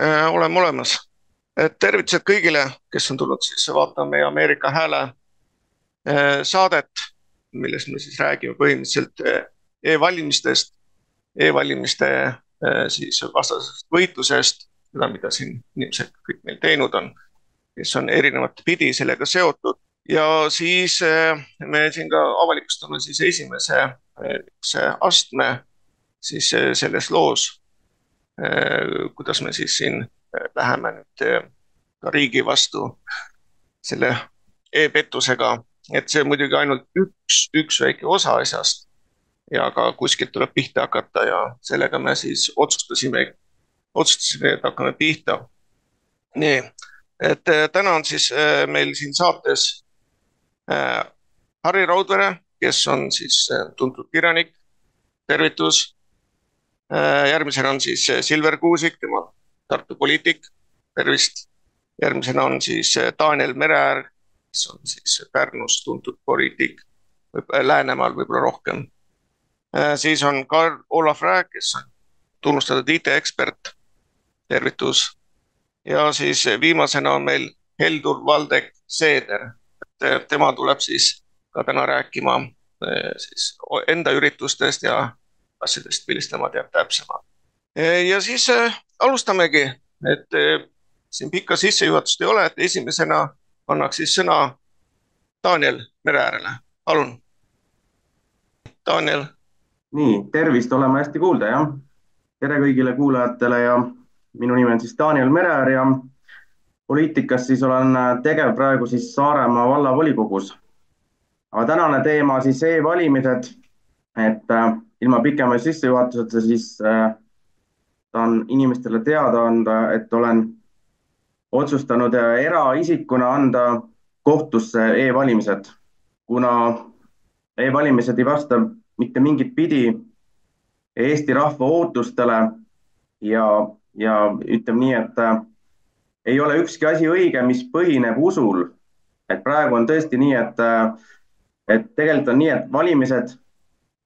äh, oleme olemas. et tervitused kõigile, kes on tulnud siis vaatama meie Ameerika Hääle äh, saadet, milles me siis räägime põhimõtteliselt äh, e-valimistest e, e-valimiste siis vastasest võitlusest, seda, mida siin inimesed kõik meil teinud on, kes on erinevat pidi sellega seotud ja siis me siin ka avalikustame siis esimese äh, astme siis selles loos kuidas me siis siin äh, läheme nüüd äh, ka riigi vastu selle e-pettusega, et see muidugi ainult üks, üks väike osa asjast. ja ka kuskilt tuleb pihta hakata ja sellega me siis otsustasime, otsustasime, et hakkame pihta. nii, et täna on siis meil siin saates Harri Raudvere, kes on siis tuntud kirjanik, tervitus Äh, järgmisena on siis äh, Silver Kuusik, tema Tartu poliitik, tervist. järgmisena on siis äh, Daniel Mereäär, kes on siis Pärnus tuntud poliitik, Läänemaal võib-olla rohkem. siis on Karl Olav Rääk, kes on tunnustatud IT-ekspert, tervitus. ja siis viimasena on meil Heldur Valdek Seeder, tema tuleb siis ka täna rääkima siis enda üritustest ja asjadest, millest tema teab täpsemalt. ja siis äh, alustamegi, et äh, siin pikka sissejuhatust ei ole, et esimesena annaks siis sõna Daniel Mereäärele, palun. Daniel. nii, tervist, oleme hästi kuulda, jah. tere kõigile kuulajatele ja minu nimi on siis Daniel Mereäär ja poliitikas siis olen tegev praegu siis Saaremaa vallavolikogus. aga tänane teema siis e-valimised, et äh, ilma pikema sissejuhatuseta, siis äh, tahan inimestele teada anda, et olen otsustanud äh, eraisikuna anda kohtusse e-valimised, kuna e-valimised ei vasta mitte mingit pidi Eesti rahva ootustele ja, ja ütleme nii, et äh, ei ole ükski asi õige, mis põhineb usul. et praegu on tõesti nii, et, et tegelikult on nii, et valimised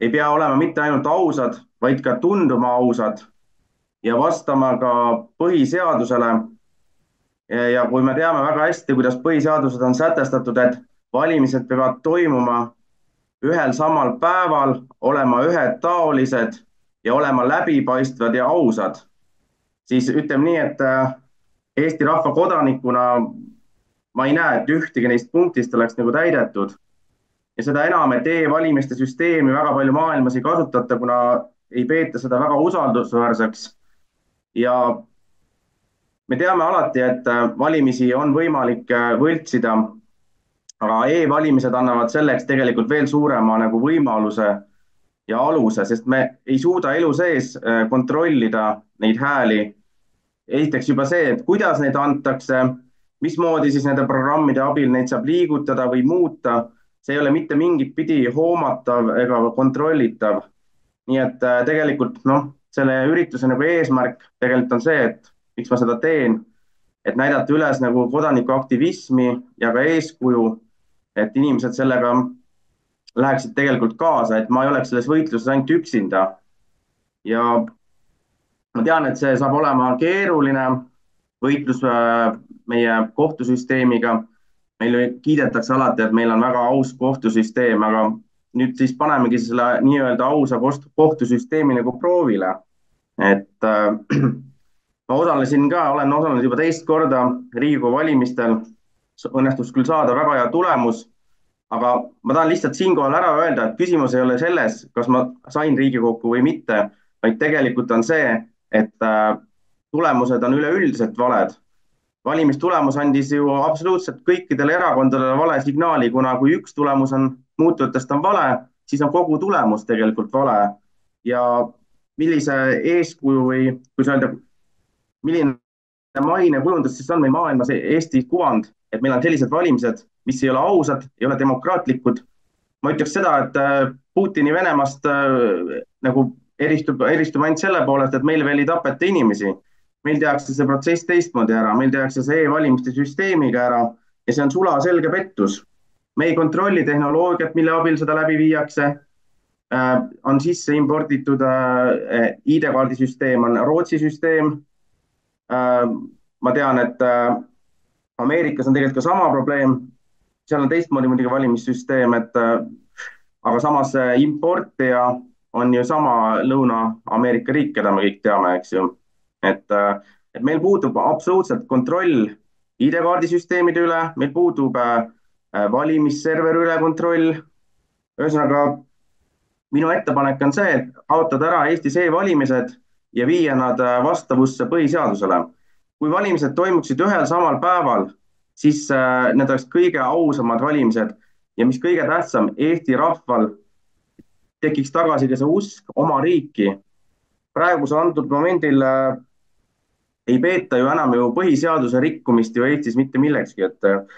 ei pea olema mitte ainult ausad, vaid ka tunduma ausad ja vastama ka põhiseadusele. ja kui me teame väga hästi, kuidas põhiseaduses on sätestatud, et valimised peavad toimuma ühel samal päeval, olema ühetaolised ja olema läbipaistvad ja ausad, siis ütleme nii, et äh, Eesti rahva kodanikuna ma ei näe, et ühtegi neist punktist oleks nagu täidetud ja seda enam, et e-valimiste süsteemi väga palju maailmas ei kasutata, kuna ei peeta seda väga usaldusväärseks. ja me teame alati, et äh, valimisi on võimalik äh, võltsida, aga e-valimised annavad selleks tegelikult veel suurema nagu võimaluse ja aluse, sest me ei suuda elu sees äh, kontrollida neid hääli. esiteks juba see, et kuidas neid antakse, mismoodi siis nende programmide abil neid saab liigutada või muuta see ei ole mitte mingit pidi hoomatav ega kontrollitav. nii et äh, tegelikult noh, selle ürituse nagu eesmärk tegelikult on see, et miks ma seda teen, et näidata üles nagu kodanikuaktivismi ja ka eeskuju, et inimesed sellega läheksid tegelikult kaasa, et ma ei oleks selles võitluses ainult üksinda. ja ma tean, et see saab olema keeruline võitlus äh, meie kohtusüsteemiga meil kiidetakse alati, et meil on väga aus kohtusüsteem, aga nüüd siis panemegi selle nii-öelda ausa kohtusüsteemi nagu proovile. et äh, ma osalesin ka, olen osalenud juba teist korda Riigikogu valimistel. õnnestus küll saada väga hea tulemus, aga ma tahan lihtsalt siinkohal ära öelda, et küsimus ei ole selles, kas ma sain Riigikokku või mitte, vaid tegelikult on see, et äh, tulemused on üleüldiselt valed valimistulemus andis ju absoluutselt kõikidele erakondadele vale signaali, kuna kui üks tulemus on muutujatest on vale, siis on kogu tulemus tegelikult vale. ja millise eeskuju või kuidas öelda, milline mainekujundus siis on meil maailmas Eesti kuvand, et meil on sellised valimised, mis ei ole ausad, ei ole demokraatlikud. ma ütleks seda, et äh, Putini Venemaast äh, nagu eristub, eristub ainult selle poolest, et meil veel ei tapeta inimesi meil tehakse see protsess teistmoodi ära, meil tehakse see e-valimiste süsteemiga ära ja see on sulaselge pettus. me ei kontrolli tehnoloogiat, mille abil seda läbi viiakse äh,. on sisse imporditud äh, ID-kaardi süsteem, on Rootsi süsteem ma tean, et Ameerikas on tegelikult ka sama probleem. seal on teistmoodi muidugi valimissüsteem, et aga samas importija on ju sama Lõuna-Ameerika riik, keda me kõik teame, eks ju. Et, et meil puudub absoluutselt kontroll ID-kaardisüsteemide üle, meil puudub valimisserveri üle kontroll. ühesõnaga minu ettepanek on see, et kaotada ära Eestis e-valimised ja viia nad äh, vastavusse põhiseadusele. kui valimised toimuksid ühel samal päeval, siis äh, need oleks kõige ausamad valimised ja mis kõige tähtsam, Eesti rahval tekiks tagasi ka see usk oma riiki. praegusel antud momendil äh, ei peeta ju enam ju põhiseaduse rikkumist ju Eestis mitte millekski, et,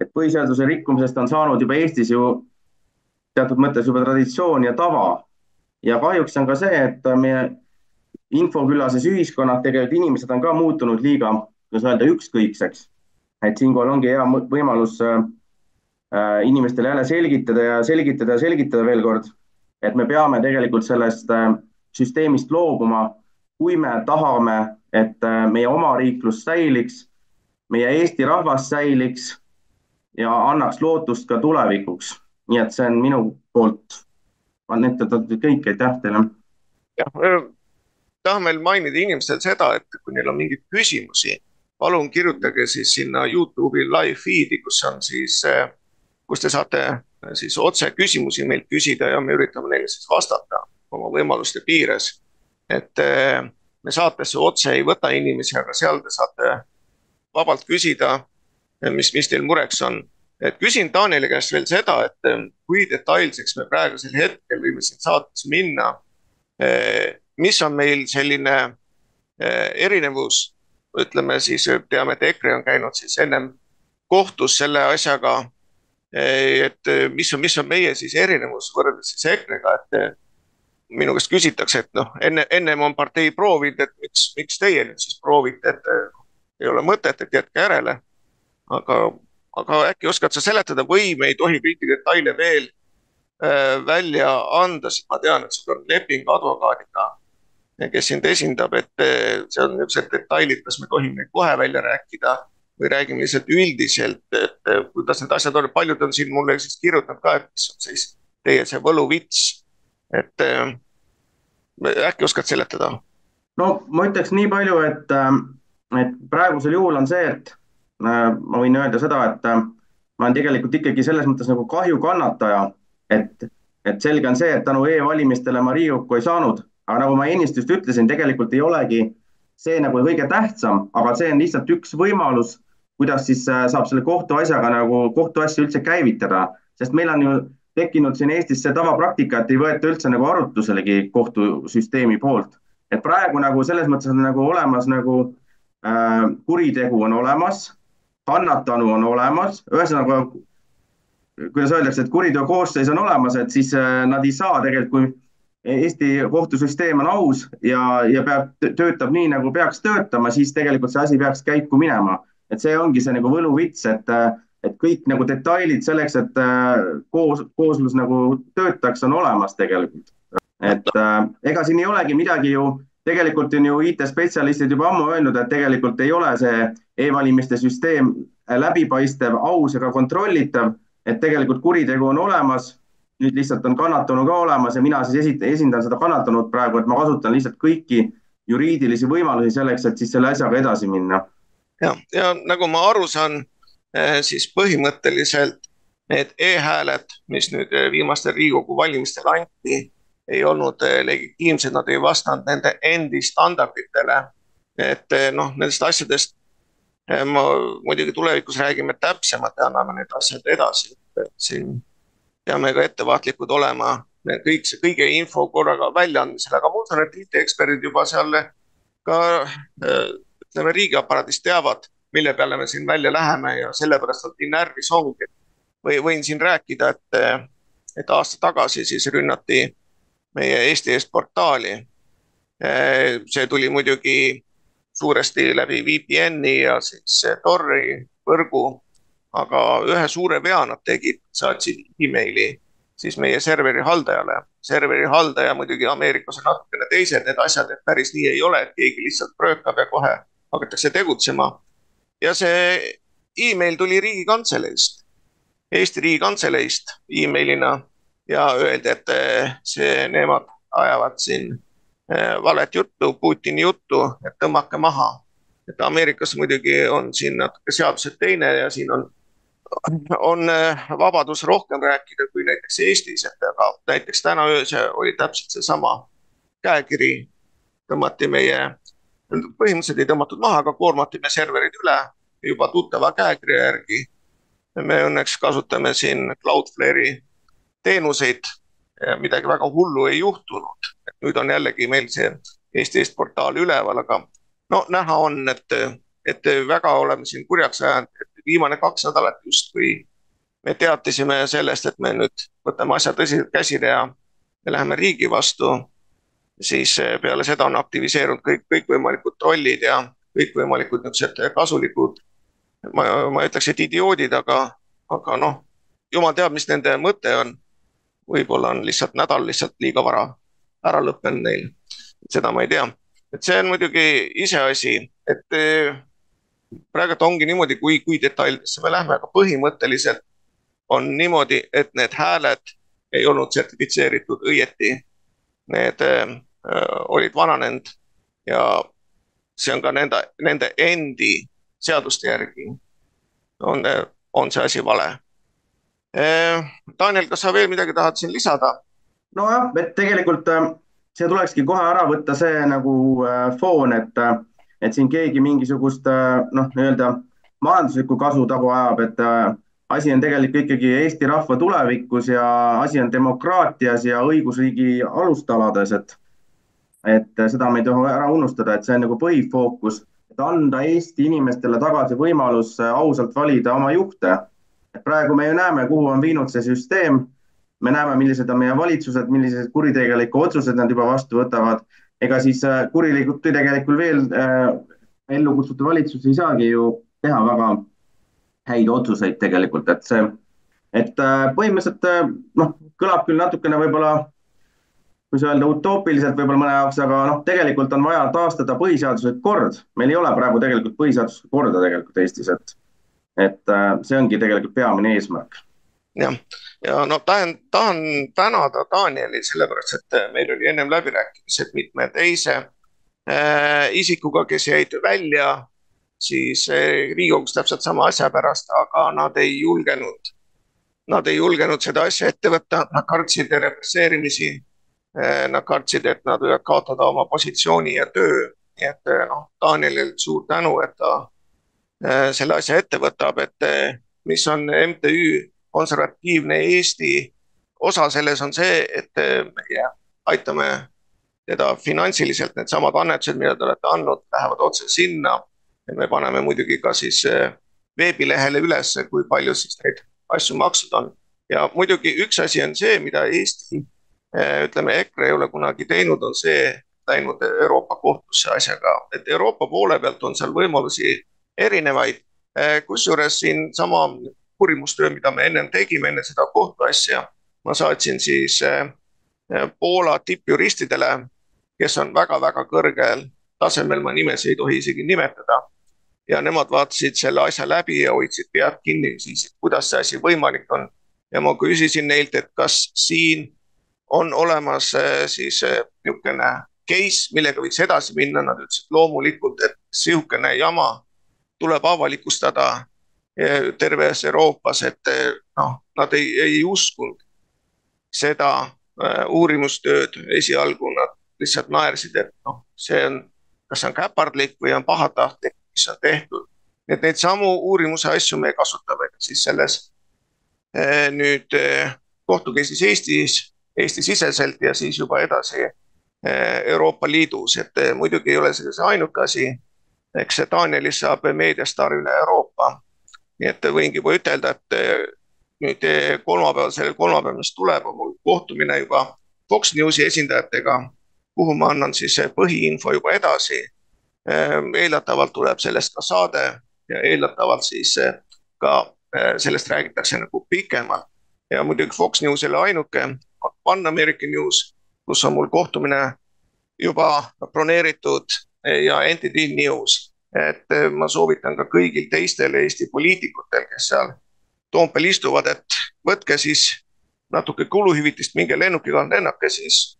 et põhiseaduse rikkumisest on saanud juba Eestis ju teatud mõttes juba traditsioon ja tava. ja kahjuks on ka see, et meie infoküllases ühiskonnas tegelikult inimesed on ka muutunud liiga, kuidas öelda, ükskõikseks. et siinkohal ongi hea võimalus äh, inimestele jälle selgitada ja selgitada ja selgitada veel kord, et me peame tegelikult sellest äh, süsteemist loobuma, kui me tahame, et äh, meie omariiklus säiliks, meie Eesti rahvas säiliks ja annaks lootust ka tulevikuks nii et see on minu poolt annetatud kõik, aitäh teile. jah, tahan veel mainida inimestele seda, et kui neil on mingeid küsimusi, palun kirjutage siis sinna Youtube'i live feed'i, kus on siis, kus te saate siis otse küsimusi meilt küsida ja me üritame neile siis vastata oma võimaluste piires. Et me saatesse otse ei võta inimesi, aga seal te saate vabalt küsida, mis, mis teil mureks on et küsin Danieli käest veel seda, et ähm, kui detailseks me praegusel hetkel võime siin saates minna. Mis on meil selline erinevus, ütleme siis, teame, et EKRE on käinud siis ennem kohtus selle asjaga. Et mis on, mis on meie siis erinevus võrreldes siis EKRE-ga, et minu käest küsitakse, et noh, enne, ennem on partei proovinud, et miks, miks teie nüüd siis proovite, et ei ole mõtet, et jätke järele. aga aga äkki oskad sa seletada või me ei tohi kõiki detaile veel äh, välja anda, sest ma tean, et sul on leping advokaadiga, kes sind esindab, et äh, see on niisugused detailid, kas me tohime kohe välja rääkida või räägime lihtsalt üldiselt, et kuidas need asjad on, paljud on siin mulle siis kirjutanud ka, et mis on siis teie see võluvits, et äh, äkki oskad seletada? no ma ütleks nii palju, et, äh, et praegusel juhul on see, et ma võin öelda seda, et äh, ma olen tegelikult ikkagi selles mõttes nagu kahju kannataja, et, et selge on see, et tänu e-valimistele ma Riigikokku ei saanud, aga nagu ma ennist just ütlesin, tegelikult ei olegi see nagu kõige tähtsam, aga see on lihtsalt üks võimalus, kuidas siis äh, saab selle kohtuasjaga nagu kohtuasja üldse käivitada, sest meil on ju tekkinud siin Eestis see tavapraktika, et ei võeta üldse nagu arutluselegi kohtusüsteemi poolt. et praegu nagu selles mõttes on nagu olemas nagu äh, kuritegu on olemas kannatanu on olemas, ühesõnaga kuidas öeldakse, et kuriteo koosseis on olemas, et siis äh, nad ei saa tegelikult, kui Eesti kohtusüsteem on aus ja, ja peab, töötab nii, nagu peaks töötama, siis tegelikult see asi peaks käiku minema. et see ongi see nagu võluvits, et, äh, et kõik nagu detailid selleks, et äh, koos, kooslus nagu töötaks, on olemas tegelikult. et äh, ega siin ei olegi midagi ju tegelikult on ju IT-spetsialistid juba ammu öelnud, et tegelikult ei ole see e-valimiste süsteem läbipaistev, aus ega kontrollitav, et tegelikult kuritegu on olemas. nüüd lihtsalt on kannatanu ka olemas ja mina siis esit-, esindan seda kannatanut praegu, et ma kasutan lihtsalt kõiki juriidilisi võimalusi selleks, et siis selle asjaga edasi minna. ja, ja nagu ma aru saan, siis põhimõtteliselt need e-hääled, mis nüüd eh, viimastel Riigikogu valimistel anti ei olnud eh, legitiimsed, nad ei vastanud nende endi standarditele. et eh, noh, nendest asjadest eh, ma muidugi tulevikus räägime täpsemalt ja anname need asjad edasi, et siin peame ka ettevaatlikud olema kõik see kõige info korraga väljaandmisel, aga ma usun, et IT-eksperdid juba seal ka ütleme riigiaparaadis teavad, mille peale me siin välja läheme ja sellepärast nad nii närvis ongi. või võin siin rääkida, et, et aasta tagasi siis rünnati meie Eesti Eest portaali. see tuli muidugi suuresti läbi VPN-i ja siis Tori võrgu, aga ühe suure vea nad tegid, saatsid emaili siis meie serveri haldajale. serveri haldaja muidugi Ameerikas on natukene teised need asjad, et päris nii ei ole, et keegi lihtsalt röökab ja kohe hakatakse tegutsema. Ja see email tuli Riigikantseleist, Eesti Riigikantseleist emailina ja öeldi, et see, nemad ajavad siin valet juttu, Putini juttu, et tõmmake maha et Ameerikas muidugi on siin natuke seadused teine ja siin on, on äh, vabadus rohkem rääkida kui näiteks Eestis, et aga näiteks täna öösel oli täpselt seesama käekiri. tõmmati meie, põhimõtteliselt ei tõmmatud maha, aga koormati me serverid üle juba tuttava käekirja järgi. me õnneks kasutame siin Cloudflare'i teenuseid, midagi väga hullu ei juhtunud. nüüd on jällegi meil see Eesti Eest portaal üleval, aga no näha on, et, et väga oleme siin kurjaks ajanud, et viimane kaks nädalat justkui me teatasime sellest, et me nüüd võtame asja tõsiselt käsile ja me läheme riigi vastu. Siis peale seda on aktiviseerunud kõik, kõikvõimalikud trollid ja kõikvõimalikud niisugused kasulikud. ma, ma ütleks, et idioodid, aga, aga noh, jumal teab, mis nende mõte on. võib-olla on lihtsalt nädal lihtsalt liiga vara ära lõppenud neil, seda ma ei tea et see on muidugi iseasi, et eh, praegu ongi niimoodi, kui, kui detailidesse me lähme, aga põhimõtteliselt on niimoodi, et need hääled ei olnud sertifitseeritud õieti. Need äh, olid vananenud ja see on ka nende, nende endi seaduste järgi on, on see asi vale äh,. Daniel, kas sa veel midagi tahad siin lisada? nojah, et tegelikult see tulekski kohe ära võtta see nagu äh, foon, et, äh, et siin keegi mingisugust äh, noh, nii-öelda majanduslikku kasu tagu ajab, et asi on tegelikult ikkagi Eesti rahva tulevikus ja asi on demokraatias ja õigusriigi alustalades, et et seda me ei tohi ära unustada, et see on nagu põhifookus, et anda Eesti inimestele tagasi võimalus ausalt valida oma juhte. praegu me ju näeme, kuhu on viinud see süsteem me näeme, millised on meie valitsused, millised kuritegelikke otsuseid nad juba vastu võtavad. ega siis äh, kurilikud tegelikult veel äh, ellu kutsutud valitsus ei saagi ju teha väga häid otsuseid tegelikult, et see, et äh, põhimõtteliselt äh, noh, kõlab küll natukene võib-olla kuidas öelda, utoopiliselt võib-olla mõne jaoks, aga noh, tegelikult on vaja taastada põhiseaduslik kord. meil ei ole praegu tegelikult põhiseaduslikku korda tegelikult Eestis, et, et äh, see ongi tegelikult peamine eesmärk. jah, ja no tahan, tahan tänada Danieli sellepärast, et meil oli ennem läbirääkimised mitme teise äh, isikuga, kes jäid välja siis äh, Riigikogus täpselt sama asja pärast, aga nad ei julgenud, nad ei julgenud seda asja ette võtta, nad kartsid represseerimisi äh,. Nad kartsid, et nad võivad kaotada oma positsiooni ja töö, nii et äh, noh, Danielile suur tänu, et ta selle asja ette võtab, et mis on MTÜ konservatiivne Eesti osa selles on see, et meie aitame teda finantsiliselt, needsamad annetused, mida te olete andnud, lähevad otse sinna. Me paneme muidugi ka siis eh, veebilehele ülesse, kui palju siis neid asju makstud on. ja muidugi üks asi on see, mida Eesti, eh, ütleme, EKRE ei ole kunagi teinud, on see, läinud Euroopa kohtusse asjaga, et Euroopa poole pealt on seal võimalusi erinevaid. Eh, kusjuures siinsama uurimustöö, mida me ennem tegime, enne seda kohtuasja. ma saatsin siis Poola tippjuristidele, kes on väga-väga kõrgel tasemel, ma nimesid ei tohi isegi nimetada. Ja nemad vaatasid selle asja läbi ja hoidsid pead kinni. Siis, kuidas see asi võimalik on. ja ma küsisin neilt, et kas siin on olemas eh, siis eh, niisugune case, millega võiks edasi minna, nad ütlesid loomulikult, et sihukene jama tuleb avalikustada terves Euroopas, et noh, nad ei, ei uskunud seda uurimustööd, esialgu nad lihtsalt naersid, et noh, see on, kas see on käpardlik või on pahatahtlik, mis on tehtud. et neid samu uurimuse asju me kasutame siis selles äh, nüüd äh, kohtukeisis Eestis, Eesti-siseselt ja siis juba edasi Euroopa Liidus, et muidugi ei ole see ainuke asi. eks see Danielist saab meediastaar üle Euroopa nii et võingi juba ütelda, et eh, nüüd eh, kolmapäeval, sellel kolmapäeval, mis tuleb, on mul kohtumine juba Fox Newsi esindajatega, kuhu ma annan siis eh, põhiinfo juba edasi. Eeldatavalt tuleb sellest ka saade ja eeldatavalt siis ka sellest räägitakse nagu pikemalt. ja muidugi Fox News ei ole ainuke, One American News, kus on mul kohtumine juba broneeritud ja Entity News et ma soovitan ka kõigil teistel Eesti poliitikutel, kes seal Toompeal istuvad, et võtke siis natuke kuluhüvitist, minge lennukiga lennake siis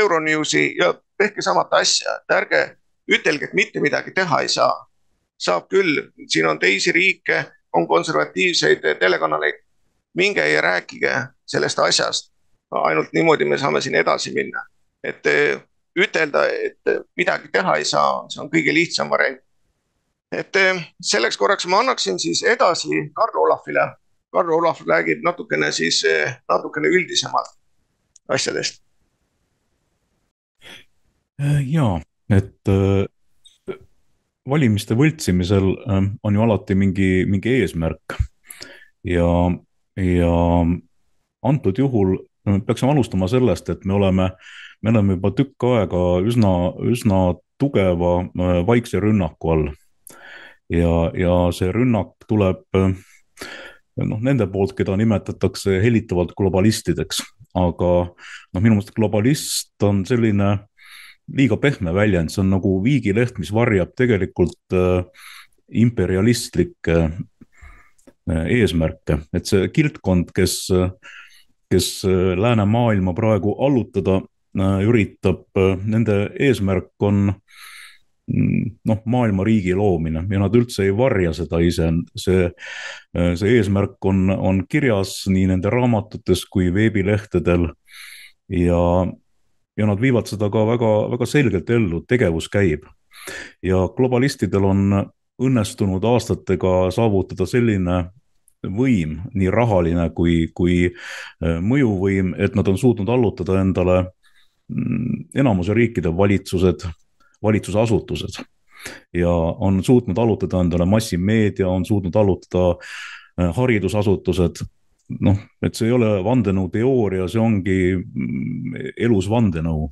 Euronewsi ja tehke samat asja, et ärge ütelge, et mitte midagi teha ei saa. saab küll, siin on teisi riike, on konservatiivseid telekanaleid. minge ja rääkige sellest asjast. ainult niimoodi me saame siin edasi minna, et ütelda, et midagi teha ei saa, see on kõige lihtsam variant. et selleks korraks ma annaksin siis edasi Karl Olafile. Karl Olav räägib natukene siis, natukene üldisemalt asjadest ja, et äh, valimiste võltsimisel äh, on ju alati mingi, mingi eesmärk. ja, ja antud juhul peaksime alustama sellest, et me oleme, me oleme juba tükk aega üsna, üsna tugeva vaikse rünnaku all. ja, ja see rünnak tuleb noh, nende poolt, keda nimetatakse hellitavalt globalistideks, aga noh, minu meelest globalist on selline liiga pehme väljend, see on nagu viigileht, mis varjab tegelikult äh, imperialistlikke äh, eesmärke, et see kildkond, kes, kes äh, läänemaailma praegu allutada äh, üritab äh,, nende eesmärk on mm, noh, maailma riigi loomine ja nad üldse ei varja seda ise, see, äh, see eesmärk on, on kirjas nii nende raamatutes kui veebilehtedel. Ja ja nad viivad seda ka väga, väga selgelt ellu, tegevus käib. ja globalistidel on õnnestunud aastatega saavutada selline võim, nii rahaline kui, kui äh, mõjuvõim, et nad on suutnud allutada endale mm, enamuse riikide valitsused, valitsusasutused ja on suutnud allutada endale massimeedia, on suutnud allutada äh, haridusasutused noh, et see ei ole vandenõuteooria, see ongi mm, elus vandenõu.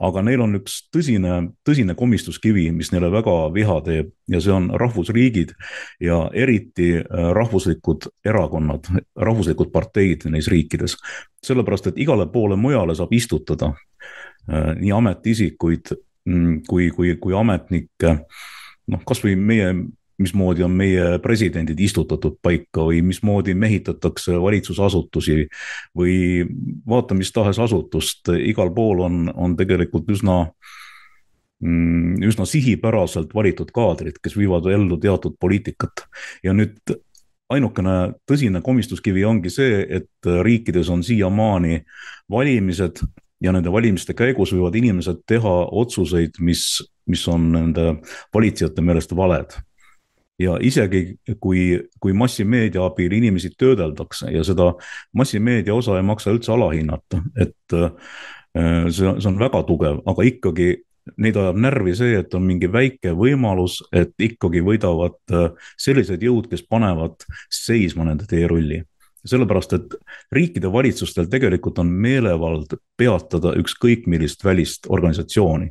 aga neil on üks tõsine, tõsine komistuskivi, mis neile väga viha teeb ja see on rahvusriigid ja eriti äh, rahvuslikud erakonnad, rahvuslikud parteid neis riikides. sellepärast, et igale poole mujale saab istutada äh, nii ametiisikuid mm, kui, kui, kui ametnikke noh, kasvõi meie mismoodi on meie presidendid istutatud paika või mismoodi mehitatakse valitsusasutusi või vaata mis tahes asutust, igal pool on, on tegelikult üsna mm, üsna sihipäraselt valitud kaadrid, kes viivad ellu teatud poliitikat. ja nüüd ainukene tõsine komistuskivi ongi see, et riikides on siiamaani valimised ja nende valimiste käigus võivad inimesed teha otsuseid, mis, mis on nende valitsejate meelest valed ja isegi kui, kui massimeedia abil inimesi töödeldakse ja seda massimeedia osa ei maksa üldse alahinnata, et äh, see, see on väga tugev, aga ikkagi neid ajab närvi see, et on mingi väike võimalus, et ikkagi võidavad äh, sellised jõud, kes panevad seisma nende teerulli sellepärast, et riikide valitsustel tegelikult on meelevald peatada ükskõik millist välist organisatsiooni.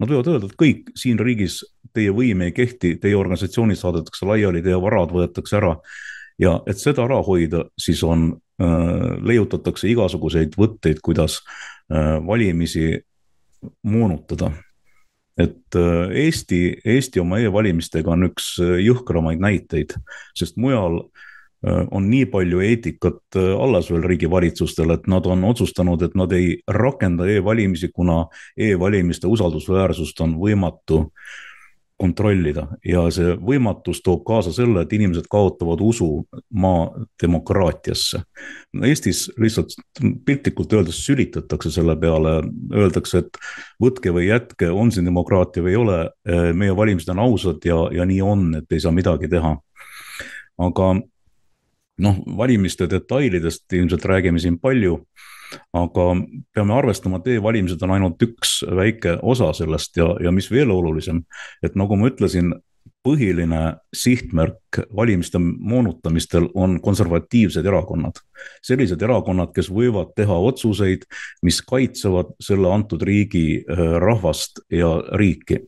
Nad võivad öelda, et kõik siin riigis teie võim ei kehti, teie organisatsioonid saadetakse laiali, teie varad võetakse ära. ja et seda ära hoida, siis on äh,, leiutatakse igasuguseid võtteid, kuidas äh, valimisi moonutada. et äh, Eesti, Eesti oma e-valimistega on üks äh, jõhkramaid näiteid, sest mujal äh, Äh, on nii palju eetikat äh, alles veel riigivalitsustel, et nad on otsustanud, et nad ei rakenda e-valimisi, kuna e-valimiste usaldusväärsust on võimatu kontrollida ja see võimatus toob kaasa selle, et inimesed kaotavad usu maa demokraatiasse. Eestis lihtsalt piltlikult öeldes sülitatakse selle peale, öeldakse, et võtke või jätke, on siin demokraatia või ei ole, meie valimised on ausad ja, ja nii on, et ei saa midagi teha. aga noh, valimiste detailidest ilmselt räägime siin palju, aga peame arvestama, et e-valimised on ainult üks väike osa sellest ja, ja mis veel olulisem, et nagu ma ütlesin, põhiline sihtmärk valimiste moonutamistel on konservatiivsed erakonnad. sellised erakonnad, kes võivad teha otsuseid, mis kaitsevad selle antud riigi äh, rahvast ja riiki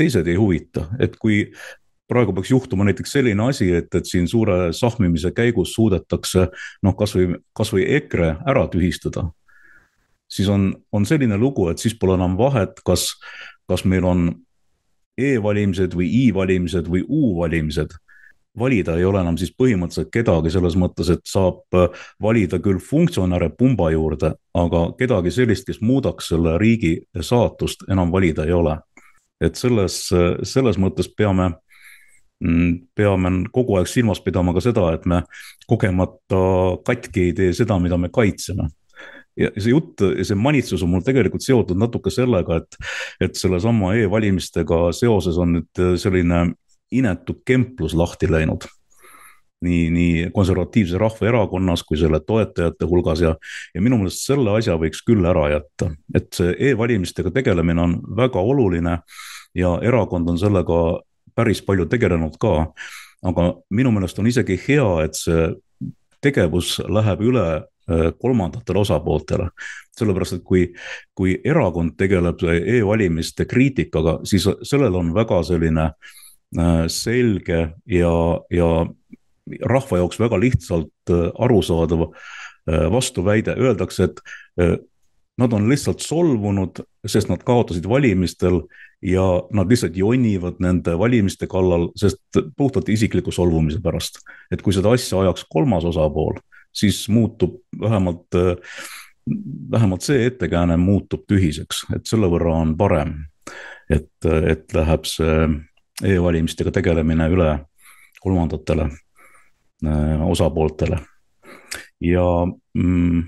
teised ei huvita, et kui praegu peaks juhtuma näiteks selline asi, et, et siin suure sahmimise käigus suudetakse noh, kasvõi, kasvõi EKRE ära tühistada. siis on, on selline lugu, et siis pole enam vahet, kas, kas meil on e-valimised või i-valimised või u-valimised valida ei ole enam siis põhimõtteliselt kedagi selles mõttes, et saab äh, valida küll funktsionäre pumba juurde, aga kedagi sellist, kes muudaks selle riigi saatust, enam valida ei ole. et selles, selles mõttes peame, peame kogu aeg silmas pidama ka seda, et me kogemata katki ei tee seda, mida me kaitseme ja see jutt ja see manitsus on mul tegelikult seotud natuke sellega, et, et sellesama e-valimistega seoses on nüüd selline inetu kemplus lahti läinud. nii, nii konservatiivses rahvaerakonnas kui selle toetajate hulgas ja, ja minu meelest selle asja võiks küll ära jätta, et see e-valimistega tegelemine on väga oluline ja erakond on sellega päris palju tegelenud ka. aga minu meelest on isegi hea, et see tegevus läheb üle äh, kolmandatele osapooltele. sellepärast, et kui, kui erakond tegeleb e-valimiste kriitikaga, siis sellel on väga selline äh, selge ja, ja rahva jaoks väga lihtsalt äh, arusaadav vastuväide, öeldakse, et nad on lihtsalt solvunud, sest nad kaotasid valimistel ja nad lihtsalt jonivad nende valimiste kallal, sest puhtalt isikliku solvumise pärast. et kui seda asja ajaks kolmas osapool, siis muutub vähemalt, vähemalt see ettekääne muutub tühiseks, et selle võrra on parem, et, et läheb see e-valimistega tegelemine üle kolmandatele äh, osapooltele. ja mm,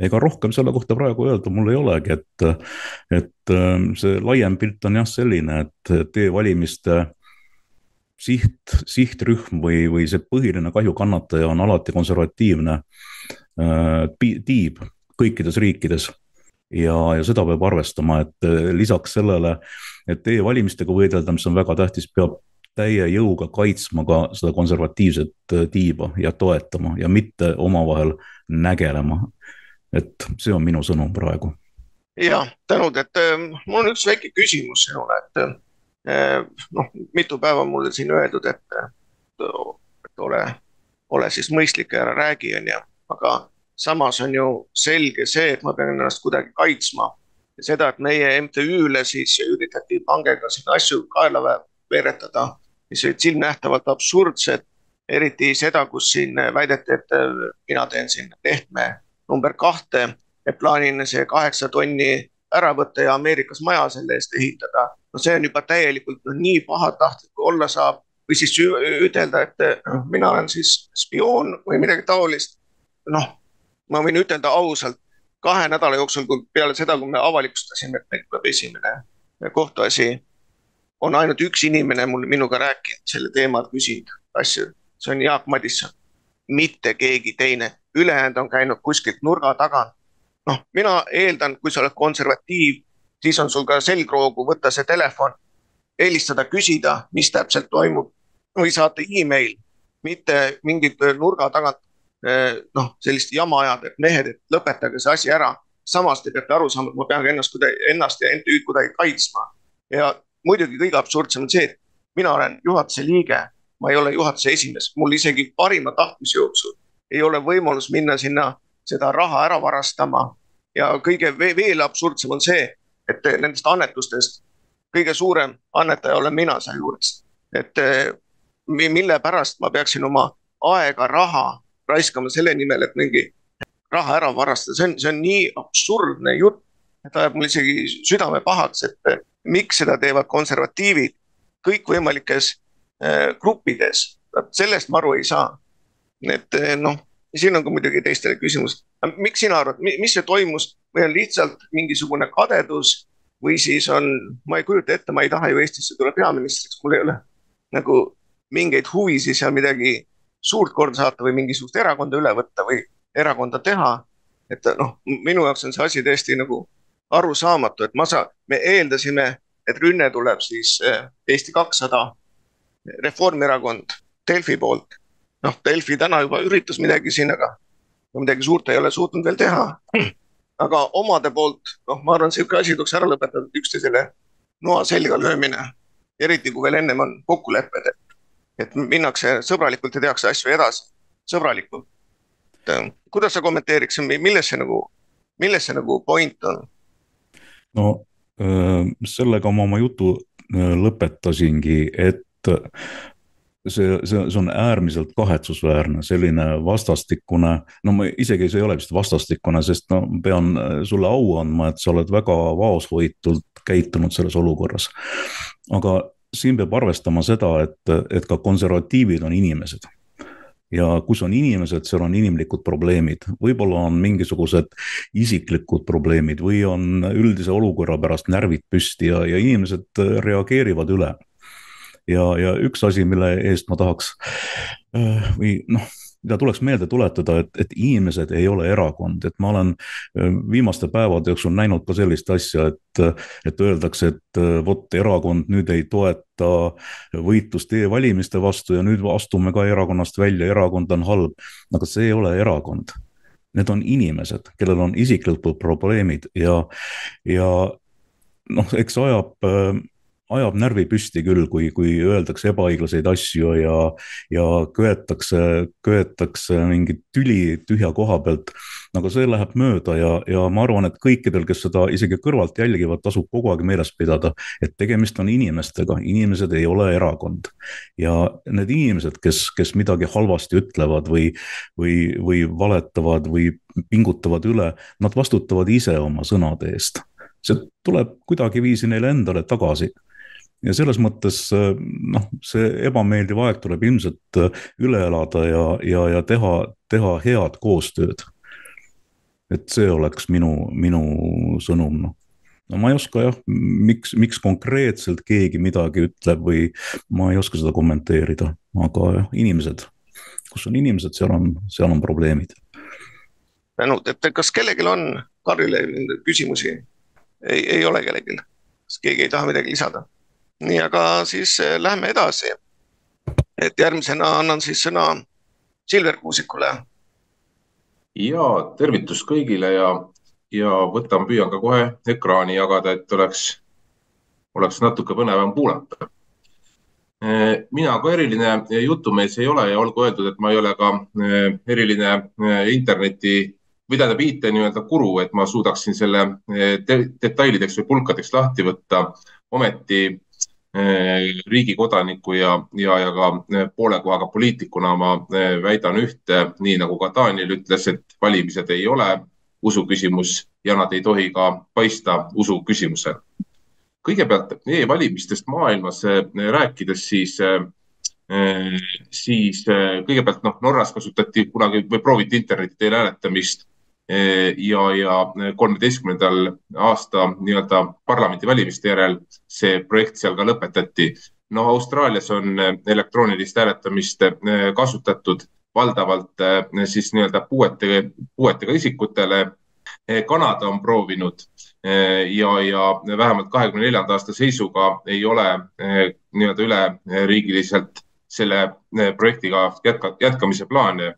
ega rohkem selle kohta praegu öelda mul ei olegi, et, et äh, see laiem pilt on jah selline, et e-valimiste siht, sihtrühm või, või see põhiline kahjukannataja on alati konservatiivne äh, tiib kõikides riikides ja, ja seda peab arvestama, et eh, lisaks sellele, et e-valimistega võidelda, mis on väga tähtis, peab täie jõuga kaitsma ka seda konservatiivset eh, tiiba ja toetama ja mitte omavahel nägelema. Et see on minu sõnum praegu. jah, tänud, et äh, mul on üks väike küsimus sinule, et äh, noh, mitu päeva mulle siin öeldud, et, et ole, ole siis mõistlik ja ära räägi, onju, aga samas on ju selge see, et ma pean ennast kuidagi kaitsma. ja seda, et meie MTÜ-le siis üritati pangega siin asju kaela veeretada, mis olid silmnähtavalt absurdsed. eriti seda, kus siin väideti, et mina teen siin Lehtme number kahte, et plaanin see kaheksa tonni ära võtta ja Ameerikas maja selle eest ehitada. no see on juba täielikult no, nii pahatahtlik, kui olla saab või siis ütelda, et mina olen siis spioon või midagi taolist. noh ma võin ütelda ausalt, kahe nädala jooksul, kui peale seda, kui me avalikustasime, et meil tuleb esimene kohtuasi, on ainult üks inimene mul minuga rääkinud selle teemal, küsinud asju, see on Jaak Madisson, mitte keegi teine, ülejäänud on käinud kuskilt nurga tagant. noh, mina eeldan, kui sa oled konservatiiv, siis on sul ka selgroogu võtta see telefon, helistada, küsida, mis täpselt toimub või saata email, mitte mingit nurga tagant Eh, noh, sellist jama ajada, et mehed, et lõpetage see asi ära. samas te peate aru saama, et ma pean ennast kuidagi, ennast ja MTÜ-d kuidagi kaitsma. ja muidugi kõige absurdsem on see, et mina olen juhatuse liige, ma ei ole juhatuse esimees, mul isegi parima tahtmise jooksul ei ole võimalus minna sinna seda raha ära varastama. ja kõige veel absurdsem on see, et nendest annetustest kõige suurem annetaja olen mina sealjuures. et eh, mille pärast ma peaksin oma aega, raha raiskama selle nimel, et mingi raha ära varastada, see on, see on nii absurdne jutt. et ajab mul isegi südame pahaks, et miks seda teevad konservatiivid kõikvõimalikes äh, gruppides, sellest ma aru ei saa. Et äh, noh, siin on ka muidugi teistele küsimus, miks sina arvad, mis see toimus või on lihtsalt mingisugune kadedus või siis on, ma ei kujuta ette, ma ei taha ju Eestisse tulla peaministriks, mul ei ole nagu mingeid huvisid seal midagi suurt korda saata või mingisugust erakonda üle võtta või erakonda teha. et noh, minu jaoks on see asi tõesti nagu arusaamatu, et ma saan, me eeldasime, et rünne tuleb siis eh, Eesti kakssada, Reformierakond, Delfi poolt. Noh, Delfi täna juba üritas midagi siin, aga midagi suurt ei ole suutnud veel teha. aga omade poolt, noh, ma arvan, sihuke asi tuleks ära lõpetada, üksteisele noa selga löömine. eriti kui veel ennem on kokkulepped, et et minnakse sõbralikult ja tehakse asju edasi, sõbralikult. Kuidas sa kommenteeriks, milles see nagu, milles see nagu point on? no sellega ma oma jutu lõpetasingi, et see, see, see on äärmiselt kahetsusväärne, selline vastastikune, no ma isegi see ei ole vist vastastikune, sest no pean sulle au andma, et sa oled väga vaoshoitult käitunud selles olukorras. aga siin peab arvestama seda, et, et ka konservatiivid on inimesed. Ja kus on inimesed, seal on inimlikud probleemid, võib-olla on mingisugused isiklikud probleemid või on üldise olukorra pärast närvid püsti ja, ja inimesed reageerivad üle ja, ja üks asi, mille eest ma tahaks äh, või noh, mida tuleks meelde tuletada, et, et inimesed ei ole erakond, et ma olen äh, viimaste päevade jooksul näinud ka sellist asja, et, et öeldakse, et äh, vot erakond nüüd ei toeta võitlust e-valimiste vastu ja nüüd astume ka erakonnast välja, erakond on halb. aga see ei ole erakond. Need on inimesed, kellel on isiklikud probleemid ja, ja noh, eks ajab ajab närvi püsti küll, kui, kui öeldakse ebaõiglaseid asju ja, ja köetakse, köetakse mingit tüli tühja koha pealt. aga see läheb mööda ja, ja ma arvan, et kõikidel, kes seda isegi kõrvalt jälgivad, tasub kogu aeg meeles pidada, et tegemist on inimestega, inimesed ei ole erakond. ja need inimesed, kes, kes midagi halvasti ütlevad või, või, või valetavad või pingutavad üle, nad vastutavad ise oma sõnade eest see tuleb kuidagiviisi neile endale tagasi ja selles mõttes noh, see ebameeldiv aeg tuleb ilmselt äh, üle elada ja, ja, ja teha, teha head koostööd. et see oleks minu, minu sõnum, noh no ma ei oska jah, miks, miks konkreetselt keegi midagi ütleb või ma ei oska seda kommenteerida, aga jah, inimesed, kus on inimesed, seal on, seal on probleemid. tänud, et kas kellelgi on Karlile küsimusi? ei, ei ole kellelgi, kas keegi ei taha midagi lisada? Nii, aga siis eh, lähme edasi. et järgmisena annan siis sõna Silver Kuusikule. ja tervitus kõigile ja, ja võtan, püüan ka kohe ekraani jagada, et oleks, oleks natuke põnevam kuulata. Eh, mina ka eriline jutumees ei ole ja olgu öeldud, et ma ei ole ka eh, eriline interneti või tähendab IT nii-öelda guru, et ma suudaksin selle detailideks või pulkadeks lahti võtta. ometi Eh, riigi kodaniku ja, ja, ja ka eh, poole kohaga poliitikuna ma eh, väidan ühte, nii nagu ka Daniel ütles, et valimised ei ole usuküsimus ja nad ei tohi ka paista usuküsimusena. kõigepealt e-valimistest maailmas rääkides, siis, siis kõigepealt noh, Norras kasutati kunagi või prooviti interneti teel hääletamist ja, ja kolmeteistkümnendal aasta nii-öelda parlamendivalimiste järel see projekt seal ka lõpetati. no Austraalias on elektroonilist hääletamist eh, kasutatud valdavalt siis nii-öelda puuetega, puuetega isikutele. Kanada on proovinud ja, ja vähemalt kahekümne neljanda aasta seisuga ei ole nii-öelda üleriigiliselt selle projektiga jätka, jätkamise plaane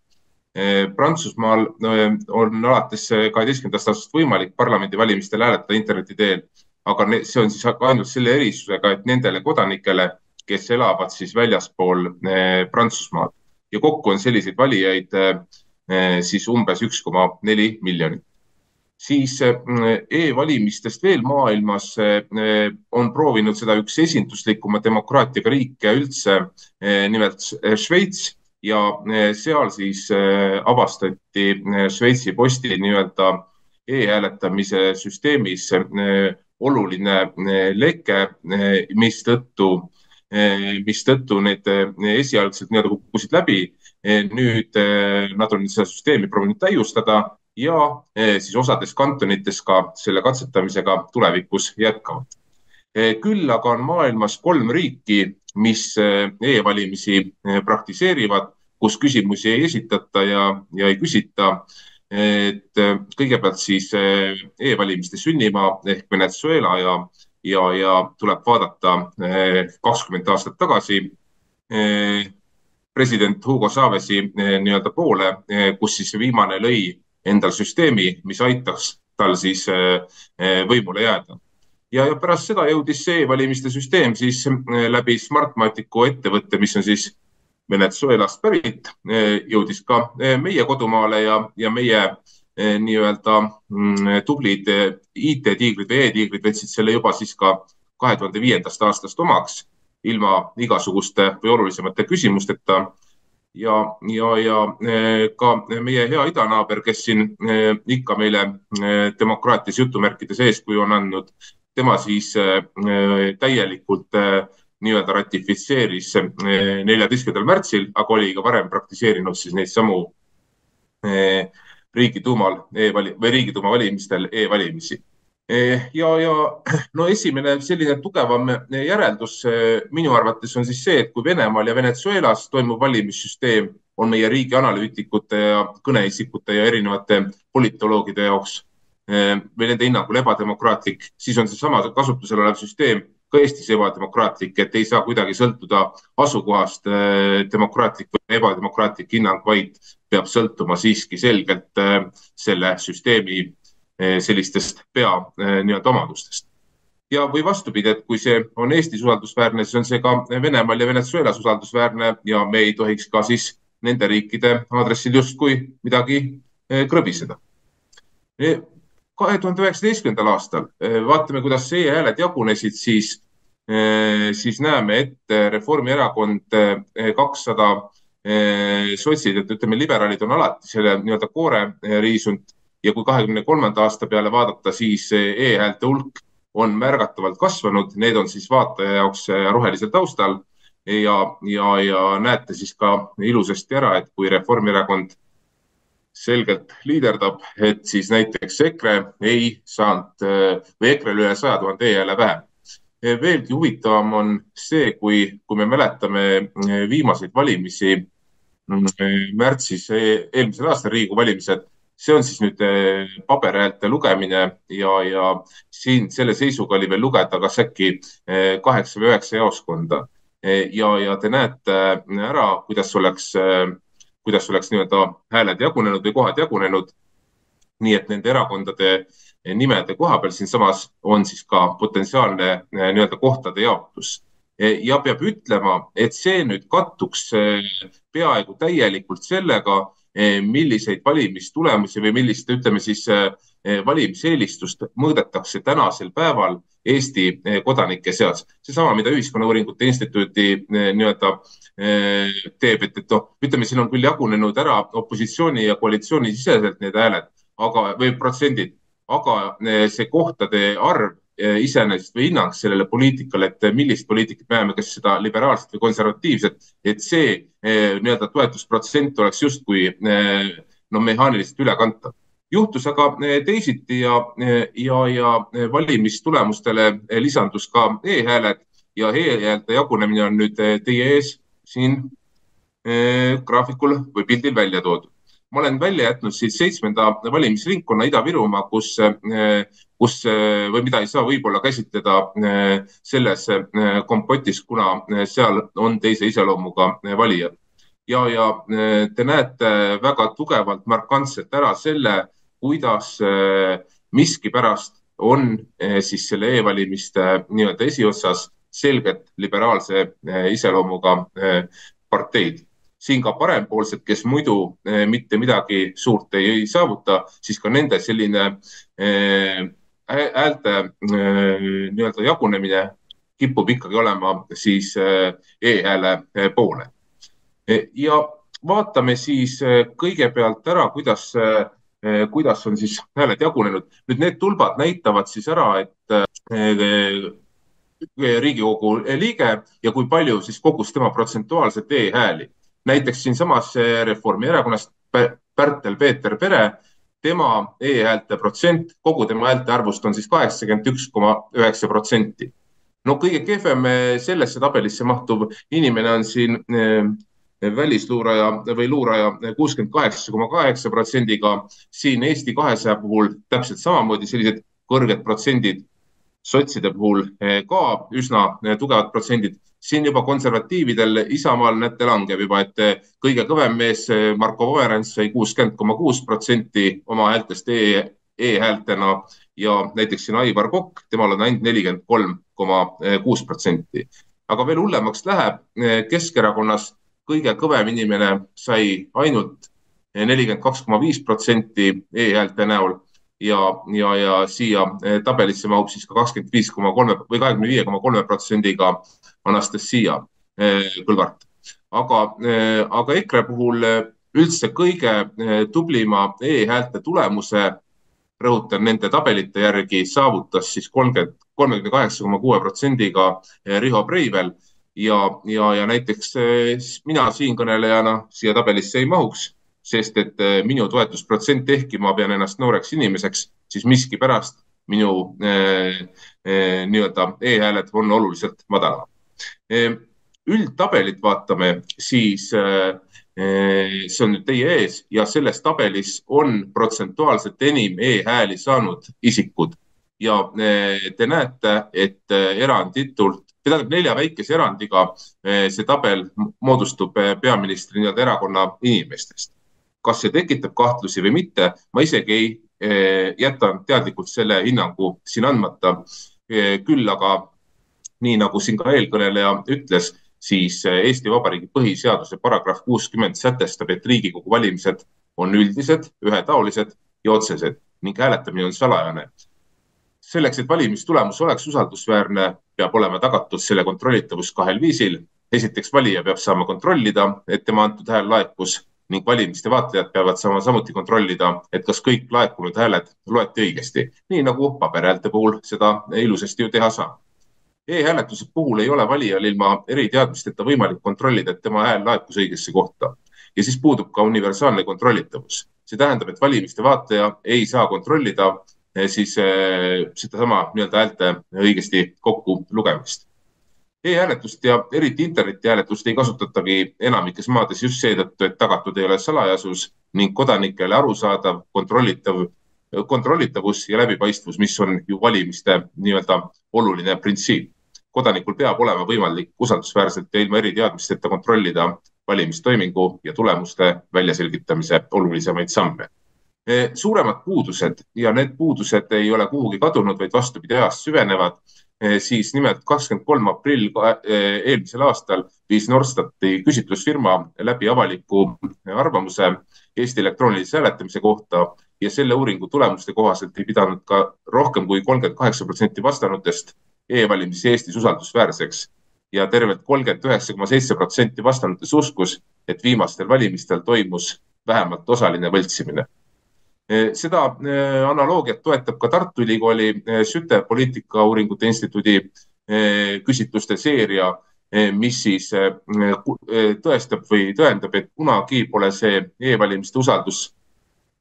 Prantsusmaal eh, on alates kaheteistkümnendast aastast võimalik parlamendivalimistel hääletada interneti teel, aga see on siis ainult selle erisusega, et nendele kodanikele, kes elavad siis väljaspool Prantsusmaad. Ja kokku on selliseid valijaid siis umbes üks koma neli miljonit. siis e-valimistest veel maailmas on proovinud seda üks esinduslikuma demokraatiaga riike üldse, nimelt Šveits ja eh, seal siis eh, avastati eh, Šveitsi posti nii-öelda e-hääletamise süsteemis oluline leke, mistõttu, mistõttu need esialgsed nii-öelda kukkusid läbi. nüüd nad on seda süsteemi proovinud täiustada ja siis osades kantonites ka selle katsetamisega tulevikus jätkavad. küll aga on maailmas kolm riiki, mis e-valimisi praktiseerivad kus küsimusi ei esitata ja, ja ei küsita. et äh, kõigepealt siis äh, e-valimiste sünnimaa ehk Venezuela ja, ja, ja tuleb vaadata äh, kakskümmend aastat tagasi president Hugo Chavez'i nii-öelda poole, kus siis viimane lõi endal süsteemi, mis aitaks tal siis võimule jääda. ja, ja pärast seda jõudis see e-valimiste süsteem siis läbi Smartmaticu ettevõtte, mis on siis Venezuelast pärit, eh, jõudis ka eh, meie kodumaale ja, ja meie eh, nii-öelda mm, tublid IT-tiigrid või e-tiigrid võtsid selle juba siis ka kahe tuhande viiendast aastast omaks ilma igasuguste või olulisemate küsimusteta. Ja, ja, ja ka meie hea idanaaber, kes siin ikka meile demokraatias jutumärkides eeskuju on andnud, tema siis täielikult nii-öelda ratifitseeris neljateistkümnendal märtsil, aga oli ka varem praktiseerinud siis neid samu riigiduumal e-vali- või riigiduuma valimistel e-valimisi. ja, ja no esimene selline tugevam järeldus minu arvates on siis see, et kui Venemaal ja Venezuelas toimub valimissüsteem, on meie riigi analüütikute ja kõneisikute ja erinevate politoloogide jaoks või nende hinnangul ebademokraatlik, siis on seesama kasutusel olev süsteem ka Eestis ebademokraatlik, et ei saa kuidagi sõltuda asukohast äh, demokraatlik või ebademokraatlik hinnang, vaid peab sõltuma siiski selgelt äh, selle süsteemi äh, sellistest pea nii-öelda omadustest. ja, või vastupidi, et kui see on Eestis usaldusväärne, siis on see ka Venemaal ja Venezuelas usaldusväärne ja me ei tohiks ka siis nende riikide aadressil justkui midagi krõbiseda kahe tuhande üheksateistkümnendal aastal vaatame, kuidas e-hääled jagunesid, siis siis näeme ette Reformierakond eh, kakssada eh, sotsid, et ütleme, liberaalid on alati selle nii-öelda koore riisunud. Ja kui kahekümne kolmanda aasta peale vaadata, siis e-häälte hulk on märgatavalt kasvanud, need on siis vaataja jaoks rohelisel taustal. Ja, ja, ja näete siis ka ilusasti ära, et kui Reformierakond selgelt liiderdab, et siis näiteks EKRE ei saanud või EKRE-l üle saja tuhande e-hääle vähem veelgi huvitavam on see, kui, kui me mäletame eh, viimaseid valimisi mm, eh, märtsis eh, eelmisel aastal, Riigikogu valimised, see on siis nüüd paberhäälte lugemine ja, ja siin selle seisuga oli veel lugeda, kas äkki kaheksa või üheksa jaoskonda. ja, ja te näete ära, kuidas oleks, kuidas oleks nii-öelda hääled jagunenud või kohad jagunenud. nii et nende erakondade nimede koha peal siinsamas on siis ka potentsiaalne eh, nii-öelda kohtade jaotus. Eh, ja peab ütlema, et see nüüd kattuks eh, peaaegu täielikult sellega, milliseid valimistulemusi või millist, ütleme siis valimiseelistust mõõdetakse tänasel päeval Eesti kodanike seas. seesama, mida Ühiskonnauuringute Instituudi nii-öelda teeb, et, et noh, ütleme, siin on küll jagunenud ära opositsiooni ja koalitsiooni siseselt need hääled, aga, või protsendid aga eh, see kohtade arv eh, iseenesest või hinnang sellele poliitikale, et millist poliitikat me ajame, kas seda liberaalset või konservatiivset, et see eh, nii-öelda toetusprotsent oleks justkui no mehaaniliselt ülekantav. juhtus aga teisiti ja, ja, ja valimistulemustele lisandus ka e-hääled ja e-häälte jagunemine on nüüd teie ees siin graafikul või pildil välja toodud ma olen välja jätnud siis seitsmenda valimisringkonna Ida-Virumaa, kus, kus või mida ei saa võib-olla käsitleda selles kompotis, kuna seal on teise iseloomuga valijad. ja, ja te näete väga tugevalt, markantselt ära selle, kuidas miskipärast on siis selle e-valimiste nii-öelda esiotsas selgelt liberaalse iseloomuga parteid siin ka parempoolsed, kes muidu eh, mitte midagi suurt ei, ei saavuta, siis ka nende selline eh, häälte eh, nii-öelda jagunemine kipub ikkagi olema siis e-hääle poole. ja vaatame siis kõigepealt ära, kuidas, kuidas on siis hääled jagunenud. nüüd need tulbad näitavad siis ära, et Riigikogu liige ja kui palju siis kogus tema protsentuaalselt e-hääli näiteks siinsamas Reformierakonnast Pärtel-Peeter Pere, tema e-häälte protsent kogu tema häälte arvust on siis kaheksakümmend üks koma üheksa protsenti. no kõige kehvem eh, sellesse tabelisse mahtuv inimene on siin eh, välisluuraja või luuraja kuuskümmend kaheksa koma kaheksa protsendiga. siin Eesti kahesaja puhul täpselt samamoodi sellised kõrged protsendid sotside puhul eh, ka üsna eh, tugevad protsendid. Siin juba konservatiividel Isamaal näete langeb juba, et eh, kõige kõvem mees Marko Pomerants sai kuuskümmend koma kuus protsenti oma häältest e e-häältena ja näiteks siin Aivar Kokk, temal on ainult nelikümmend kolm koma kuus protsenti. aga veel hullemaks läheb, Keskerakonnas kõige kõvem inimene sai ainult nelikümmend kaks koma viis protsenti e-häälte näol ja, ja, ja siia tabelisse mahub siis ka kakskümmend viis koma kolme või kahekümne viie koma kolme protsendiga Anastasia Kõlvart. aga, aga EKRE puhul üldse kõige tublima e-häälte tulemuse rõhutan, nende tabelite järgi saavutas siis kolmkümmend, kolmekümne kaheksa koma kuue protsendiga eh, Riho Breivel ja, ja, ja näiteks eh, mina siinkõnelejana siia tabelisse ei mahuks, sest et eh, minu toetusprotsent, ehkki ma pean ennast nooreks inimeseks, siis miskipärast minu eh, eh, nii-öelda e-hääled on oluliselt madalamad eh,. üldtabelit vaatame, siis see on nüüd teie ees ja selles tabelis on protsentuaalselt enim e-hääli saanud isikud ja te näete, et eranditult, tähendab nelja väikese erandiga see tabel moodustub peaministri nii-öelda erakonna inimestest. Kas see tekitab kahtlusi või mitte, ma isegi ei jäta teadlikult selle hinnangu siin andmata. küll aga nii nagu siin ka eelkõneleja ütles siis eh, Eesti Vabariigi põhiseaduse paragrahv kuuskümmend sätestab, et Riigikogu valimised on üldised, ühetaolised ja otsesed ning hääletamine on salajane. selleks, et valimistulemus oleks usaldusväärne, peab olema tagatud selle kontrollitavus kahel viisil. esiteks, valija peab saama kontrollida, et tema antud hääl laekus ning valimiste vaatlejad peavad saama samuti kontrollida, et kas kõik laekunud hääled loeti õigesti, nii nagu paberhäälte puhul seda ilusasti ju teha saab e-hääletuse puhul ei ole valijal ilma eriteadmisteta võimalik kontrollida, et tema hääl laekus õigesse kohta ja siis puudub ka universaalne kontrollitavus. see tähendab, et valimiste vaataja ei saa kontrollida eh, siis eh, sedasama nii-öelda häälte õigesti kokku lugemist e. e-hääletust ja eriti internetihääletust ei kasutatagi enamikes maades just seetõttu, et tagatud ei ole salajasus ning kodanikele arusaadav, kontrollitav kontrollitavus ja läbipaistvus, mis on ju valimiste nii-öelda oluline printsiip kodanikul peab olema võimalik usaldusväärselt ja ilma eriteadmisteta kontrollida valimistoimingu ja tulemuste väljaselgitamise olulisemaid samme. suuremad puudused ja need puudused ei ole kuhugi kadunud, vaid vastupidi, ajas süvenevad, siis nimelt kakskümmend kolm aprill eelmisel aastal viis Norstati küsitlusfirma läbi avaliku arvamuse Eesti elektroonilise hääletamise kohta ja selle uuringu tulemuste kohaselt ei pidanud ka rohkem kui kolmkümmend kaheksa protsenti vastanutest e-valimisi Eestis usaldusväärseks ja tervelt kolmkümmend üheksa koma seitse protsenti vastanutes uskus, et viimastel valimistel toimus vähemalt osaline võltsimine. E, seda e, analoogiat toetab ka Tartu Ülikooli e, Süte poliitikauuringute instituudi küsitluste seeria, mis siis tõestab või tõendab, et kunagi pole see e-valimiste usaldus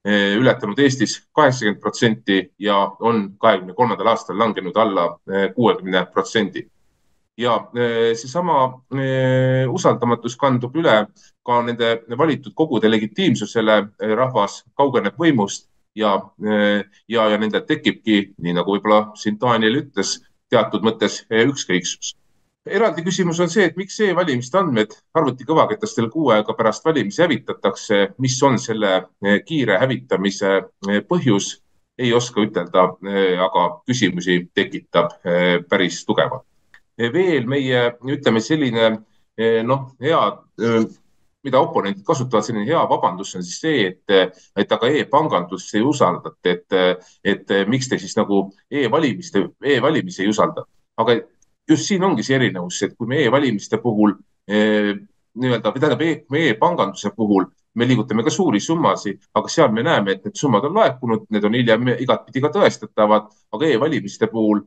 Eh, ületanud Eestis kaheksakümmend protsenti ja on kahekümne kolmandal aastal langenud alla eh, kuuekümne protsendi. Ja eh, seesama usaldamatus kandub üle ka nende valitud kogude legitiimsusele, rahvas kaugeneb võimust ja, ja, ja nendel tekibki, nii nagu võib-olla siin Daniel ütles, teatud mõttes ükskõiksus eraldi küsimus on see, et miks e-valimiste andmed arvutikõvaketastel kuu aega pärast valimisi hävitatakse, mis on selle kiire hävitamise põhjus, ei oska ütelda, aga küsimusi tekitab päris tugevalt. Veel meie, ütleme selline noh, hea, mida oponendid kasutavad, selline hea vabandus on siis see, et, et aga e-pangandust ei usaldata, et, et miks te siis nagu e-valimiste e, e-valimisi ei usalda. Aga just siin ongi see erinevus, et kui me e-valimiste puhul eh, nii-öelda, või tähendab e, e-panganduse puhul me liigutame ka suuri summasid, aga seal me näeme, et need summad on laekunud, need on hiljem igatpidi ka tõestatavad, aga e-valimiste puhul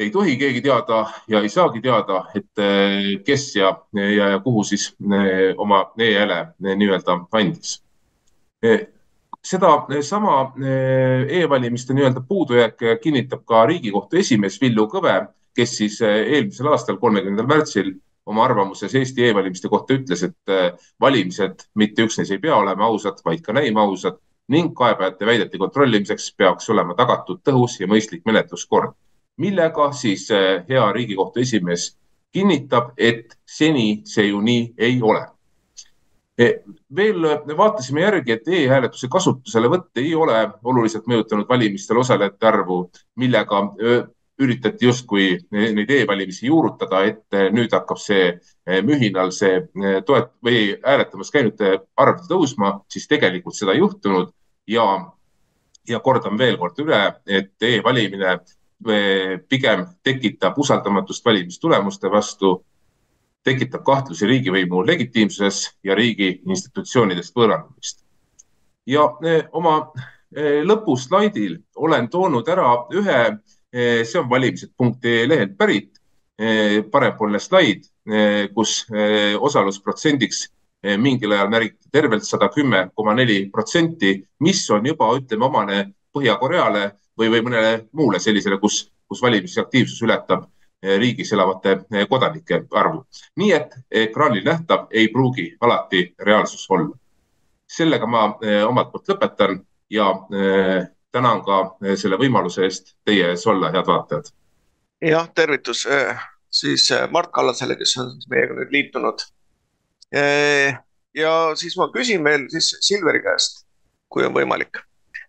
ei tohi keegi teada ja ei saagi teada, et eh, kes ja, ja, ja kuhu siis eh, oma e-hääle nii-öelda andis. Seda sama e-valimiste nii-öelda puudujääke kinnitab ka Riigikohtu esimees Villu Kõve kes siis eh, eelmisel aastal, kolmekümnendal märtsil oma arvamuses Eesti e-valimiste kohta ütles, et eh, valimised mitte üksnes ei pea olema ausad, vaid ka näima ausad ning kaebajate väidete kontrollimiseks peaks olema tagatud tõhus ja mõistlik menetluskord, millega siis eh, hea Riigikohtu esimees kinnitab, et seni see ju nii ei ole. Veel vaatasime järgi, et e-hääletuse kasutuselevõtt ei ole oluliselt mõjutanud valimistel osalejate arvu, millega üritati justkui neid e-valimisi juurutada, et nüüd hakkab see eh, mühinal see eh, toet- või hääletamas käinute arv tõusma, siis tegelikult seda ei juhtunud. Ja ja kordan veel kord üle, et e-valimine pigem tekitab usaldamatust valimistulemuste vastu, tekitab kahtlusi riigivõimu legitiimsuses ja riigi institutsioonidest võõrandumist. ja oma lõpuslaidil olen toonud ära ühe, see on valimised.ee lehelt pärit, parempoolne slaid, kus osalusprotsendiks mingil ajal märgiti tervelt sada kümme koma neli protsenti, mis on juba, ütleme, omane Põhja-Koreale või, või mõnele muule sellisele, kus, kus valimisaktiivsus ületab riigis elavate kodanike arvu. nii et ekraanil nähtav ei pruugi alati reaalsus olla. sellega ma omalt poolt lõpetan ja tänan ka selle võimaluse eest teie ees olla, head vaatajad. jah, tervitus siis Mart Kallasele, kes on meiega nüüd liitunud ja siis ma küsin veel siis Silveri käest, kui on võimalik.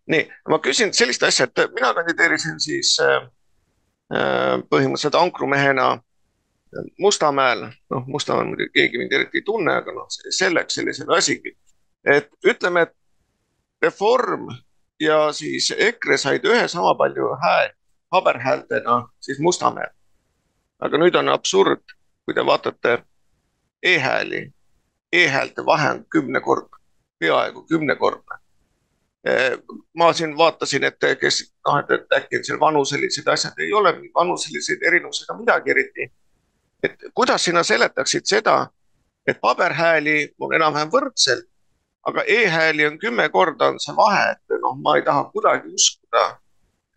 Nii, ma küsin sellist asja, et mina kandideerisin siis äh, põhimõtteliselt ankrumehena Mustamäel, noh, Mustamäel muidugi keegi mind eriti ei tunne, aga noh, selleks sellisele asigi. et ütleme, et Reform ja siis EKRE said ühe sama palju hääli paberhäältena siis Mustamäel. aga nüüd on absurd, kui te vaatate e-hääli e-häälte vahe on kümnekordne, peaaegu kümnekordne. Ma siin vaatasin, et kes, et, et äkki on seal vanuselised asjad, ei ole vanuselisi erinevusi ega midagi eriti. et kuidas sina seletaksid seda, et paberhääli on enam-vähem võrdselt, aga e-hääli on kümme korda on see vahe, et noh, ma ei taha kuidagi uskuda,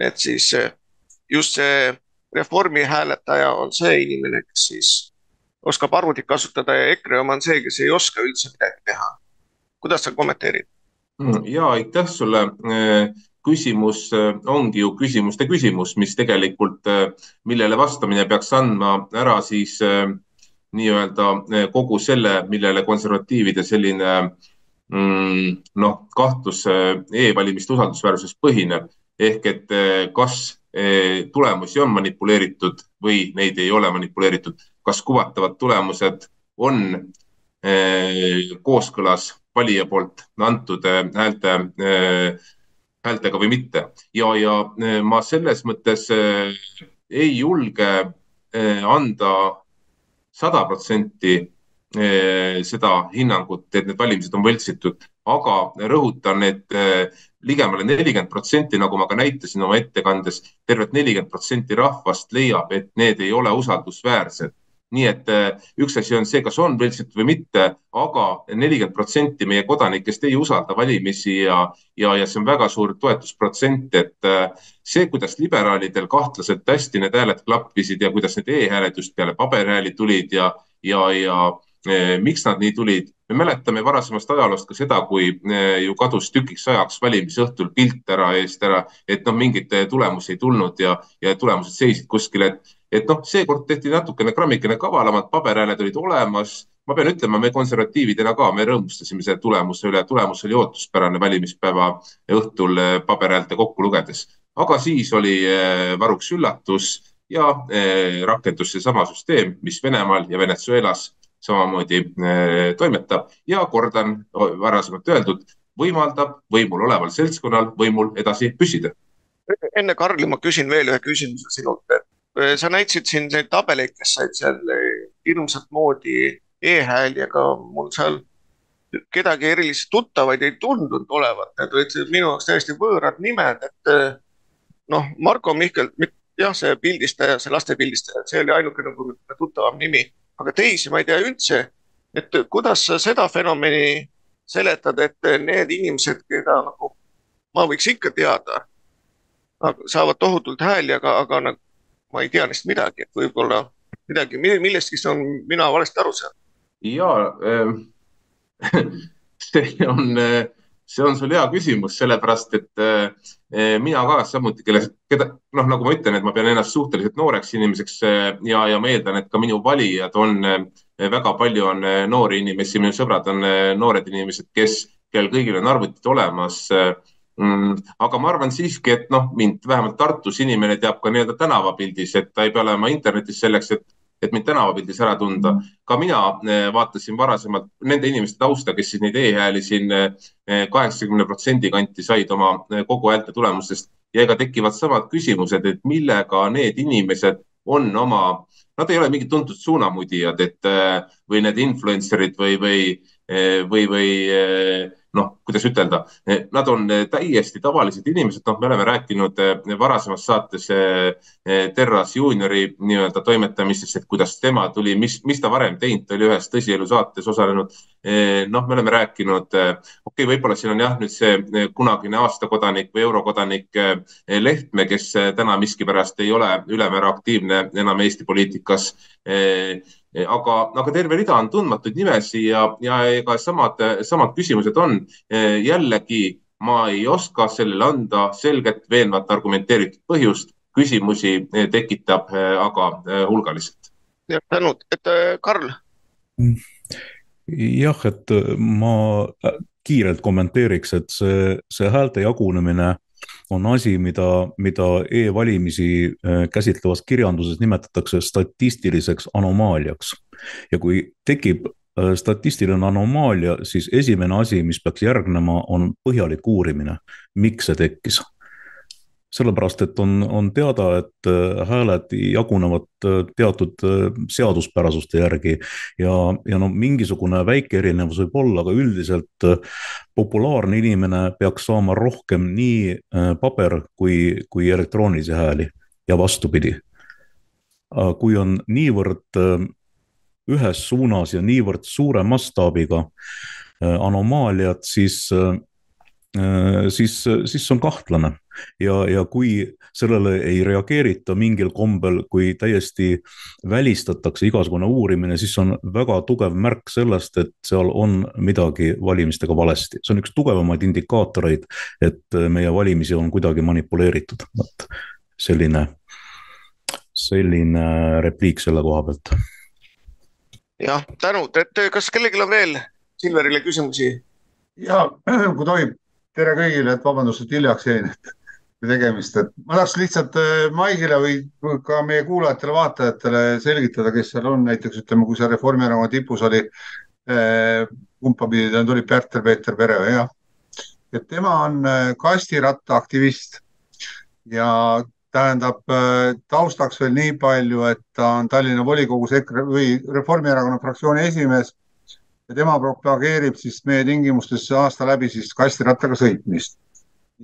et siis just see reformi hääletaja on see inimene, kes siis oskab arvutit kasutada ja EKRE oma on see, kes ei oska üldse midagi teha. kuidas sa kommenteerid? Mm, ja aitäh sulle. Äh, küsimus äh, ongi ju küsimuste küsimus, mis tegelikult, äh, millele vastamine peaks andma ära siis nii-öelda kogu selle, millele konservatiivide selline mm, noh, kahtlus e-valimiste usaldusväärsuses põhineb ehk et kas tulemusi on manipuleeritud või neid ei ole manipuleeritud kas kuvatavad tulemused on kooskõlas valija poolt antud eh, häälte, eh, häältega või mitte. ja, ja ma selles mõttes ei julge anda sada protsenti seda hinnangut, et need valimised on võltsitud, aga rõhutan, et ligemale nelikümmend protsenti, nagu ma ka näitasin oma ettekandes, tervelt nelikümmend protsenti rahvast leiab, et need ei ole usaldusväärsed nii et äh, üks asi on see, kas on võltsitud või mitte, aga nelikümmend protsenti meie kodanikest ei usalda valimisi ja, ja, ja see on väga suur toetusprotsent, et äh, see, kuidas liberaalidel kahtlaselt hästi need hääled klappisid ja kuidas need e-hääled just peale paberhääli tulid ja, ja, ja miks nad nii tulid. me mäletame varasemast ajaloost ka seda, kui e, ju kadus tükiks ajaks valimisõhtul pilt ära eest ära, et noh, mingeid tulemusi ei tulnud ja, ja tulemused seisid kuskil, et et noh, seekord tehti natukene grammikene kavalamalt, paberhääled olid olemas. ma pean ütlema, me konservatiividena ka, me rõõmustasime selle tulemuse üle, tulemus oli ootuspärane valimispäeva õhtul eh, paberhäälte kokku lugedes. aga siis oli eh, varuks üllatus ja eh, rakendus seesama süsteem, mis Venemaal ja Venezuelas samamoodi toimetab ja kordan varasemalt öeldud, võimaldab võimul oleval seltskonnal võimul edasi püsida. enne Karli ma küsin veel ühe küsimuse sinult, et Äh, sa näitasid siin neid tabeleid, kes said seal äh, hirmsat moodi e-hääli, aga mul seal kedagi erilisi tuttavaid ei tundunud olevat, need olid minu jaoks täiesti võõrad nimed, et äh, noh, Marko Mihkel, jah, see pildistaja, see laste pildistaja, see oli ainuke nagu tuttavam nimi, aga teisi ma ei tea üldse. et kuidas sa seda fenomeni seletad, et need inimesed, keda nagu ma võiks ikka teada, saavad tohutult hääli, aga, aga nagu ma ei tea neist midagi, et võib-olla midagi, millestki on mina valesti aru saanud. ja äh, see on, see on sul hea küsimus, sellepärast et äh, mina ka samuti, kelle, keda noh, nagu ma ütlen, et ma pean ennast suhteliselt nooreks inimeseks äh, ja, ja ma eeldan, et ka minu valijad on väga palju on noori inimesi, minu sõbrad on noored inimesed, kes, kellel kõigil on arvutid olemas Mm, aga ma arvan siiski, et noh, mind vähemalt Tartus inimene teab ka nii-öelda tänavapildis, et ta ei pea olema internetis selleks, et, et mind tänavapildis ära tunda. ka mina vaatasin varasemalt nende inimeste tausta, kes siis neid e-hääli siin kaheksakümne protsendi kanti said oma kogu häälte tulemustest ja ega tekivad samad küsimused, et millega need inimesed on oma, nad ei ole mingid tuntud suunamudijad, et või need influencer'id või, või, või, või noh, kuidas ütelda, nad on täiesti tavalised inimesed, noh, me oleme rääkinud eh, varasemas saates eh, eh, Terras juuniori nii-öelda toimetamistest, et kuidas tema tuli, mis, mis ta varem teinud, ta oli ühes tõsielu saates osalenud. noh, me oleme rääkinud, okei okay,, võib-olla siin on jah, nüüd see kunagine aastakodanik või eurokodanik Lehtme, kes täna miskipärast ei ole ülemäära aktiivne enam Eesti poliitikas aga, aga terve rida on tundmatuid nimesi ja, ja ega samad, samad küsimused on. jällegi ma ei oska sellele anda selget, veenvat, argumenteeritud põhjust. küsimusi tekitab aga hulgaliselt. jah, tänud, et Karl. jah, et ma kiirelt kommenteeriks, et see, see häälte jagunemine on asi, mida, mida e-valimisi äh, käsitlevas kirjanduses nimetatakse statistiliseks anomaaliaks. ja kui tekib äh, statistiline anomaalia, siis esimene asi, mis peaks järgnema, on põhjalik uurimine, miks see tekkis sellepärast, et on, on teada, et äh, hääled jagunevad äh, teatud äh, seaduspärasuste järgi ja, ja no mingisugune väike erinevus võib olla, aga üldiselt populaarne inimene peaks saama rohkem nii paber kui, kui elektroonilisi hääli ja vastupidi. kui on niivõrd ühes suunas ja niivõrd suure mastaabiga anomaaliad, siis siis, siis on kahtlane ja, ja kui sellele ei reageerita mingil kombel, kui täiesti välistatakse igasugune uurimine, siis on väga tugev märk sellest, et seal on midagi valimistega valesti. see on üks tugevamaid indikaatoreid, et meie valimisi on kuidagi manipuleeritud. vot selline, selline repliik selle koha pealt. jah, tänud, et kas kellelgi on veel Silverile küsimusi? ja kui tohib tere kõigile, et vabandust, et hiljaks jäin tegemist, et ma tahaks lihtsalt äh, Maigile või ka meie kuulajatele-vaatajatele selgitada, kes seal on, näiteks ütleme, kui seal Reformierakonna tipus oli, äh, kumba pidi ta tuli, Pärtel-Peeter Pere, jah. et tema on äh, kastiratta aktivist ja tähendab taustaks veel nii palju, et ta on Tallinna volikogus EKRE või Reformierakonna fraktsiooni esimees ja tema propageerib siis meie tingimustes aasta läbi siis kastirattaga sõitmist.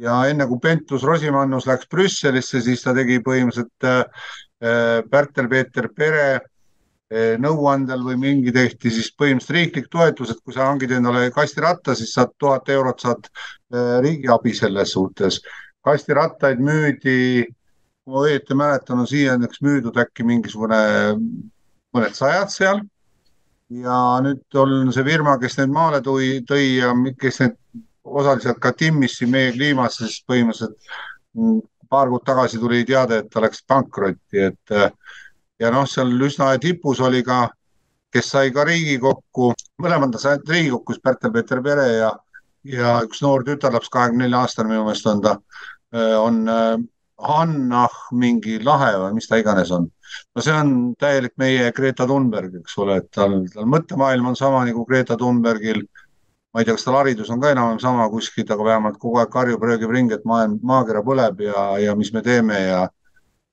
Ja enne kui Pentus-Rosimannus läks Brüsselisse, siis ta tegi põhimõtteliselt äh, Pärtel-Peeter Pere äh, nõuandel või mingi tehti siis põhimõtteliselt riiklik toetus, et kui sa hangid endale kastiratta, siis saad tuhat eurot, saad äh, riigiabi selles suhtes. kastirattaid müüdi, kui ma õieti mäletan, on siiani müüdud äkki mingisugune mõned sajad seal ja nüüd on see firma, kes need maale tõi, tõi ja kes need osaliselt ka timmis siin meie kliimasse, siis põhimõtteliselt mm, paar kuud tagasi tuli teade, et ta läks pankrotti, et ja noh, seal üsna tipus oli ka, kes sai ka Riigikokku, mõlemad said Riigikokku, siis Pärtel-Peeter Pere ja, ja üks noor tütarlaps, kahekümne nelja aastane minu meelest on ta, on Hannah mingi lahe või mis ta iganes on. no see on täielik meie Greta Thunberg, eks ole, et tal, tal mõttemaailm on sama nagu Greta Thunbergil. Ma ei tea, kas tal haridus on ka enam-vähem sama kuskilt, aga vähemalt kogu aeg karjub, röögib ringi, et maailm, maakera põleb ja, ja mis me teeme ja,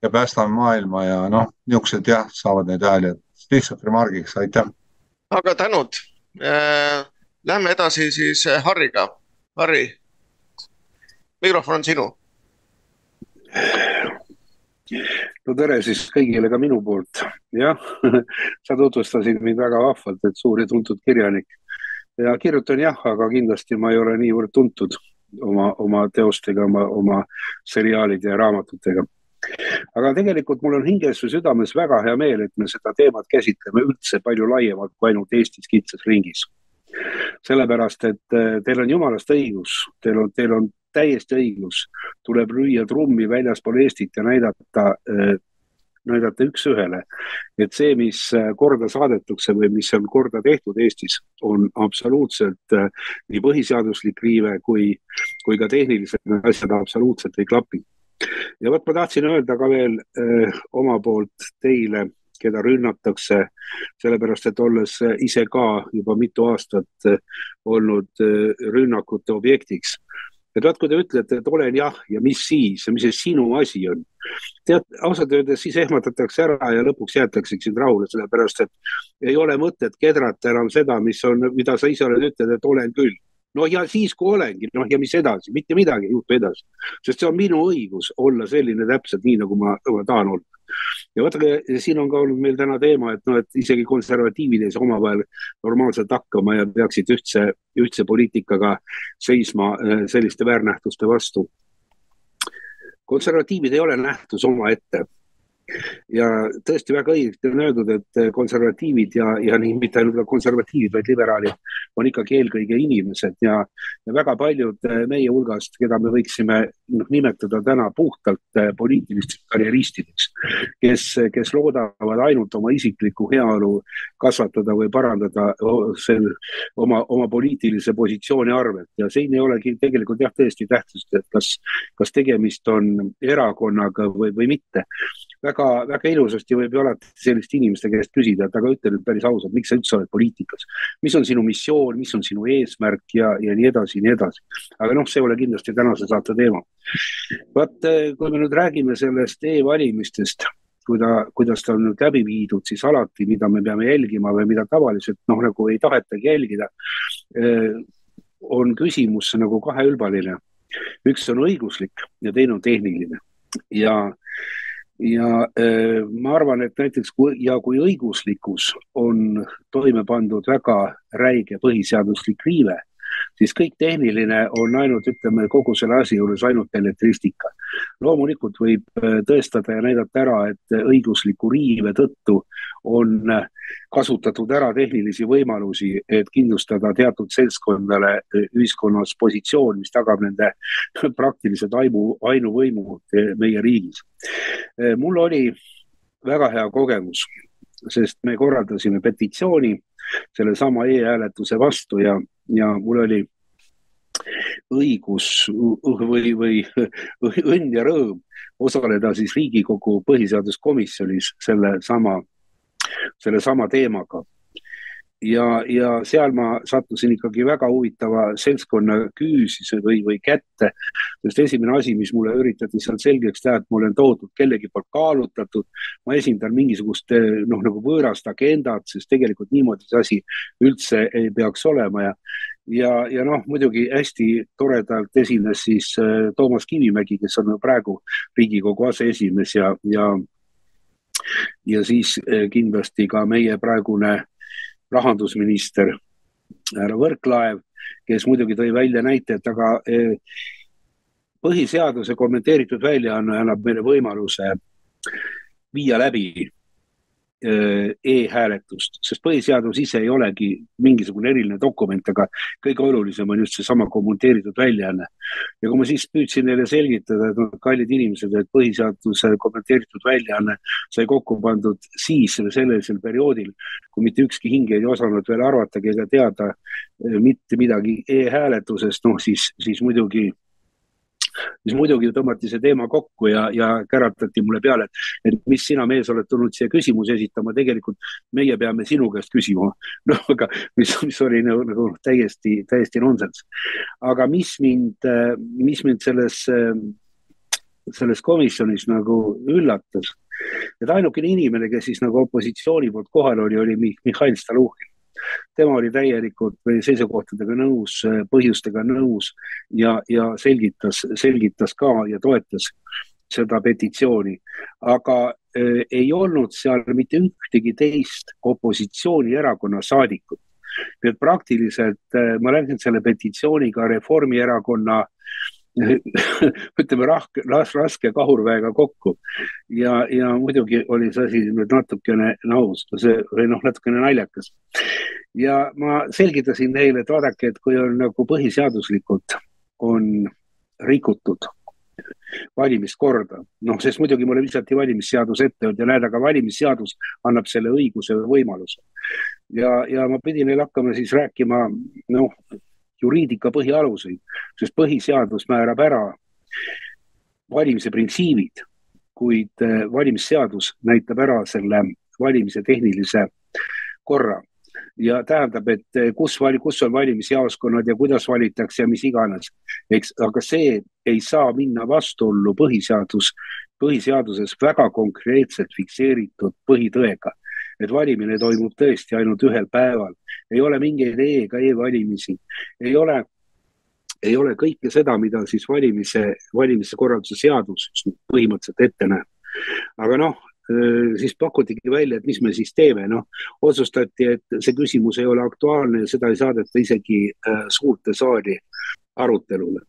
ja päästame maailma ja noh, niisugused jah, saavad neid hääli, et lihtsalt remargiks, aitäh. aga tänud äh,. Lähme edasi siis Harriga. Harri, mikrofon on sinu no tere siis kõigile ka minu poolt. jah, sa tutvustasid mind väga vahvalt, et suur ja tuntud kirjanik. Ja kirjutan jah, aga kindlasti ma ei ole niivõrd tuntud oma, oma teostega, oma, oma seriaalide ja raamatutega. aga tegelikult mul on hinges ja südames väga hea meel, et me seda teemat käsitleme üldse palju laiemalt kui ainult Eestis kitsas ringis. Sellepärast, et eh, teil on jumalast õigus, teil on, teil on täiesti õigus, tuleb lüüa trummi väljaspool Eestit ja näidata äh, näidata üks-ühele, et see, mis äh, korda saadetakse või mis on korda tehtud Eestis, on absoluutselt äh, nii põhiseaduslik riive kui, kui ka tehnilised asjad absoluutselt ei klapi. ja vot ma tahtsin öelda ka veel öö, oma poolt teile keda rünnatakse, sellepärast et olles ise ka juba mitu aastat olnud rünnakute objektiks et vaat, kui te ütlete, et olen jah ja mis siis ja mis see sinu asi on. tead, ausalt öeldes siis ehmatatakse ära ja lõpuks jäetakse sind rahule, sellepärast et ei ole mõtet kedrata enam seda, mis on, mida sa ise oled ütelnud, et olen küll noh, ja siis, kui olengi, noh ja mis edasi, mitte midagi ei juhtu edasi, sest see on minu õigus olla selline täpselt nii, nagu ma, ma tahan olla. Ja vaadake, siin on ka olnud meil täna teema, et noh, et isegi konservatiivid ei saa omavahel normaalselt hakkama ja peaksid ühtse, ühtse poliitikaga seisma äh, selliste väärnähtuste vastu. konservatiivid ei ole nähtus omaette ja tõesti väga õigesti on öeldud, et konservatiivid ja, ja nii mitte ainult konservatiivid, vaid liberaalid on ikkagi eelkõige inimesed ja, ja väga paljud meie hulgast, keda me võiksime noh, nimetada täna puhtalt poliitilisteks karjeristideks, kes, kes loodavad ainult oma isiklikku heaolu kasvatada või parandada sel, oma, oma poliitilise positsiooni arvelt. Ja siin ei olegi tegelikult jah, tõesti tähtsust, et kas, kas tegemist on erakonnaga või, või mitte väga, väga ilusasti võib ju alati selliste inimeste käest küsida, et aga ütle nüüd päris ausalt, miks sa üldse oled poliitikas. mis on sinu missioon, mis on sinu eesmärk ja, ja nii edasi, nii edasi. aga noh, see ei ole kindlasti tänase saate teema. vaat, eh, kui me nüüd räägime sellest e-valimistest, kuida-, kuidas ta on nüüd läbi viidud, siis alati, mida me peame jälgima või mida tavaliselt noh, nagu ei tahetagi jälgida, eh, on küsimus nagu kaheülbaline. üks on õiguslik ja teine on tehniline ja ja äh, ma arvan, et näiteks kui ja kui õiguslikus on toime pandud väga räige põhiseaduslik riive, siis kõik tehniline on ainult, ütleme kogu selle asi juures ainult belletristika. loomulikult võib äh, tõestada ja näidata ära, et õigusliku riive tõttu on äh, kasutatud ära tehnilisi võimalusi, et kindlustada teatud seltskondadele äh, ühiskonnas positsioon, mis tagab nende praktiliselt aimu, ainuvõimu meie riigis. mul oli väga hea kogemus, sest me korraldasime petitsiooni sellesama e-hääletuse vastu ja, ja mul oli õigus või, või õnn ja rõõm osaleda siis Riigikogu põhiseaduskomisjonis sellesama, sellesama teemaga ja, ja seal ma sattusin ikkagi väga huvitava seltskonna küüsi või, või kätte. sest esimene asi, mis mulle üritati seal selgeks teha, et ma olen tohutult kellegi poolt kaalutatud, ma esindan mingisugust noh, nagu võõrast agendat, sest tegelikult niimoodi see asi üldse ei peaks olema ja ja, ja noh, muidugi hästi toredalt esines siis äh, Toomas Kivimägi, kes on praegu Riigikogu aseesimees ja, ja ja siis äh, kindlasti ka meie praegune rahandusminister härra Võrklaev, kes muidugi tõi välja näite, et aga eh, põhiseaduse kommenteeritud väljaanne annab meile võimaluse viia läbi e-hääletust, sest põhiseadus ise ei olegi mingisugune eriline dokument, aga kõige olulisem on just seesama kommenteeritud väljaanne. ja kui ma siis püüdsin neile selgitada, et noh, kallid inimesed, et põhiseaduse kommenteeritud väljaanne sai kokku pandud siis sellisel perioodil, kui mitte ükski hing ei osanud veel arvatagi ega teada äh, mitte midagi e-hääletusest, noh siis, siis muidugi siis muidugi tõmmati see teema kokku ja, ja käratati mulle peale, et, et mis sina, mees, oled tulnud siia küsimusi esitama, tegelikult meie peame sinu käest küsima. noh, aga mis, mis oli nagu, nagu täiesti, täiesti nonsense. aga mis mind, mis mind selles, selles komisjonis nagu üllatas, et ainukene inimene, kes siis nagu opositsiooni poolt kohal oli, oli Mihhail Stalnuhhin tema oli täielikult seisukohtadega nõus, põhjustega nõus ja, ja selgitas, selgitas ka ja toetas seda petitsiooni, aga äh, ei olnud seal mitte ühtegi teist opositsioonierakonna saadikut. nii et praktiliselt äh, ma läksin selle petitsiooniga Reformierakonna ütleme rahke, raske kahurväega kokku. ja, ja muidugi oli see asi nüüd natukene naus, see või noh, natukene naljakas. ja ma selgitasin neile, et vaadake, et kui on nagu põhiseaduslikult on rikutud valimiskorda, noh, sest muidugi mulle visati valimisseadus ette, öeldi, näed, aga valimisseadus annab selle õiguse või võimaluse. ja, ja ma pidin neile hakkama siis rääkima, noh, juriidika põhialuseid, sest põhiseadus määrab ära valimise printsiibid, kuid äh, valimisseadus näitab ära selle valimise tehnilise korra. Ja tähendab, et kus, kus on valimisjaoskonnad ja kuidas valitakse ja mis iganes, eks, aga see ei saa minna vastuollu põhiseadus, põhiseaduses väga konkreetselt fikseeritud põhitõega et valimine toimub tõesti ainult ühel päeval, ei ole mingeid e ega e-valimisi, ei ole, ei ole kõike seda, mida siis valimise, valimise korralduse seadus põhimõtteliselt ette näeb. aga noh, siis pakutigi välja, et mis me siis teeme, noh, otsustati, et see küsimus ei ole aktuaalne ja seda ei saadeta isegi suurde saali arutelule.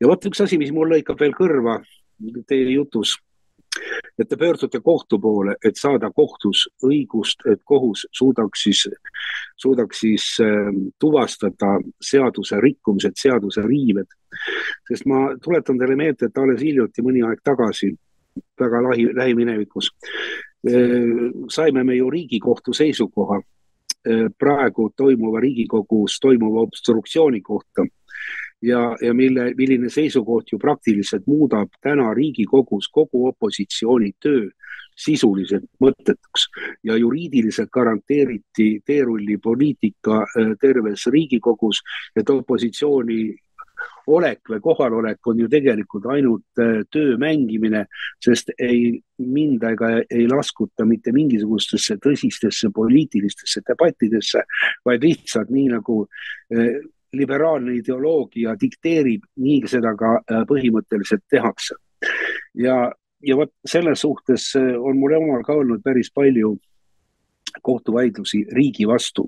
ja vot üks asi, mis mul lõikab veel kõrva teie jutus et te pöördute kohtu poole, et saada kohtus õigust, et kohus suudaks siis, suudaks siis äh, tuvastada seaduse rikkumised, seaduse riived. sest ma tuletan teile meelde, et alles hiljuti, mõni aeg tagasi, väga lähi, lähiminevikus äh,, saime me ju Riigikohtu seisukoha äh, praegu toimuva Riigikogus toimuva obstruktsiooni kohta ja, ja mille, milline seisukoht ju praktiliselt muudab täna Riigikogus kogu opositsiooni töö sisuliselt mõttetuks. Ja juriidiliselt garanteeriti teerullipoliitika äh, terves Riigikogus, et opositsiooni olek või kohalolek on ju tegelikult ainult äh, töö mängimine, sest ei minda ega ei laskuta mitte mingisugustesse tõsistesse poliitilistesse debattidesse, vaid lihtsalt nii nagu äh, liberaalne ideoloogia dikteerib, nii seda ka äh, põhimõtteliselt tehakse. ja, ja vot selles suhtes äh, on mul omal ka olnud päris palju kohtuvaidlusi riigi vastu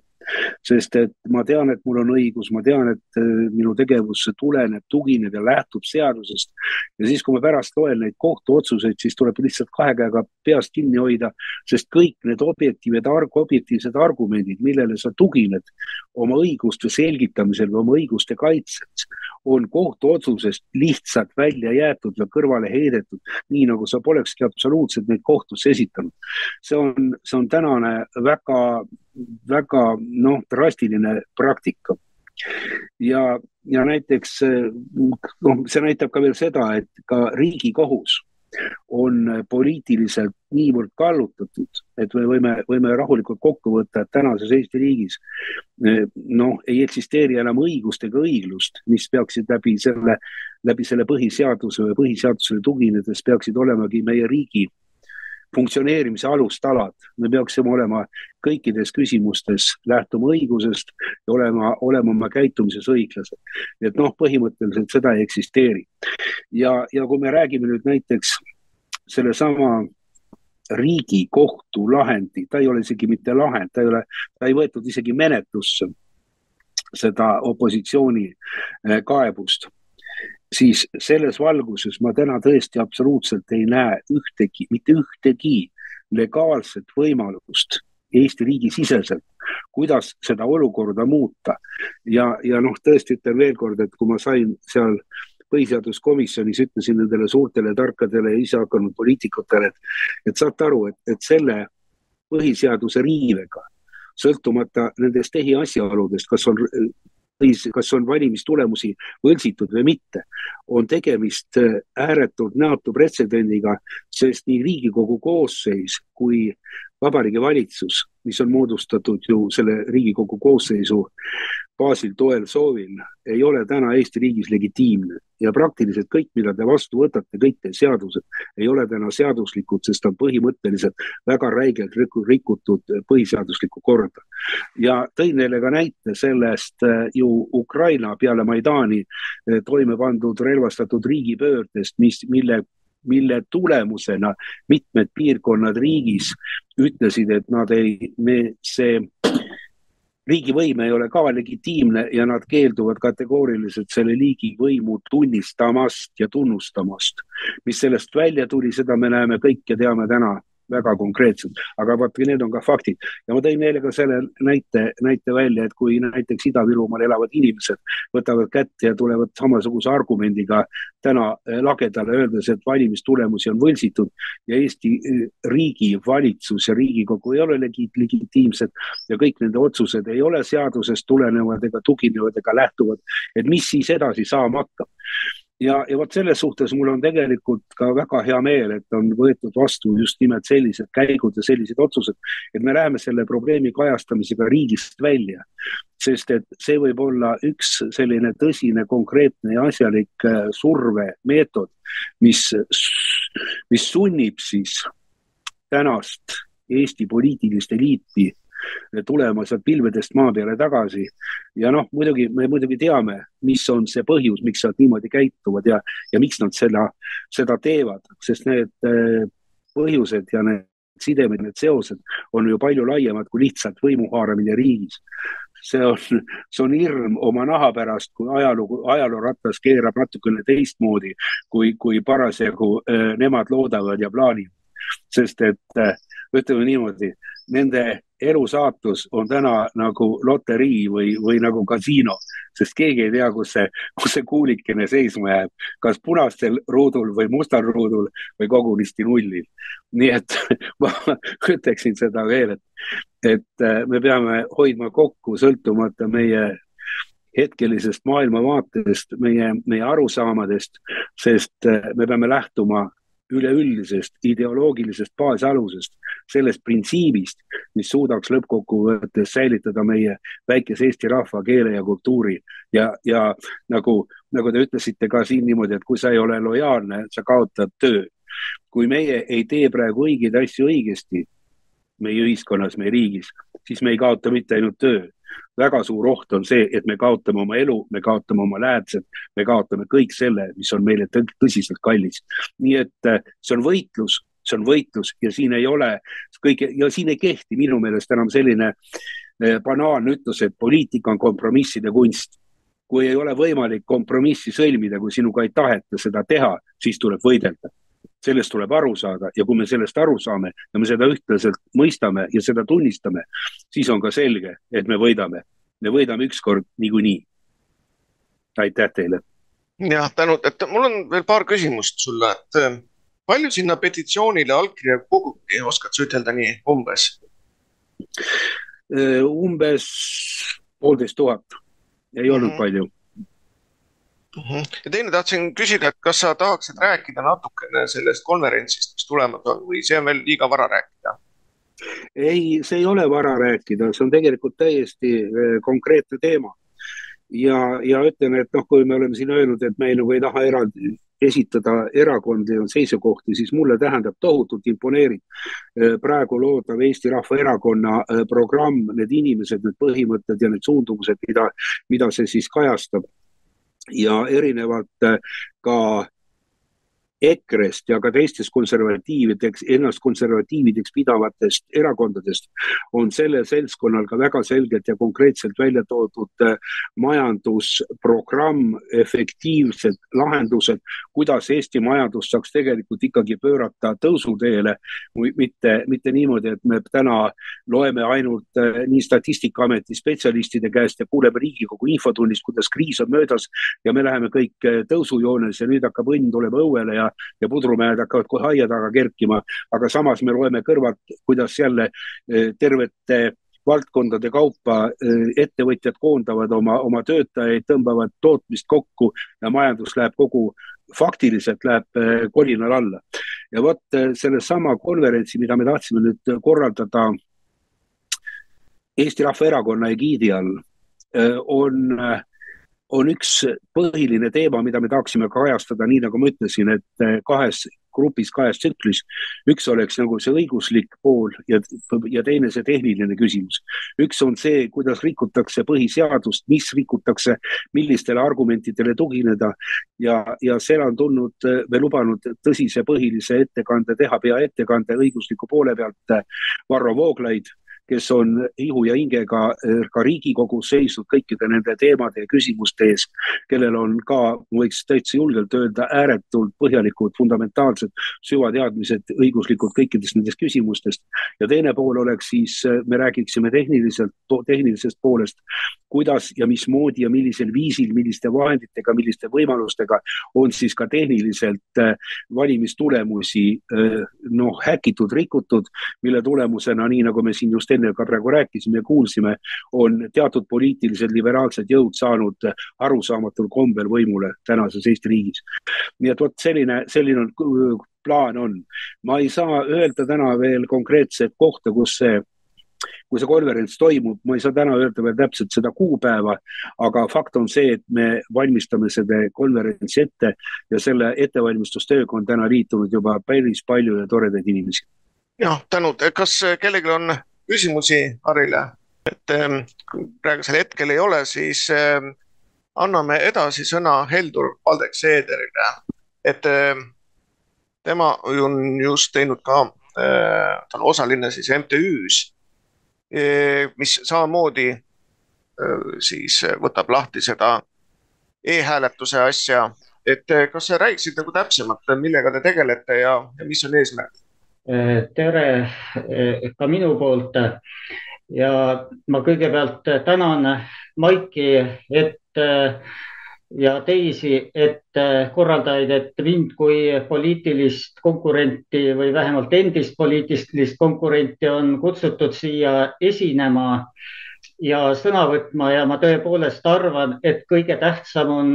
sest et ma tean, et mul on õigus, ma tean, et äh, minu tegevus tuleneb, tugineb ja lähtub seadusest. ja siis, kui ma pärast loen neid kohtuotsuseid, siis tuleb lihtsalt kahe käega peast kinni hoida, sest kõik need objektiivsed, objektiivsed argumendid, millele sa tugined oma õiguste selgitamisel või oma õiguste kaitseks, on kohtuotsusest lihtsalt välja jäetud või kõrvale heidetud, nii nagu sa polekski absoluutselt neid kohtusse esitanud. see on, see on tänane väga väga noh, drastiline praktika. ja, ja näiteks noh, see näitab ka veel seda, et ka Riigikohus on poliitiliselt niivõrd kallutatud, et me võime, võime rahulikult kokku võtta, et tänases Eesti riigis noh, ei eksisteeri enam õigust ega õiglust, mis peaksid läbi selle, läbi selle põhiseaduse või põhiseadusele tuginedes peaksid olemagi meie riigi funktsioneerimise alustalad. me peaksime olema kõikides küsimustes, lähtuma õigusest ja olema, olema oma käitumises õiglased. et noh, põhimõtteliselt seda ei eksisteeri. ja, ja kui me räägime nüüd näiteks sellesama riigikohtu lahendi, ta ei ole isegi mitte lahend, ta ei ole, ta ei võetud isegi menetlusse seda opositsiooni eh, kaebust siis selles valguses ma täna tõesti absoluutselt ei näe ühtegi, mitte ühtegi legaalset võimalust Eesti riigi siseselt, kuidas seda olukorda muuta. ja, ja noh, tõesti ütlen veel kord, et kui ma sain seal põhiseaduskomisjonis, ütlesin nendele suurtele tarkadele ja isehakanud poliitikutele, et, et saate aru, et, et selle põhiseaduse riivega, sõltumata nendest tehiasjaoludest, kas on kas on valimistulemusi võltsitud või mitte, on tegemist äh, ääretult näotu pretsedendiga, sest nii Riigikogu koosseis kui Vabariigi Valitsus, mis on moodustatud ju selle Riigikogu koosseisu baasil, toel, soovil, ei ole täna Eesti riigis legitiimne ja praktiliselt kõik, mida te vastu võtate, kõik teie seadused ei ole täna seaduslikud, sest on põhimõtteliselt väga räigelt rikutud põhiseaduslikku korda. ja tõin neile ka näite sellest äh, ju Ukraina peale Maidani äh, toime pandud relvastatud riigipöördest, mis, mille mille tulemusena mitmed piirkonnad riigis ütlesid, et nad ei, see riigivõim ei ole ka legitiimne ja nad keelduvad kategooriliselt selle liigi võimu tunnistamast ja tunnustamast. mis sellest välja tuli, seda me näeme kõik ja teame täna väga konkreetselt, aga vot need on ka faktid. Ja ma tõin neile ka selle näite, näite välja, et kui näiteks Ida-Virumaal elavad inimesed võtavad kätte ja tulevad samasuguse argumendiga täna eh, lagedale, öeldes, et valimistulemusi on võltsitud ja Eesti eh, riigi valitsus ja Riigikogu ei ole legi-, legitiimsed ja kõik nende otsused ei ole seadusest tulenevad ega tuginevad ega lähtuvad, et mis siis edasi saama hakkab ja, ja vot selles suhtes mul on tegelikult ka väga hea meel, et on võetud vastu just nimelt sellised käigud ja sellised otsused, et me läheme selle probleemi kajastamisega riigist välja. sest et see võib olla üks selline tõsine, konkreetne ja asjalik äh, survemeetod, mis, mis sunnib siis tänast Eesti poliitilist eliiti tulema sealt pilvedest maa peale tagasi. ja noh, muidugi me muidugi teame, mis on see põhjus, miks nad niimoodi käituvad ja, ja miks nad seda, seda teevad, sest need äh, põhjused ja need sidemed, need seosed on ju palju laiemad kui lihtsalt võimu haaramine riigis see on, see on hirm oma naha pärast, kui ajalugu, ajaloorattas keerab natukene teistmoodi, kui, kui parasjagu äh, nemad loodavad ja plaanivad. sest et äh, ütleme niimoodi, nende elu saatus on täna nagu loterii või, või nagu kasiino, sest keegi ei tea, kus see, kus see kuulikene seisma jääb, kas punastel ruudul või mustal ruudul või kogunisti nullil. nii et ma ütleksin seda veel, et, et äh, me peame hoidma kokku sõltumata meie hetkelisest maailmavaatest, meie, meie arusaamadest, sest äh, me peame lähtuma üleüldisest ideoloogilisest baasalusest, sellest printsiibist, mis suudaks lõppkokkuvõttes säilitada meie väikese eesti rahva, keele ja kultuuri. ja, ja nagu, nagu te ütlesite ka siin niimoodi, et kui sa ei ole lojaalne, sa kaotad töö. kui meie ei tee praegu õigeid asju õigesti meie ühiskonnas, meie riigis, siis me ei kaota mitte ainult töö väga suur oht on see, et me kaotame oma elu, me kaotame oma lähedased, me kaotame kõik selle, mis on meile tõsiselt kallis. nii et äh, see on võitlus, see on võitlus ja siin ei ole kõige ja siin ei kehti minu meelest enam selline äh, banaalne ütlus, et poliitika on kompromisside kunst kui ei ole võimalik kompromissi sõlmida, kui sinuga ei taheta seda teha, siis tuleb võidelda sellest tuleb aru saada ja kui me sellest aru saame ja me seda ühtlaselt mõistame ja seda tunnistame, siis on ka selge, et me võidame. me võidame ükskord niikuinii. aitäh teile. jah, tänud, et mul on veel paar küsimust sulle, et äh, palju sinna petitsioonile allkirja koguti, oskad sa ütelda nii umbes? Äh, umbes poolteist tuhat, ei olnud mm -hmm. palju. Ja teine tahtsin küsida, et kas sa tahaksid rääkida natukene sellest konverentsist, mis tulemas on või see on veel liiga vara rääkida? ei, see ei ole vara rääkida, see on tegelikult täiesti eh, konkreetne teema. ja, ja ütlen, et noh, kui me oleme siin öelnud, et me nagu ei taha eraldi esitada erakondi ja seisukohti, siis mulle tähendab tohutult imponeerib eh, praegu loodav Eesti Rahvaerakonna eh, programm, need inimesed, need põhimõtted ja need suundumused, mida, mida see siis kajastab ja erinevalt äh, ka EKRE-st ja ka teistest konservatiivideks, ennast konservatiivideks pidavatest erakondadest on sellel seltskonnal ka väga selgelt ja konkreetselt välja toodud äh, majandusprogramm, efektiivsed lahendused, kuidas Eesti majandust saaks tegelikult ikkagi pöörata tõusuteele, mitte, mitte niimoodi, et me täna loeme ainult äh, nii Statistikaameti spetsialistide käest ja kuuleme Riigikogu infotunnis, kuidas kriis on möödas ja me läheme kõik äh, tõusujoones ja nüüd hakkab õnn tulema õuele ja ja pudrumäed hakkavad kohe aia taga kerkima, aga samas me loeme kõrvalt, kuidas jälle eh, tervete valdkondade kaupa eh, ettevõtjad koondavad oma, oma töötajaid, tõmbavad tootmist kokku ja majandus läheb kogu, faktiliselt läheb eh, kolinal alla. ja vot sellesama konverentsi, mida me tahtsime nüüd korraldada Eesti Rahvaerakonna egiidi all, on äh, on üks põhiline teema, mida me tahaksime kajastada, nii nagu ma ütlesin, et eh, kahes grupis, kahes tsüklis. üks oleks nagu see õiguslik pool ja, ja teine see tehniline küsimus. üks on see, kuidas rikutakse põhiseadust, mis rikutakse, millistele argumentidele tugineda ja, ja seal on tulnud või eh, lubanud tõsise põhilise ettekande teha, peaettekande õigusliku poole pealt eh, Varro Vooglaid kes on ihu ja hingega eh, ka Riigikogus seisnud kõikide nende teemade ja küsimuste ees, kellel on ka, võiks täitsa julgelt öelda, ääretult põhjalikud fundamentaalsed süvateadmised õiguslikult kõikidest nendest küsimustest. ja teine pool oleks siis, eh, me räägiksime tehniliselt, tehnilisest poolest, kuidas ja mismoodi ja millisel viisil, milliste vahenditega, milliste võimalustega on siis ka tehniliselt eh, valimistulemusi noh, häkitud, rikutud, mille tulemusena, nii nagu me siin just enne ka praegu rääkisime ja kuulsime, on teatud poliitilised liberaalsed jõud saanud arusaamatul kombel võimule tänases Eesti riigis. nii et vot selline, selline on, plaan on. ma ei saa öelda täna veel konkreetset kohta, kus see kui see konverents toimub, ma ei saa täna öelda veel täpselt seda kuupäeva, aga fakt on see, et me valmistame selle konverentsi ette ja selle ettevalmistustööga on täna liitunud juba päris palju ja toredaid inimesi. jah, tänud, kas kellelgi on küsimusi Harile? et ähm, praegusel hetkel ei ole, siis ähm, anname edasi sõna Heldur Valdek Seederile, et ähm, tema on just teinud ka, ta on osaline siis MTÜ-s mis samamoodi siis võtab lahti seda e-hääletuse asja. et kas sa räägiksid nagu täpsemalt, millega te tegelete ja, ja mis on eesmärk? Tere ka minu poolt. Ja ma kõigepealt tänan Maiki, et ja teisi, et korraldajaid, et mind kui poliitilist konkurenti või vähemalt endist poliitilist konkurenti on kutsutud siia esinema ja sõna võtma. Ja ma tõepoolest arvan, et kõige tähtsam on,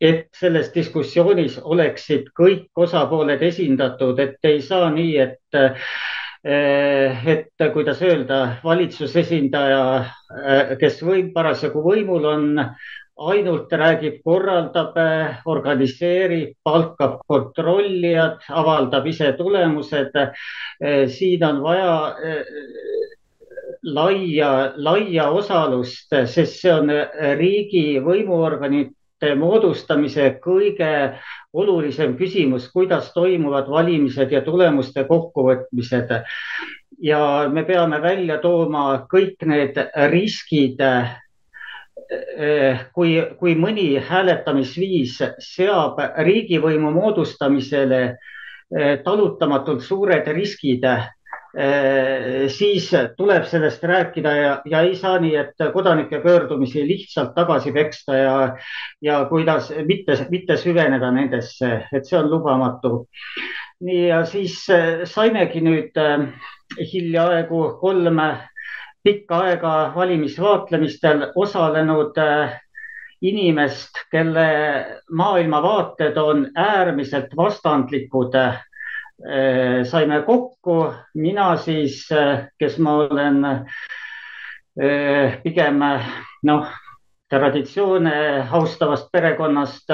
et selles diskussioonis oleksid kõik osapooled esindatud, et ei saa nii, et äh, et kuidas öelda, valitsuse esindaja, äh, kes võim, parasjagu võimul on, ainult räägib, korraldab, organiseerib, palkab kontrollijad, avaldab ise tulemused. siin on vaja eh, laia, laia osalust, sest see on riigi võimuorganite moodustamise kõige olulisem küsimus, kuidas toimuvad valimised ja tulemuste kokkuvõtmised. ja me peame välja tooma kõik need riskid kui, kui mõni hääletamisviis seab riigivõimu moodustamisele talutamatult suured riskid, siis tuleb sellest rääkida ja, ja ei saa nii, et kodanike pöördumisi lihtsalt tagasi peksta ja, ja kuidas mitte, mitte süveneda nendesse, et see on lubamatu. nii ja siis saimegi nüüd hiljaaegu kolm pikka aega valimisvaatlemistel osalenud äh, inimest, kelle maailmavaated on äärmiselt vastandlikud. Äh, saime kokku, mina siis, äh, kes ma olen pigem noh, traditsioone austavast perekonnast.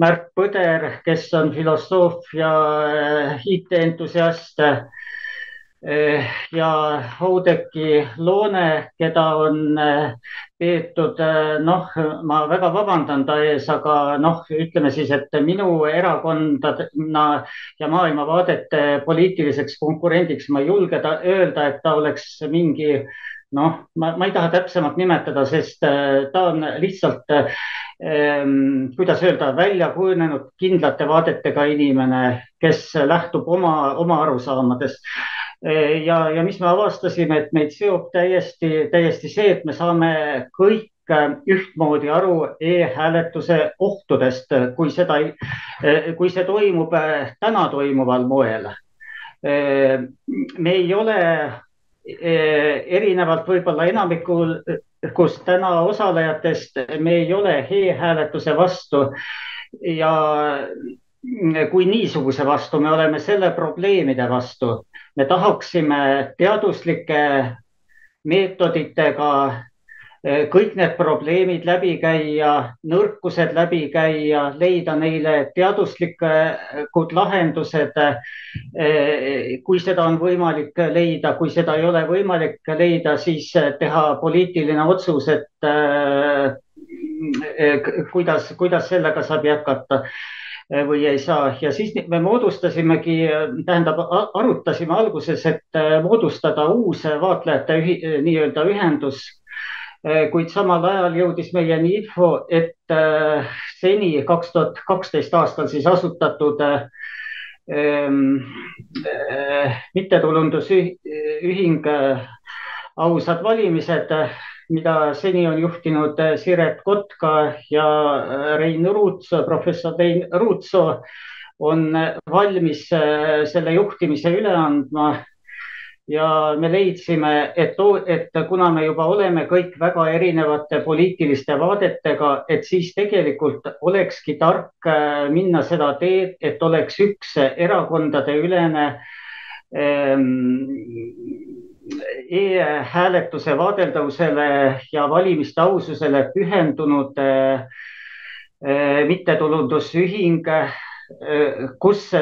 Märt Põder, kes on filosoof ja IT-entusiast ja Oudekki Loone, keda on eh, peetud, eh, noh, ma väga vabandan ta ees, aga noh, ütleme siis, et minu erakondadena ja maailmavaadete poliitiliseks konkurendiks ma ei julge ta öelda, et ta oleks mingi noh, ma, ma ei taha täpsemalt nimetada, sest ta on lihtsalt ähm, kuidas öelda, välja kujunenud kindlate vaadetega inimene, kes lähtub oma, oma arusaamadest ja, ja mis me avastasime, et meid seob täiesti, täiesti see, et me saame kõik äh, ühtmoodi aru e-hääletuse ohtudest, kui seda, äh, kui see toimub äh, täna toimuval moel. me ei ole erinevalt võib-olla enamikul, kus täna osalejatest, me ei ole e-hääletuse vastu ja kui niisuguse vastu, me oleme selle probleemide vastu me tahaksime teaduslike meetoditega eh, kõik need probleemid läbi käia, nõrkused läbi käia, leida neile teaduslikud lahendused. Eh, kui seda on võimalik leida, kui seda ei ole võimalik leida, siis teha poliitiline otsus, et eh, kuidas, kuidas sellega saab jätkata Eh, või ei saa ja siis me moodustasimegi, tähendab, arutasime alguses, et eh, moodustada uus vaatlejate ühi, nii-öelda ühendus. Eh, kuid samal ajal jõudis meieni info, et seni kaks tuhat kaksteist aastal siis asutatud mittetulundusühing Ausad valimised mida seni on juhtinud eh, Siret Kotka ja eh, Rein Ruutsoo, professor Rein Ruutsoo on eh, valmis selle juhtimise üle andma. ja me leidsime, et, et kuna me juba oleme kõik väga erinevate poliitiliste vaadetega, et siis tegelikult olekski tark äh, minna seda teed, et oleks üks erakondadeülene ähm, e-hääletuse vaadeldavusele ja valimiste aususele pühendunud äh, äh, mittetulundusühing kus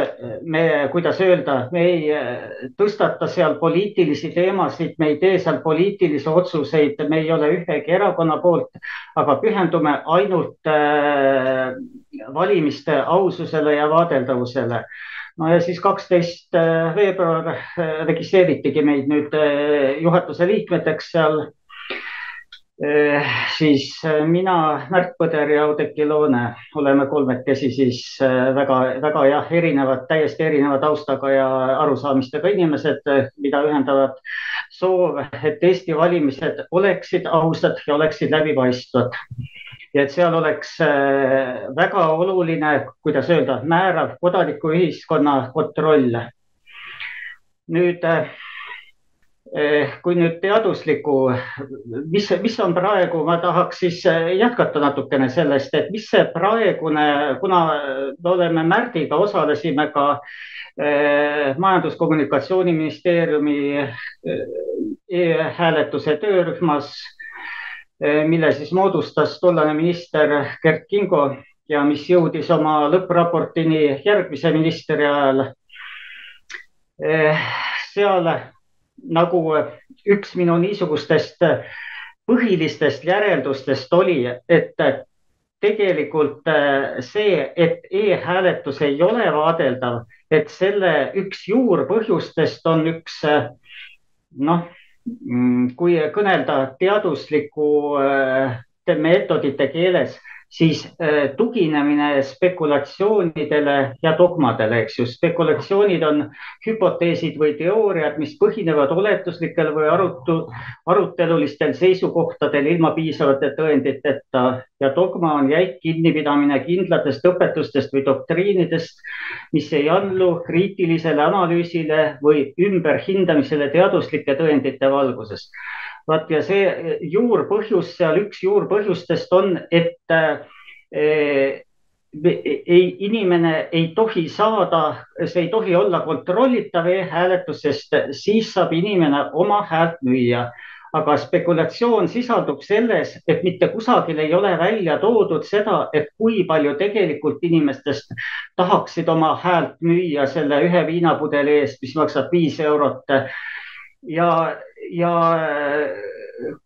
me, kuidas öelda, me ei tõstata seal poliitilisi teemasid, me ei tee seal poliitilisi otsuseid, me ei ole ühegi erakonna poolt, aga pühendume ainult valimiste aususele ja vaadeldavusele no ja siis kaksteist äh, veebruar äh, registreeritigi meid nüüd juhatuse liikmeteks seal siis mina, Märt Põder ja Oudekki Loone oleme kolmekesi siis eh, väga, väga jah, erinevad, täiesti erineva taustaga ja arusaamistega inimesed, mida ühendavad soov, et Eesti valimised oleksid ausad ja oleksid läbipaistvad. Ja et seal oleks väga oluline, kuidas öelda, määrav kodanikuühiskonna kontroll. nüüd Eh, kui nüüd teadusliku, mis, mis on praegu, ma tahaks siis eh, jätkata natukene sellest, et mis see praegune, kuna me oleme Märdiga, osalesime ka eh, Majandus-Kommunikatsiooniministeeriumi e-hääletuse töörühmas, mille siis moodustas tollane minister Kert Kingo ja mis jõudis oma lõppraportini järgmise ministri ajal. seal nagu üks minu niisugustest põhilistest järeldustest oli, et tegelikult äh, see, et e-hääletus ei ole vaadeldav, et selle üks juurpõhjustest on üks noh, kui kõnelda teadusliku äh, meetodite keeles, siis äh, tuginemine spekulatsioonidele ja dogmadele, eks ju. spekulatsioonid on hüpoteesid või teooriad, mis põhinevad oletuslikel või arutu, arutelulistel seisukohtadel ilma piisavate tõenditeta ja dogma on jäik kinnipidamine kindlatest õpetustest või doktriinidest, mis ei allu kriitilisele analüüsile või ümberhindamisele teaduslike tõendite valguses vaat ja see juurpõhjus seal, üks juurpõhjustest on, et eh, ei, inimene ei tohi saada, see ei tohi olla kontrollitav e-hääletus, sest siis saab inimene oma häält müüa. aga spekulatsioon sisaldub selles, et mitte kusagil ei ole välja toodud seda, et kui palju tegelikult inimestest tahaksid oma häält müüa selle ühe viinapudeli eest, mis maksab viis eurot. ja ja äh,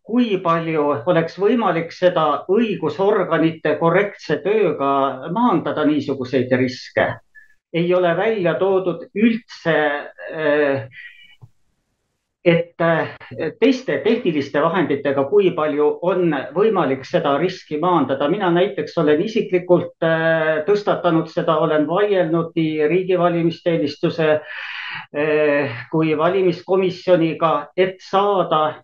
kui palju oleks võimalik seda õigusorganite korrektse tööga maandada niisuguseid riske. ei ole välja toodud üldse, äh, et äh, teiste tehniliste vahenditega, kui palju on võimalik seda riski maandada. mina näiteks olen isiklikult tõstatanud seda, olen vaielnud nii riigi valimisteenistuse äh, kui valimiskomisjoniga, et saada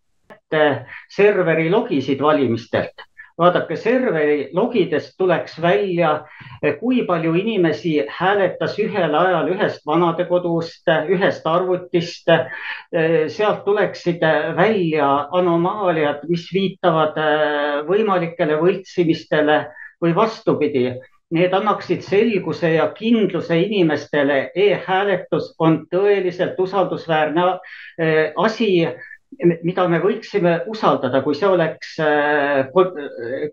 serveri logisid valimistelt vaadake, serveri logidest tuleks välja, eh, kui palju inimesi hääletas ühel ajal ühest vanadekodust, ühest arvutist. Eh, sealt tuleksid välja anomaaliad, mis viitavad võimalikele võltsimistele või vastupidi Need annaksid selguse ja kindluse inimestele e. e-hääletus on tõeliselt usaldusväärne eh, asi mida me võiksime usaldada, kui see oleks, äh,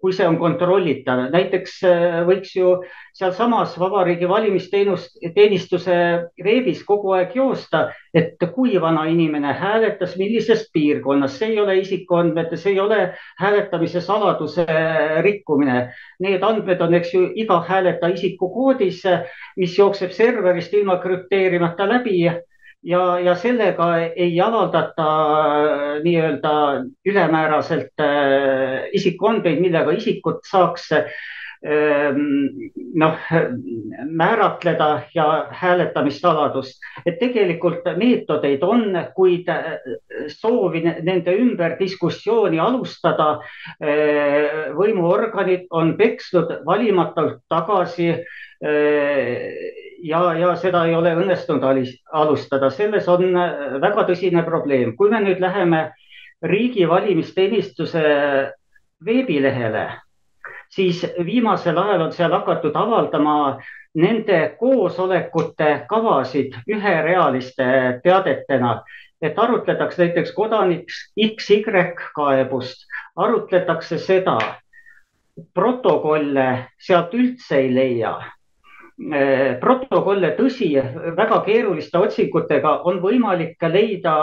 kui see on kontrollitav. näiteks äh, võiks ju sealsamas Vabariigi Valimisteenistuse veebis kogu aeg joosta, et kui vana inimene hääletas, millises piirkonnas, see ei ole isikuandmed, see ei ole hääletamise saladuse rikkumine. Need andmed on, eks ju, iga hääletaja isikukoodis, mis jookseb serverist ilma krüpteerimata läbi ja, ja sellega ei avaldata äh, nii-öelda ülemääraselt äh, isikuandmeid, millega isikut saaks ähm, noh, määratleda ja hääletamissaladust. et tegelikult meetodeid on, kuid äh, soovi nende ümber diskussiooni alustada võimuorganid on peksnud valimatult tagasi ja, ja seda ei ole õnnestunud alustada, selles on väga tõsine probleem. kui me nüüd läheme riigi valimisteenistuse veebilehele, siis viimasel ajal on seal hakatud avaldama nende koosolekute kavasid üherealiste teadetena, et arutletakse näiteks kodanik XY kaebust, arutletakse seda, protokolle sealt üldse ei leia protokolle, tõsi, väga keeruliste otsingutega on võimalik leida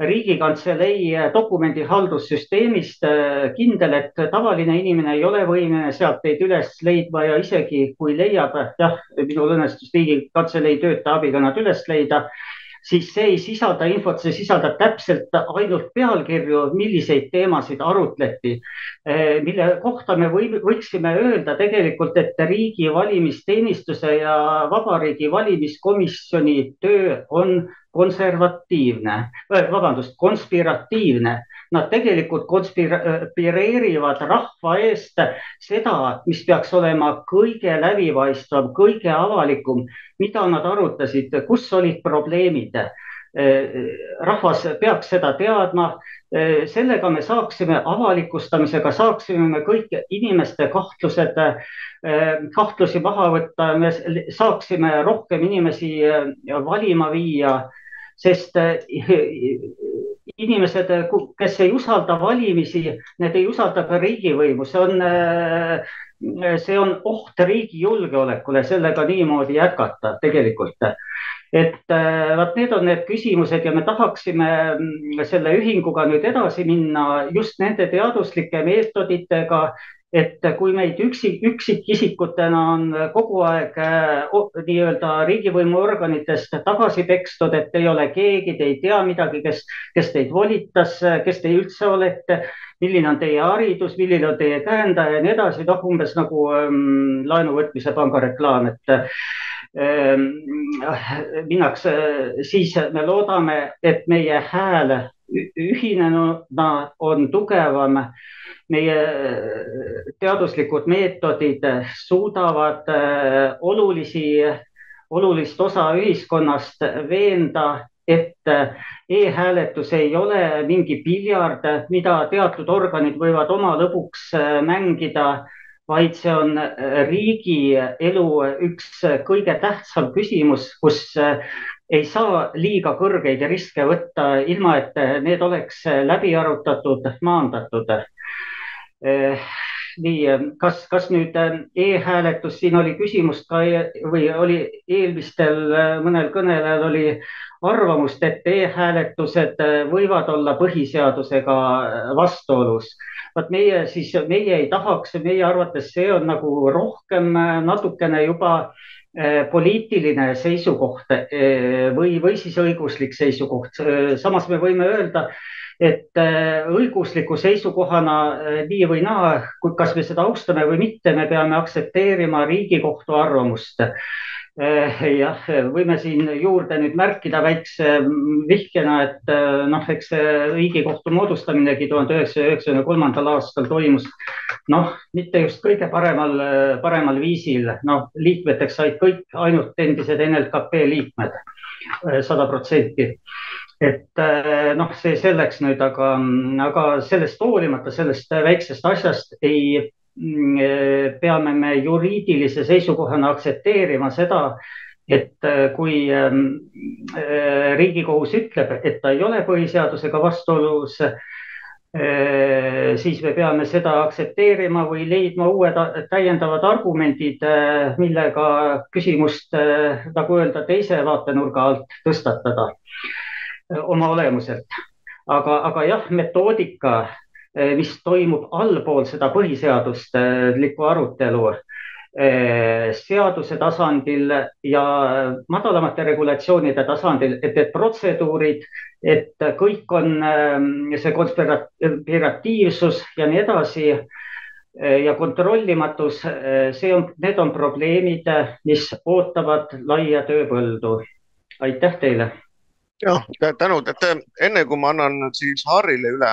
riigikantselei dokumendihaldussüsteemist eh, kindel, et tavaline inimene ei ole võimeline sealt neid üles leidma ja isegi kui leiab, jah, minul õnnestus riigikantselei töötaja abiga nad üles leida siis see ei sisalda infot, see sisaldab täpselt ainult pealkirju, milliseid teemasid arutleti. Eh, mille kohta me või, võiksime öelda tegelikult, et riigi valimisteenistuse ja Vabariigi Valimiskomisjoni töö on konservatiivne, vabandust, konspiratiivne nad tegelikult konspireerivad rahva eest seda, mis peaks olema kõige läbipaistvam, kõige avalikum, mida nad arutasid, kus olid probleemid. Rahvas peaks seda teadma. sellega me saaksime, avalikustamisega saaksime me kõik inimeste kahtlused, kahtlusi maha võtta, me saaksime rohkem inimesi valima viia sest inimesed, kes ei usalda valimisi, need ei usalda ka riigivõimu, see on, see on oht riigi julgeolekule, sellega niimoodi jätkata tegelikult. Et vot need on need küsimused ja me tahaksime selle ühinguga nüüd edasi minna just nende teaduslike meetoditega et kui meid üksik, üksikisikutena on kogu aeg nii-öelda riigivõimuorganitest tagasi pekstud, et ei ole keegi, te ei tea midagi, kes, kes teid volitas, kes te üldse olete, milline on teie haridus, milline on teie käendaja ja nii edasi, noh, umbes nagu ähm, laenu võtmise panga reklaam, et minnakse, siis me loodame, et meie hääl ühinenuna on tugevam. Meie äh, teaduslikud meetodid suudavad äh, olulisi, olulist osa ühiskonnast veenda, et äh, e-hääletus ei ole mingi piljard, mida teatud organid võivad oma lõbuks mängida, vaid see on riigielu üks kõige tähtsam küsimus, kus ei saa liiga kõrgeid riske võtta, ilma et need oleks läbi arutatud, maandatud nii, eh, kas, kas nüüd eh, e-hääletus, siin oli küsimust ka või oli eelmistel mõnel kõnelejal oli arvamust, et e-hääletused võivad olla põhiseadusega vastuolus. vot meie siis, meie ei tahaks, meie arvates see on nagu rohkem natukene juba poliitiline seisukoht või, või siis õiguslik seisukoht. samas me võime öelda, et äh, õigusliku seisukohana äh, nii või naa, kas me seda austame või mitte, me peame aktsepteerima Riigikohtu arvamust. Äh, jah, võime siin juurde nüüd märkida väikse mm, vihjena, et noh, eks see Riigikohtu moodustaminegi tuhande üheksasaja üheksakümne kolmandal aastal toimus noh, mitte just kõige paremal, paremal viisil, noh, liikmeteks said kõik ainult endised NLKP liikmed, sada protsenti. Et noh, see selleks nüüd, aga, aga sellest hoolimata, sellest väiksest asjast ei mm, peame me juriidilise seisukohana aktsepteerima seda, et äh, kui ähm, Riigikohus ütleb, et ta ei ole põhiseadusega vastuolus, siis me peame seda aktsepteerima või leidma uued täiendavad argumendid, millega küsimust, nagu öelda, teise vaatenurga alt tõstatada oma olemuselt. aga, aga jah, metoodika, eh, mis toimub allpool seda põhiseaduslikku arutelu eh, seaduse tasandil ja madalamate regulatsioonide tasandil, et need protseduurid, et kõik on eh, see konspiratiivsus ja nii edasi ja kontrollimatus, see on, need on probleemid, mis ootavad laia tööpõldu. aitäh teile jah, tänud, et enne kui ma annan siis Harrile üle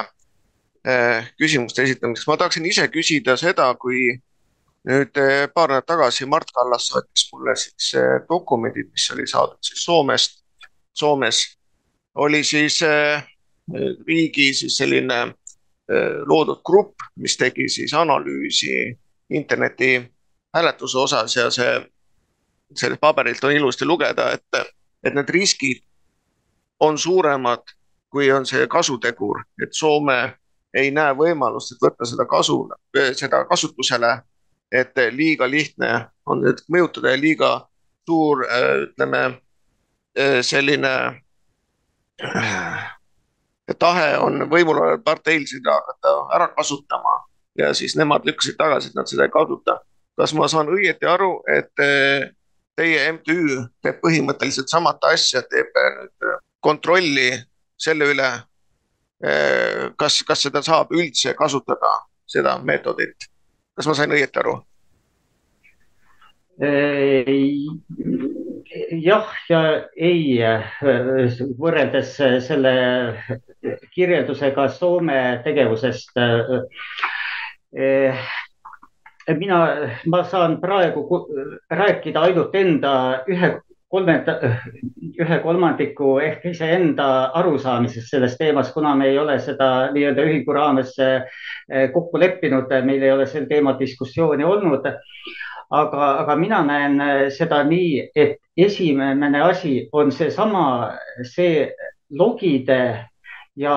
küsimuste esitamiseks, ma tahaksin ise küsida seda, kui nüüd paar nädalat tagasi Mart Kallas saatis mulle siis dokumendid, mis oli saadud siis Soomest. Soomes oli siis riigi siis selline loodud grupp, mis tegi siis analüüsi interneti hääletuse osas ja see, sellest paberilt on ilusti lugeda, et, et need riskid on suuremad, kui on see kasutegur, et Soome ei näe võimalust, et võtta seda kasu, seda kasutusele. et liiga lihtne on nüüd mõjutada ja liiga suur, ütleme selline tahe on võimul oleval parteil seda hakata ära kasutama ja siis nemad lükkasid tagasi, et nad seda ei kasuta. kas ma saan õieti aru, et eh, teie MTÜ teeb põhimõtteliselt samat asja, teeb eh, nüüd kontrolli selle üle, kas, kas seda saab üldse kasutada, seda meetodit, kas ma sain õieti aru? jah ja ei, võrreldes selle kirjeldusega Soome tegevusest. mina, ma saan praegu rääkida ainult enda ühe kolmanda, ühe kolmandiku ehk iseenda arusaamisest sellest teemast, kuna me ei ole seda nii-öelda ühingu raames kokku leppinud, meil ei ole sel teemal diskussiooni olnud. Aga, aga mina näen seda nii, et esimene asi on seesama, see logide ja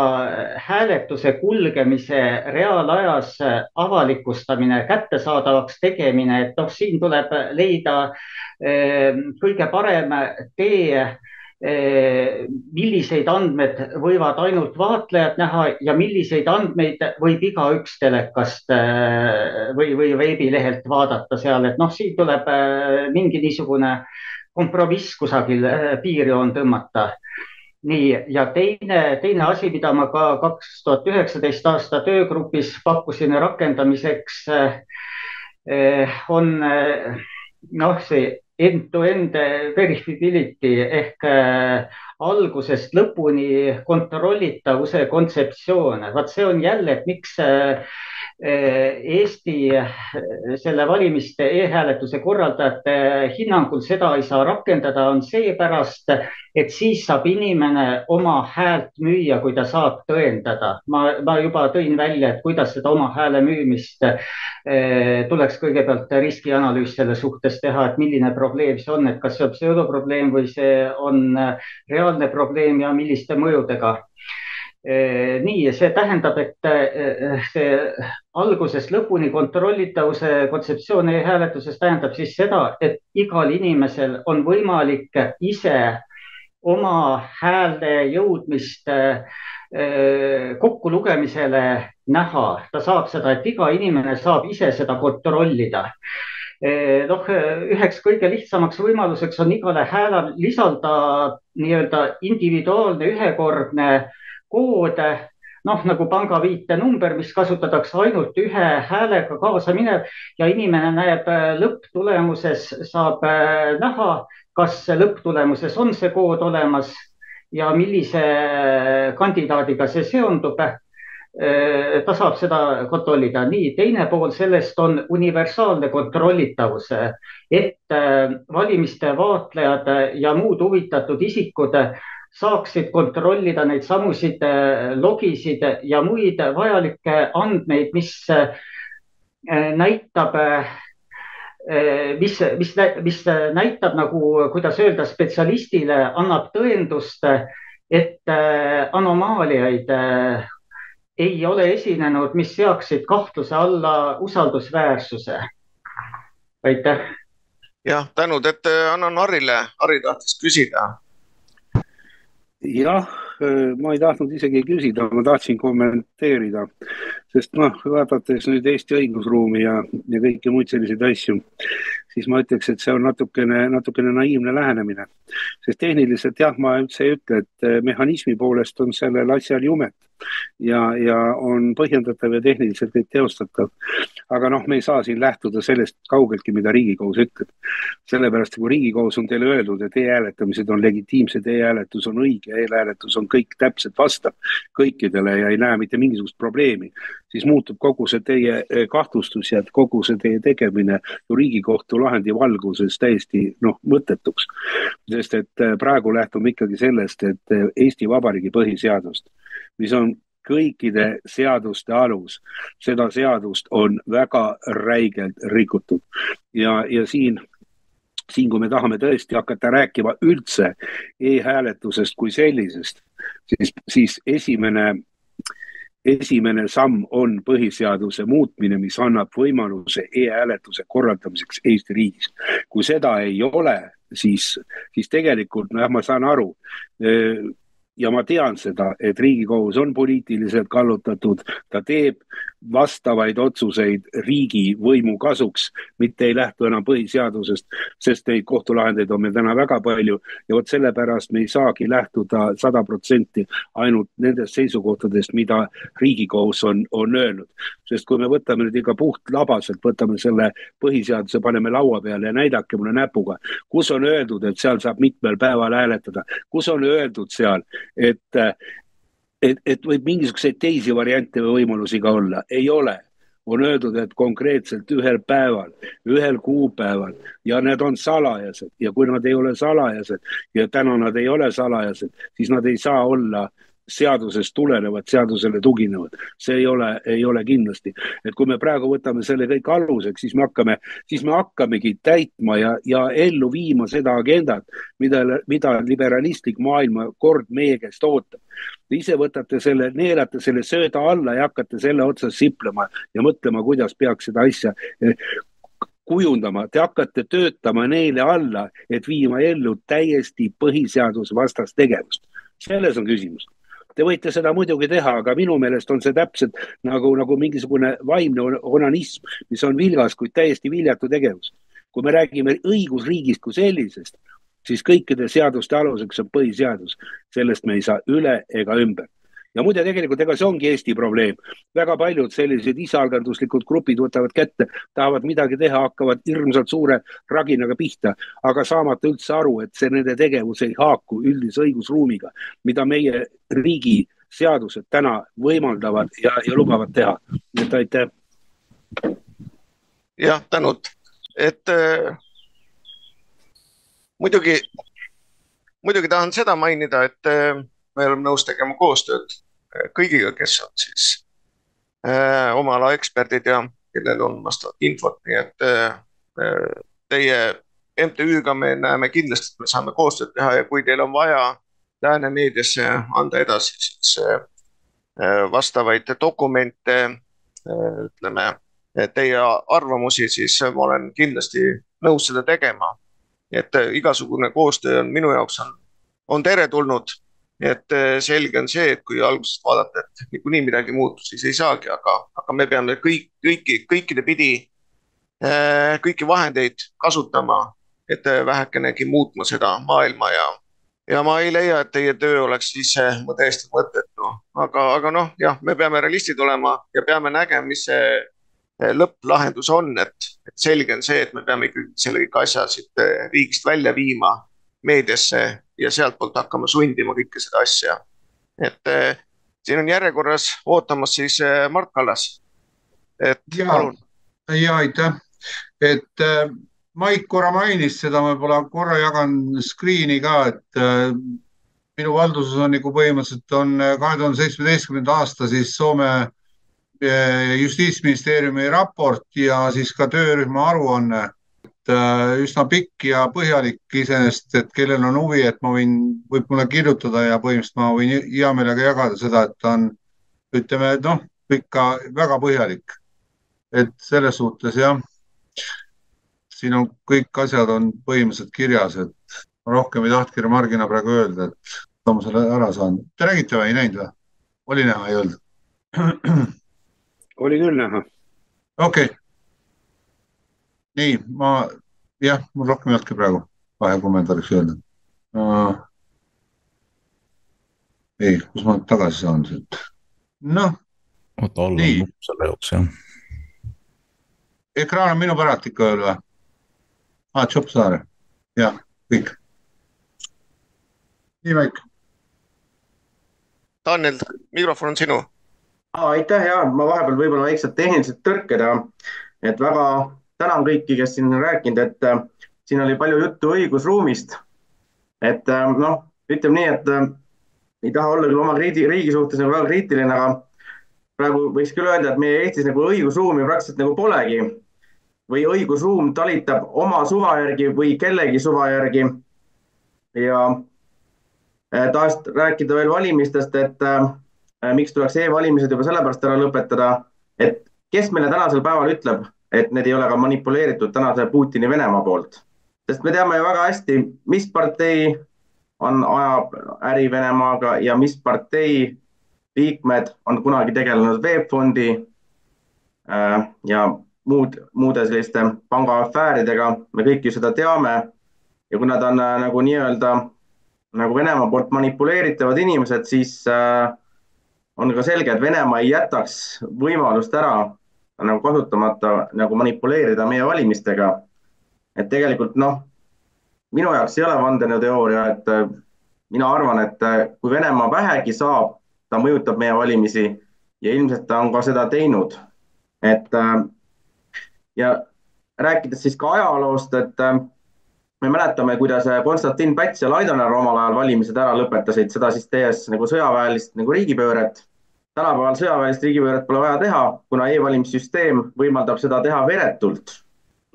hääletuse kulgemise reaalajas avalikustamine, kättesaadavaks tegemine, et noh, siin tuleb leida eh, kõige parem tee milliseid andmeid võivad ainult vaatlejad näha ja milliseid andmeid võib igaüks telekast või, või veebilehelt vaadata seal, et noh, siin tuleb mingi niisugune kompromiss kusagil piirjoon tõmmata. Nii, ja teine, teine asi, mida ma ka kaks tuhat üheksateist aasta töögrupis pakkusin rakendamiseks, on noh, see end-to-end verifiability ehk äh, algusest lõpuni kontrollitavuse kontseptsioon. vaat see on jälle, et miks äh, Eesti selle valimiste e-hääletuse korraldajate hinnangul seda ei saa rakendada, on seepärast, et siis saab inimene oma häält müüa, kui ta saab tõendada. ma, ma juba tõin välja, et kuidas seda oma hääle müümist eh, tuleks kõigepealt riskianalüüs selle suhtes teha, et milline probleem see on, et kas see on pseudoprobleem või see on reaalne probleem ja milliste mõjudega. Eh, nii, see tähendab, et eh, see algusest lõpuni kontrollitavuse kontseptsioon e-hääletuses tähendab siis seda, et igal inimesel on võimalik ise oma hääle jõudmist eh, kokkulugemisele näha, ta saab seda, et iga inimene saab ise seda kontrollida noh, üheks kõige lihtsamaks võimaluseks on igale häälele lisada nii-öelda individuaalne ühekordne koode, noh nagu panga viitenumber, mis kasutatakse ainult ühe häälega kaasa minev ja inimene näeb äh, lõpptulemuses, saab äh, näha, kas lõpptulemuses on see kood olemas ja millise kandidaadiga see seondub ta saab seda kontrollida. nii, teine pool sellest on universaalne kontrollitavus, et valimiste vaatlejad ja muud huvitatud isikud saaksid kontrollida neid samusid äh, logisid ja muid vajalikke andmeid, mis äh, näitab, äh, mis, mis, mis näitab nagu, kuidas öelda, spetsialistile annab tõendust, et anomaaliaid ei ole esinenud, mis seaksid kahtluse alla usaldusväärsuse. aitäh. jah, tänud, et annan Harile, Harri tahtis küsida jah, äh, ma ei tahtnud isegi küsida, ma tahtsin kommenteerida, sest noh, vaadates nüüd Eesti õigusruumi ja, ja kõiki muid selliseid asju, siis ma ütleks, et see on natukene, natukene naiivne lähenemine. sest tehniliselt jah, ma üldse ei ütle, et äh, mehhanismi poolest on sellel asjal jumet ja, ja on põhjendatav ja tehniliselt kõik teostatav. Aga noh, me ei saa siin lähtuda sellest kaugeltki, mida Riigikohus ütleb. sellepärast, kui Riigikohus on teile öeldud, et e-hääletamised on legitiimsed e, e-hääletus on õige e, e-hääletus on kõik täpselt vastab kõikidele ja ei näe mitte mingisugust probleemi, siis muutub kogu see teie eh, kahtlustus ja kogu see teie tegemine ju Riigikohtu lahendi valguses täiesti noh, mõttetuks. sest et eh, praegu lähtume ikkagi sellest, et eh, Eesti Vabariigi põhiseadust, mis on kõikide seaduste alus. seda seadust on väga räigelt rikutud ja, ja siin siin, kui me tahame tõesti hakata rääkima üldse e-hääletusest kui sellisest, siis, siis esimene, esimene samm on põhiseaduse muutmine, mis annab võimaluse e-hääletuse korraldamiseks Eesti riigis. kui seda ei ole, siis, siis tegelikult nojah, ma saan aru ja ma tean seda, et Riigikohus on poliitiliselt kallutatud, ta teeb vastavaid otsuseid riigivõimu kasuks, mitte ei lähtu enam põhiseadusest, sest neid kohtulahendeid on meil täna väga palju. Ja vot sellepärast me ei saagi lähtuda sada protsenti ainult nendest seisukohtadest, mida Riigikohus on, on öelnud. sest kui me võtame nüüd ikka puhtlabaselt, võtame selle põhiseaduse, paneme laua peale ja näidake mulle näpuga, kus on öeldud, et seal saab mitmel päeval hääletada, kus on öeldud seal, et et, et võib mingisuguseid teisi variante või võimalusi ka olla, ei ole. on öeldud, et konkreetselt ühel päeval, ühel kuupäeval ja need on salajased ja kui nad ei ole salajased ja täna nad ei ole salajased, siis nad ei saa olla äh, seadusest tulenevad, seadusele tuginevad. see ei ole, ei ole kindlasti, et kui me praegu võtame selle kõik aluseks, siis me hakkame, siis me hakkamegi täitma ja, ja ellu viima seda agendat, mida, mida liberalistlik maailmakord meie käest ootab. Te ise võtate selle, neelate selle sööda alla ja hakkate selle otsas siplema ja mõtlema, kuidas peaks seda asja eh, kujundama, te hakkate töötama neile alla, et viima ellu täiesti põhiseadusvastast tegevust. selles on küsimus Te võite seda muidugi teha, aga minu meelest on see täpselt nagu, nagu mingisugune vaimne onanism, mis on vilgas, kuid täiesti viljatu tegevus. kui me räägime õigusriigist kui sellisest, siis kõikide seaduste aluseks on põhiseadus. sellest me ei saa üle ega ümber ja muide, tegelikult ega see ongi Eesti probleem. väga paljud sellised isaalganduslikud grupid võtavad kätte, tahavad midagi teha, hakkavad hirmsalt suure raginaga pihta, aga saamata üldse aru, et see nende tegevus ei haaku üldise õigusruumiga, mida meie riigi seadused täna võimaldavad ja, ja lubavad teha. et aitäh. jah, tänud, et äh, muidugi, muidugi tahan seda mainida, et äh, me oleme nõus tegema koostööd äh, kõigiga, kes on siis äh, oma ala eksperdid ja kellel on vastavat infot, nii et äh, äh teie MTÜ-ga me näeme kindlasti, et me saame koostööd teha ja kui teil on vaja lääne meediasse anda edasi siis äh, äh vastavaid dokumente äh,, ütleme, teie arvamusi, siis ma olen kindlasti nõus seda tegema. et igasugune koostöö on minu jaoks on, on teretulnud nii et äh, selge on see, et kui algusest vaadata, et niikuinii midagi muutus, siis ei saagi, aga, aga me peame kõik, kõiki, kõikide pidi äh, kõiki vahendeid kasutama, et äh, vähekenegi muutma seda maailma ja, ja ma ei leia, et teie töö oleks siis täiesti mõttetu, aga, aga noh, jah, me peame realistid olema ja peame nägema, mis see lõpplahendus on, et, et selge on see, et me peame ikkagi selle kõik asja siit riigist välja viima meediasse ja sealtpoolt hakkama sundima kõike seda asja. et äh, siin on järjekorras ootamas siis äh, Mart Kallas. et ja, palun. ja aitäh, et äh, Maik korra mainis seda, ma võib-olla korra jagan screen'i ka, et äh, minu valduses on nagu põhimõtteliselt on kahe tuhande seitsmeteistkümnenda aasta siis Soome justiitsministeeriumi raport ja siis ka töörühma aruanne üsna pikk ja põhjalik iseenesest, et kellel on huvi, et ma võin, võib mulle kirjutada ja põhimõtteliselt ma võin hea meelega jagada seda, et ta on, ütleme, noh, ikka väga põhjalik. et selles suhtes jah, siin on kõik asjad on põhimõtteliselt kirjas, et ma rohkem ei tahtnudki remargina praegu öelda, et ma selle ära saan. Te nägite või ei näinud või? oli näha, ei olnud? oli küll näha. okei okay nii, ma jah, mul rohkem ei olnudki praegu kahe kommentaariks öelda uh,. ei, kus ma tagasi saan siit? noh. oota, all on nupp selle jaoks, jah. ekraan on minu päralt ikka veel või? aa, Job Saare, jah, kõik. nii, Maik. Daniel, mikrofon on sinu. aitäh ja ma vahepeal võib-olla väiksed tehnilised tõrked ja et väga tänan kõiki, kes siin on rääkinud, et äh, siin oli palju juttu õigusruumist. et äh, noh, ütleme nii, et äh, ei taha olla küll oma riigi, riigi suhtes nagu väga kriitiline, aga praegu võiks küll öelda, et meie Eestis nagu õigusruumi praktiliselt nagu polegi või õigusruum talitab oma suva järgi või kellegi suva järgi. ja tahaks rääkida veel valimistest, et äh, miks tuleks e-valimised juba sellepärast ära lõpetada, et kes meile tänasel päeval ütleb, et need ei ole ka manipuleeritud tänase Putini Venemaa poolt sest me teame ju väga hästi, mis partei on, ajab äri Venemaaga ja mis partei liikmed on kunagi tegelenud VEB Fondi äh, ja muud, muude selliste pangaafääridega, me kõik ju seda teame. ja kui nad on äh, nagu nii-öelda nagu Venemaa poolt manipuleeritavad inimesed, siis äh, on ka selge, et Venemaa ei jätaks võimalust ära nagu kasutamata nagu manipuleerida meie valimistega et tegelikult noh, minu jaoks ei ole vandenõuteooria, et äh, mina arvan, et äh, kui Venemaa vähegi saab, ta mõjutab meie valimisi ja ilmselt ta on ka seda teinud. et äh, ja rääkides siis ka ajaloost, et me mäletame, kuidas Konstantin Päts ja Laidoner omal ajal valimised ära lõpetasid, seda siis tehes nagu sõjaväelist nagu riigipööret. Tänapäeval sõjaväelist riigipööret pole vaja teha, kuna e-valimissüsteem võimaldab seda teha veretult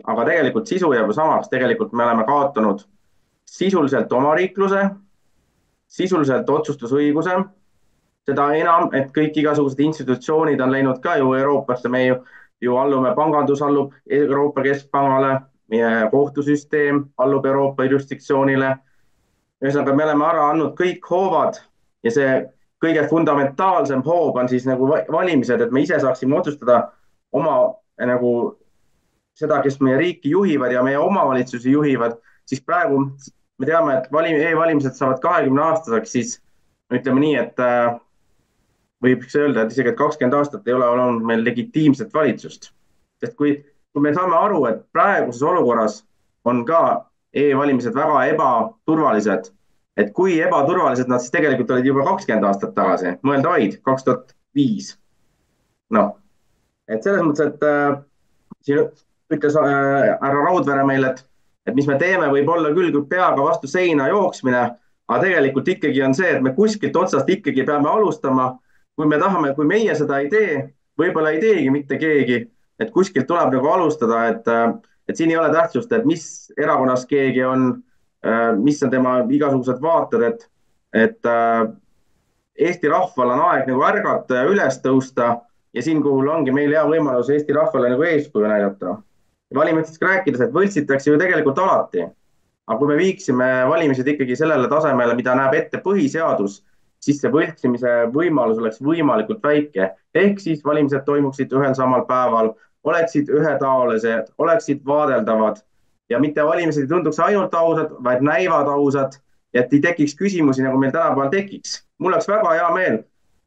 aga tegelikult sisu jääb ju samaks, tegelikult me oleme kaotanud sisuliselt omariikluse, sisuliselt otsustusõiguse. seda enam, et kõik igasugused institutsioonid on läinud ka ju Euroopasse, me ju, ju allume, pangandus allub Euroopa Keskpangale, meie kohtusüsteem allub Euroopa jurisdiktsioonile. ühesõnaga, me oleme ära andnud kõik hoovad ja see kõige fundamentaalsem hoob on siis nagu valimised, et me ise saaksime otsustada oma nagu seda, kes meie riiki juhivad ja meie omavalitsusi juhivad, siis praegu me teame, et valim-, e-valimised saavad kahekümne aastaseks, siis ütleme nii, et äh, võiks öelda, et isegi, et kakskümmend aastat ei ole olnud meil legitiimset valitsust. sest kui, kui me saame aru, et praeguses olukorras on ka e-valimised väga ebaturvalised, et kui ebaturvalised nad siis tegelikult olid juba kakskümmend aastat tagasi, mõelda vaid, kaks tuhat viis. noh, et selles mõttes, et äh, siin ütles äh, härra Raudvere meile, et, et mis me teeme, võib olla küll peaga vastu seina jooksmine, aga tegelikult ikkagi on see, et me kuskilt otsast ikkagi peame alustama. kui me tahame, kui meie seda ei tee, võib-olla ei teegi mitte keegi, et kuskilt tuleb nagu alustada, et, äh, et siin ei ole tähtsust, et mis erakonnas keegi on, äh, mis on tema igasugused vaated, et, et Eesti rahval on aeg nagu ärgata ja üles tõusta ja siinkohal ongi meil hea võimalus Eesti rahvale nagu eeskuju näidata valimistest rääkides, et võltsitakse ju tegelikult alati. aga kui me viiksime valimised ikkagi sellele tasemele, mida näeb ette põhiseadus, siis see võltsimise võimalus oleks võimalikult väike. ehk siis valimised toimuksid ühel samal päeval, oleksid ühetaolised, oleksid vaadeldavad ja mitte valimised ei tunduks ainult ausad, vaid näivad ausad et ei tekiks küsimusi, nagu meil tänapäeval tekiks. mul oleks väga hea meel,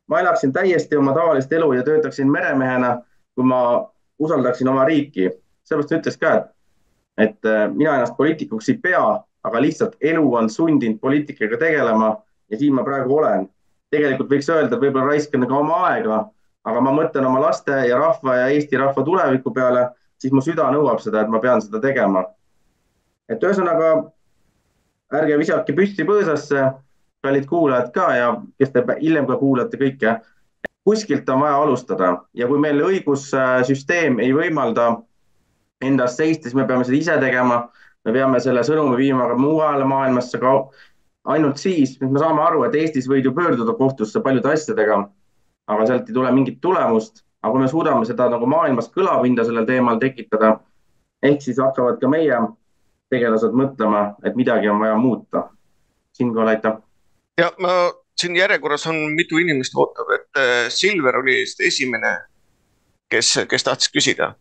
ma elaksin täiesti oma tavalist elu ja töötaksin meremehena, kui ma usaldaksin oma riiki sellepärast ta ütles ka, et, et äh, mina ennast poliitikuks ei pea, aga lihtsalt elu on sundinud poliitikaga tegelema ja siin ma praegu olen. tegelikult võiks öelda, et võib-olla raiskan ka oma aega, aga ma mõtlen oma laste ja rahva ja Eesti rahva tuleviku peale, siis mu süda nõuab seda, et ma pean seda tegema. Et ühesõnaga ärge visake püsti põõsasse, kallid kuulajad ka ja kes te hiljem ka kuulate kõike. kuskilt on vaja alustada ja kui meil õigussüsteem ei võimalda endast seista, siis me peame seda ise tegema. me peame selle sõnumi viima ka mujale maailmasse ka ainult siis, me saame aru, et Eestis võid ju pöörduda kohtusse paljude asjadega, aga sealt ei tule mingit tulemust. aga kui me suudame seda nagu maailmas kõlapinda sellel teemal tekitada, ehk siis hakkavad ka meie tegelased mõtlema, et midagi on vaja muuta. siinkohal aitäh. ja ma siin järjekorras on mitu inimest ootab, et äh, Silver oli vist esimene, kes, kes tahtis küsida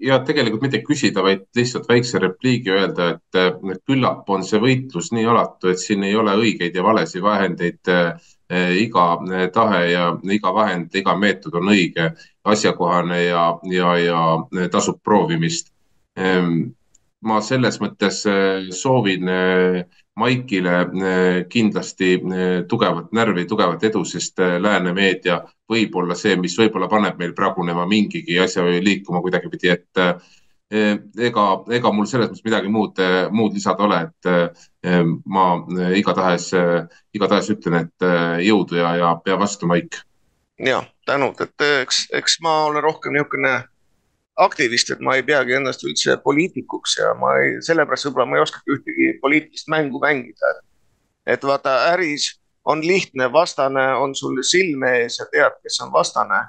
ja tegelikult mitte küsida, vaid lihtsalt väikse repliigi öelda, et küllap on see võitlus nii alatu, et siin ei ole õigeid ja valesid vahendeid. iga tahe ja iga vahend, iga meetod on õige, asjakohane ja, ja, ja tasub proovimist ehm, ma selles mõttes soovin Maikile kindlasti tugevat närvi, tugevat edu, sest lääne meedia võib olla see, mis võib-olla paneb meil pragunema mingigi asja või liikuma kuidagipidi, et ega, ega mul selles mõttes midagi muud, muud lisada ole, et ma igatahes, igatahes ütlen, et jõudu ja, ja pea vastu, Maik. ja tänud, et eks, eks ma olen rohkem niisugune aktivist, et ma ei peagi ennast üldse poliitikuks ja ma ei, sellepärast võib-olla ma ei oskagi ühtegi poliitilist mängu mängida. et vaata, äris on lihtne, vastane on sul silme ees ja tead, kes on vastane.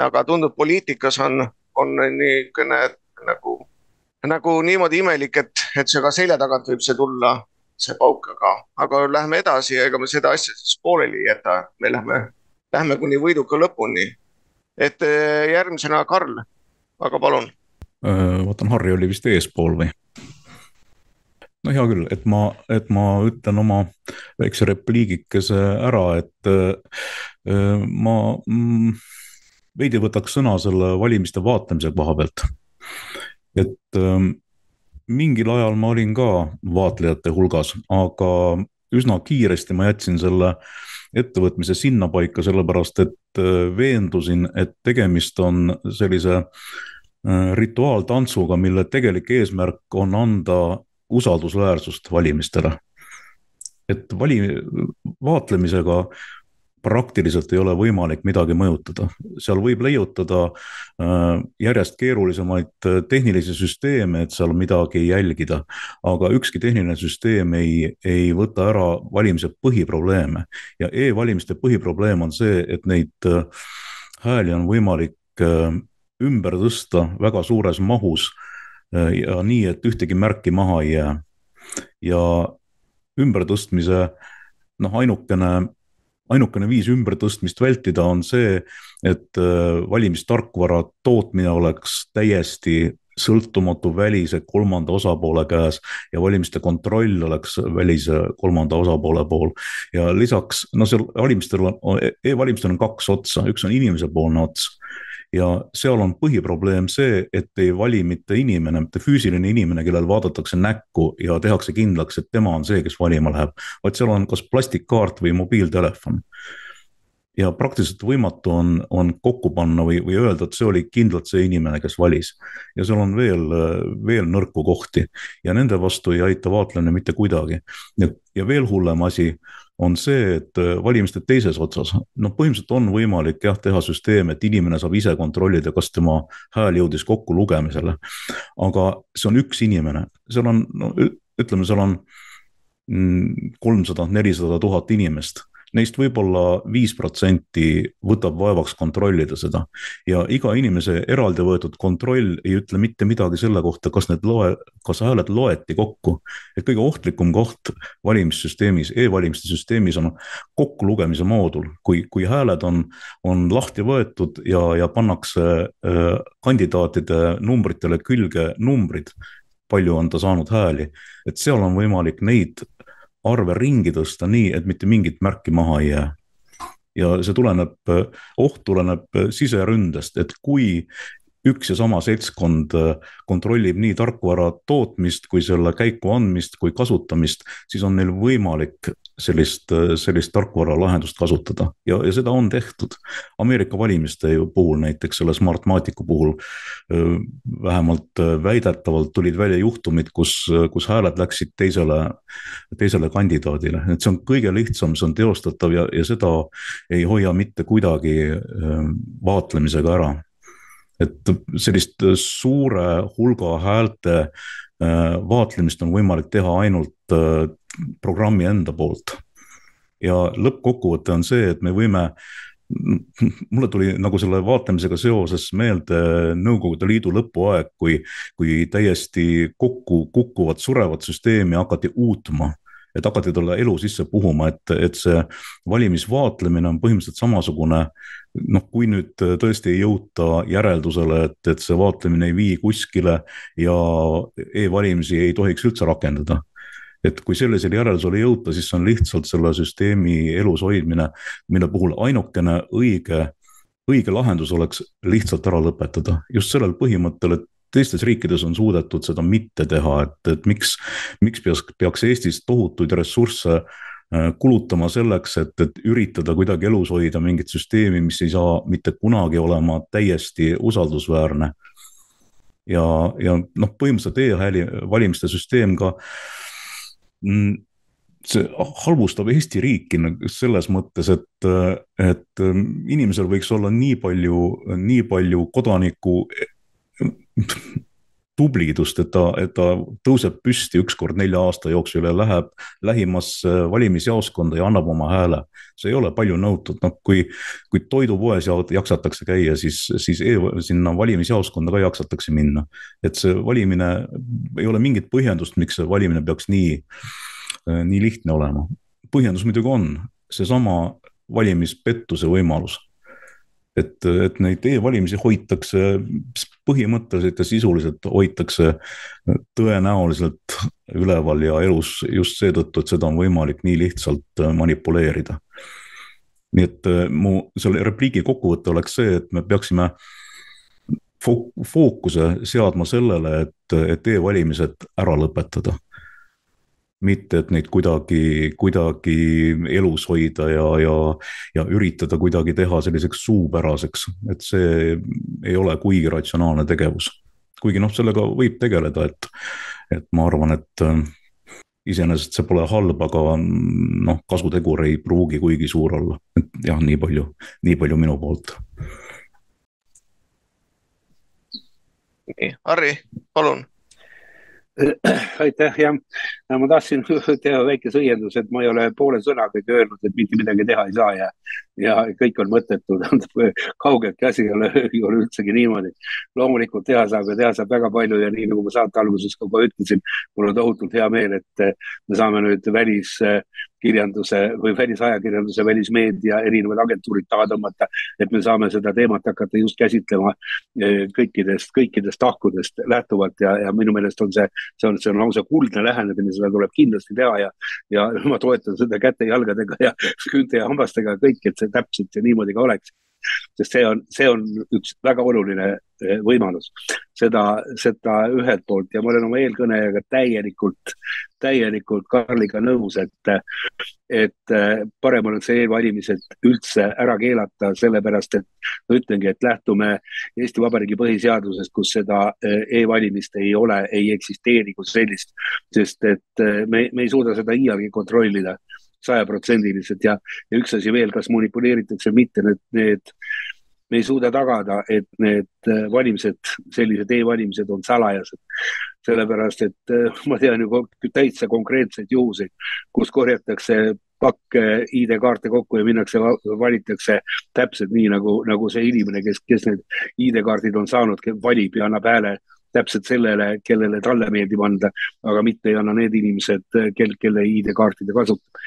aga tundub, poliitikas on, on niisugune nagu, nagu niimoodi imelik, et, et see ka selja tagant võib see tulla, see pauk, aga, aga lähme edasi ja ega me seda asja siis pooleli ei jäta, me lähme, lähme kuni võiduka lõpuni. et järgmisena Karl aga palun. vaatan, Harri oli vist eespool või? no hea küll, et ma, et ma ütlen oma väikse repliigikese ära, et äh, ma mm, veidi võtaks sõna selle valimiste vaatlemise koha pealt. et äh, mingil ajal ma olin ka vaatlejate hulgas, aga üsna kiiresti ma jätsin selle ettevõtmise sinnapaika, sellepärast et veendusin, et tegemist on sellise äh, rituaaltantsuga, mille tegelik eesmärk on anda usaldusväärsust valimistele. et vali, vaatlemisega praktiliselt ei ole võimalik midagi mõjutada, seal võib leiutada äh, järjest keerulisemaid äh, tehnilisi süsteeme, et seal midagi jälgida. aga ükski tehniline süsteem ei, ei võta ära valimise põhiprobleeme ja e-valimiste põhiprobleem on see, et neid hääli on võimalik ümber tõsta väga suures mahus äh, ja nii, et ühtegi märki maha ei jää. ja ümbertõstmise noh, ainukene, ainukene viis ümbertõstmist vältida on see, et äh, valimistarkvara tootmine oleks täiesti sõltumatu välise kolmanda osapoole käes ja valimiste kontroll oleks välise kolmanda osapoole pool. ja lisaks, no seal valimistel on e, e-valimistel on kaks otsa, üks on inimese poolne ots ja seal on põhiprobleem see, et ei vali mitte inimene, mitte füüsiline inimene, kellel vaadatakse näkku ja tehakse kindlaks, et tema on see, kes valima läheb, vaid seal on kas plastikkaart või mobiiltelefon ja praktiliselt võimatu on, on kokku panna või, või öelda, et see oli kindlalt see inimene, kes valis. ja seal on veel, veel nõrku kohti ja nende vastu ei aita vaatlemine mitte kuidagi. ja veel hullem asi on see, et äh, valimiste teises otsas, noh, põhimõtteliselt on võimalik jah, teha süsteem, et inimene saab ise kontrollida, kas tema hääl jõudis kokku lugemisele. aga see on üks inimene, seal on, no ütleme, seal on mm, kolmsada, nelisada tuhat inimest neist võib-olla viis protsenti võtab vaevaks kontrollida seda. ja iga inimese eraldi võetud kontroll ei ütle mitte midagi selle kohta, kas need loe, kas hääled loeti kokku. et kõige ohtlikum koht valimissüsteemis e, e-valimiste süsteemis on kokkulugemise moodul, kui, kui hääled on, on lahti võetud ja, ja pannakse äh, kandidaatide numbritele külge numbrid palju on ta saanud hääli, et seal on võimalik neid arve ringi tõsta nii, et mitte mingit märki maha ei jää. ja see tuleneb, oht tuleneb siseründest, et kui üks ja sama seltskond kontrollib nii tarkvara tootmist kui selle käiku andmist kui kasutamist, siis on neil võimalik sellist, sellist tarkvaralahendust kasutada ja, ja seda on tehtud. Ameerika valimiste puhul näiteks selle Smartmaticu puhul vähemalt väidetavalt tulid välja juhtumid, kus, kus hääled läksid teisele, teisele kandidaadile, et see on kõige lihtsam, see on teostatav ja, ja seda ei hoia mitte kuidagi vaatlemisega ära. Et sellist suure hulga häälte vaatlemist on võimalik teha ainult programmi enda poolt. ja lõppkokkuvõte on see, et me võime mulle tuli nagu selle vaatlemisega seoses meelde Nõukogude Liidu lõpuaeg, kui, kui täiesti kokku kukkuvat surevat süsteemi hakati uutma et hakati talle elu sisse puhuma, et, et see valimisvaatlemine on põhimõtteliselt samasugune. noh, kui nüüd tõesti ei jõuta järeldusele, et, et see vaatlemine ei vii kuskile ja e-valimisi ei tohiks üldse rakendada et kui sellisele järeldusele jõuda, siis see on lihtsalt selle süsteemi elus hoidmine, mille puhul ainukene õige, õige lahendus oleks lihtsalt ära lõpetada just sellel põhimõttel, et teistes riikides on suudetud seda mitte teha, et, et miks, miks peaks, peaks Eestis tohutuid ressursse äh, kulutama selleks, et, et üritada kuidagi elus hoida mingit süsteemi, mis ei saa mitte kunagi olema täiesti usaldusväärne. ja, ja noh, põhimõtteliselt e-hääli valimiste süsteem ka Mm, see halvustab Eesti riiki selles mõttes, et, et ähm, inimesel võiks olla nii palju, nii palju kodaniku tublidust, et ta, et ta tõuseb püsti ükskord nelja aasta jooksul ja läheb lähimasse valimisjaoskonda ja annab oma hääle. see ei ole palju nõutud, noh, kui, kui toidupoes jaksatakse käia, siis, siis e sinna valimisjaoskonda ka jaksatakse minna. et see valimine, ei ole mingit põhjendust, miks see valimine peaks nii, nii lihtne olema. põhjendus muidugi on seesama valimispettuse võimalus et, et neid e-valimisi hoitakse põhimõtteliselt ja sisuliselt hoitakse tõenäoliselt üleval ja elus just seetõttu, et seda on võimalik nii lihtsalt manipuleerida. nii et äh, mu selle repliigi kokkuvõte oleks see, et me peaksime fookuse seadma sellele, et, et e-valimised ära lõpetada mitte et neid kuidagi, kuidagi elus hoida ja, ja, ja üritada kuidagi teha selliseks suupäraseks, et see ei ole kuigi ratsionaalne tegevus. kuigi noh, sellega võib tegeleda, et, et ma arvan, et äh, iseenesest see pole halb, aga noh, kasutegur ei pruugi kuigi suur olla, et jah, nii palju, nii palju minu poolt. nii, Harri, palun aitäh, jah. ma tahtsin teha väikese õienduse, et ma ei ole poole sõnagagi öelnud, et mitte midagi teha ei saa ja, ja kõik on mõttetu. kaugeltki asi ei ole, ei ole üldsegi niimoodi. loomulikult teha saab ja teha saab väga palju ja nii nagu ma saate alguses ka ütlesin, mul on tohutult hea meel, et me saame nüüd välis kirjanduse või välisajakirjanduse, välismeedia erinevad agentuurid taha tõmmata, et me saame seda teemat hakata just käsitlema eh, kõikidest, kõikidest tahkudest lähtuvalt ja, ja minu meelest on see, see on, see on lausa kuldne lähenemine, seda tuleb kindlasti teha ja, ja ma toetan seda käte-jalgadega ja küünte ja hambastega kõik, et see täpselt niimoodi ka oleks sest see on, see on üks väga oluline eh, võimalus. seda, seda ühelt poolt ja ma olen oma eelkõnelejaga täielikult, täielikult Karliga nõus, et, et eh, parem oleks e-valimised üldse ära keelata, sellepärast et ma ütlengi, et lähtume Eesti Vabariigi põhiseadusest, kus seda eh, e-valimist ei ole, ei eksisteeri kui sellist, sest et me, me ei suuda seda iialgi kontrollida sajaprotsendiliselt ja, ja üks asi veel, kas manipuleeritakse või mitte, need, need, me ei suuda tagada, et need äh, valimised, sellised e-valimised on salajased. sellepärast, et äh, ma tean ju täitsa konkreetseid juhuseid, kus korjatakse pakk ID-kaarte kokku ja minnakse, valitakse täpselt nii nagu, nagu see inimene, kes, kes need ID-kaardid on saanud, valib ja annab hääle täpselt sellele, kellele talle meeldib anda, aga mitte ei anna need inimesed, kel, kelle ID-kaarti ta kasutab.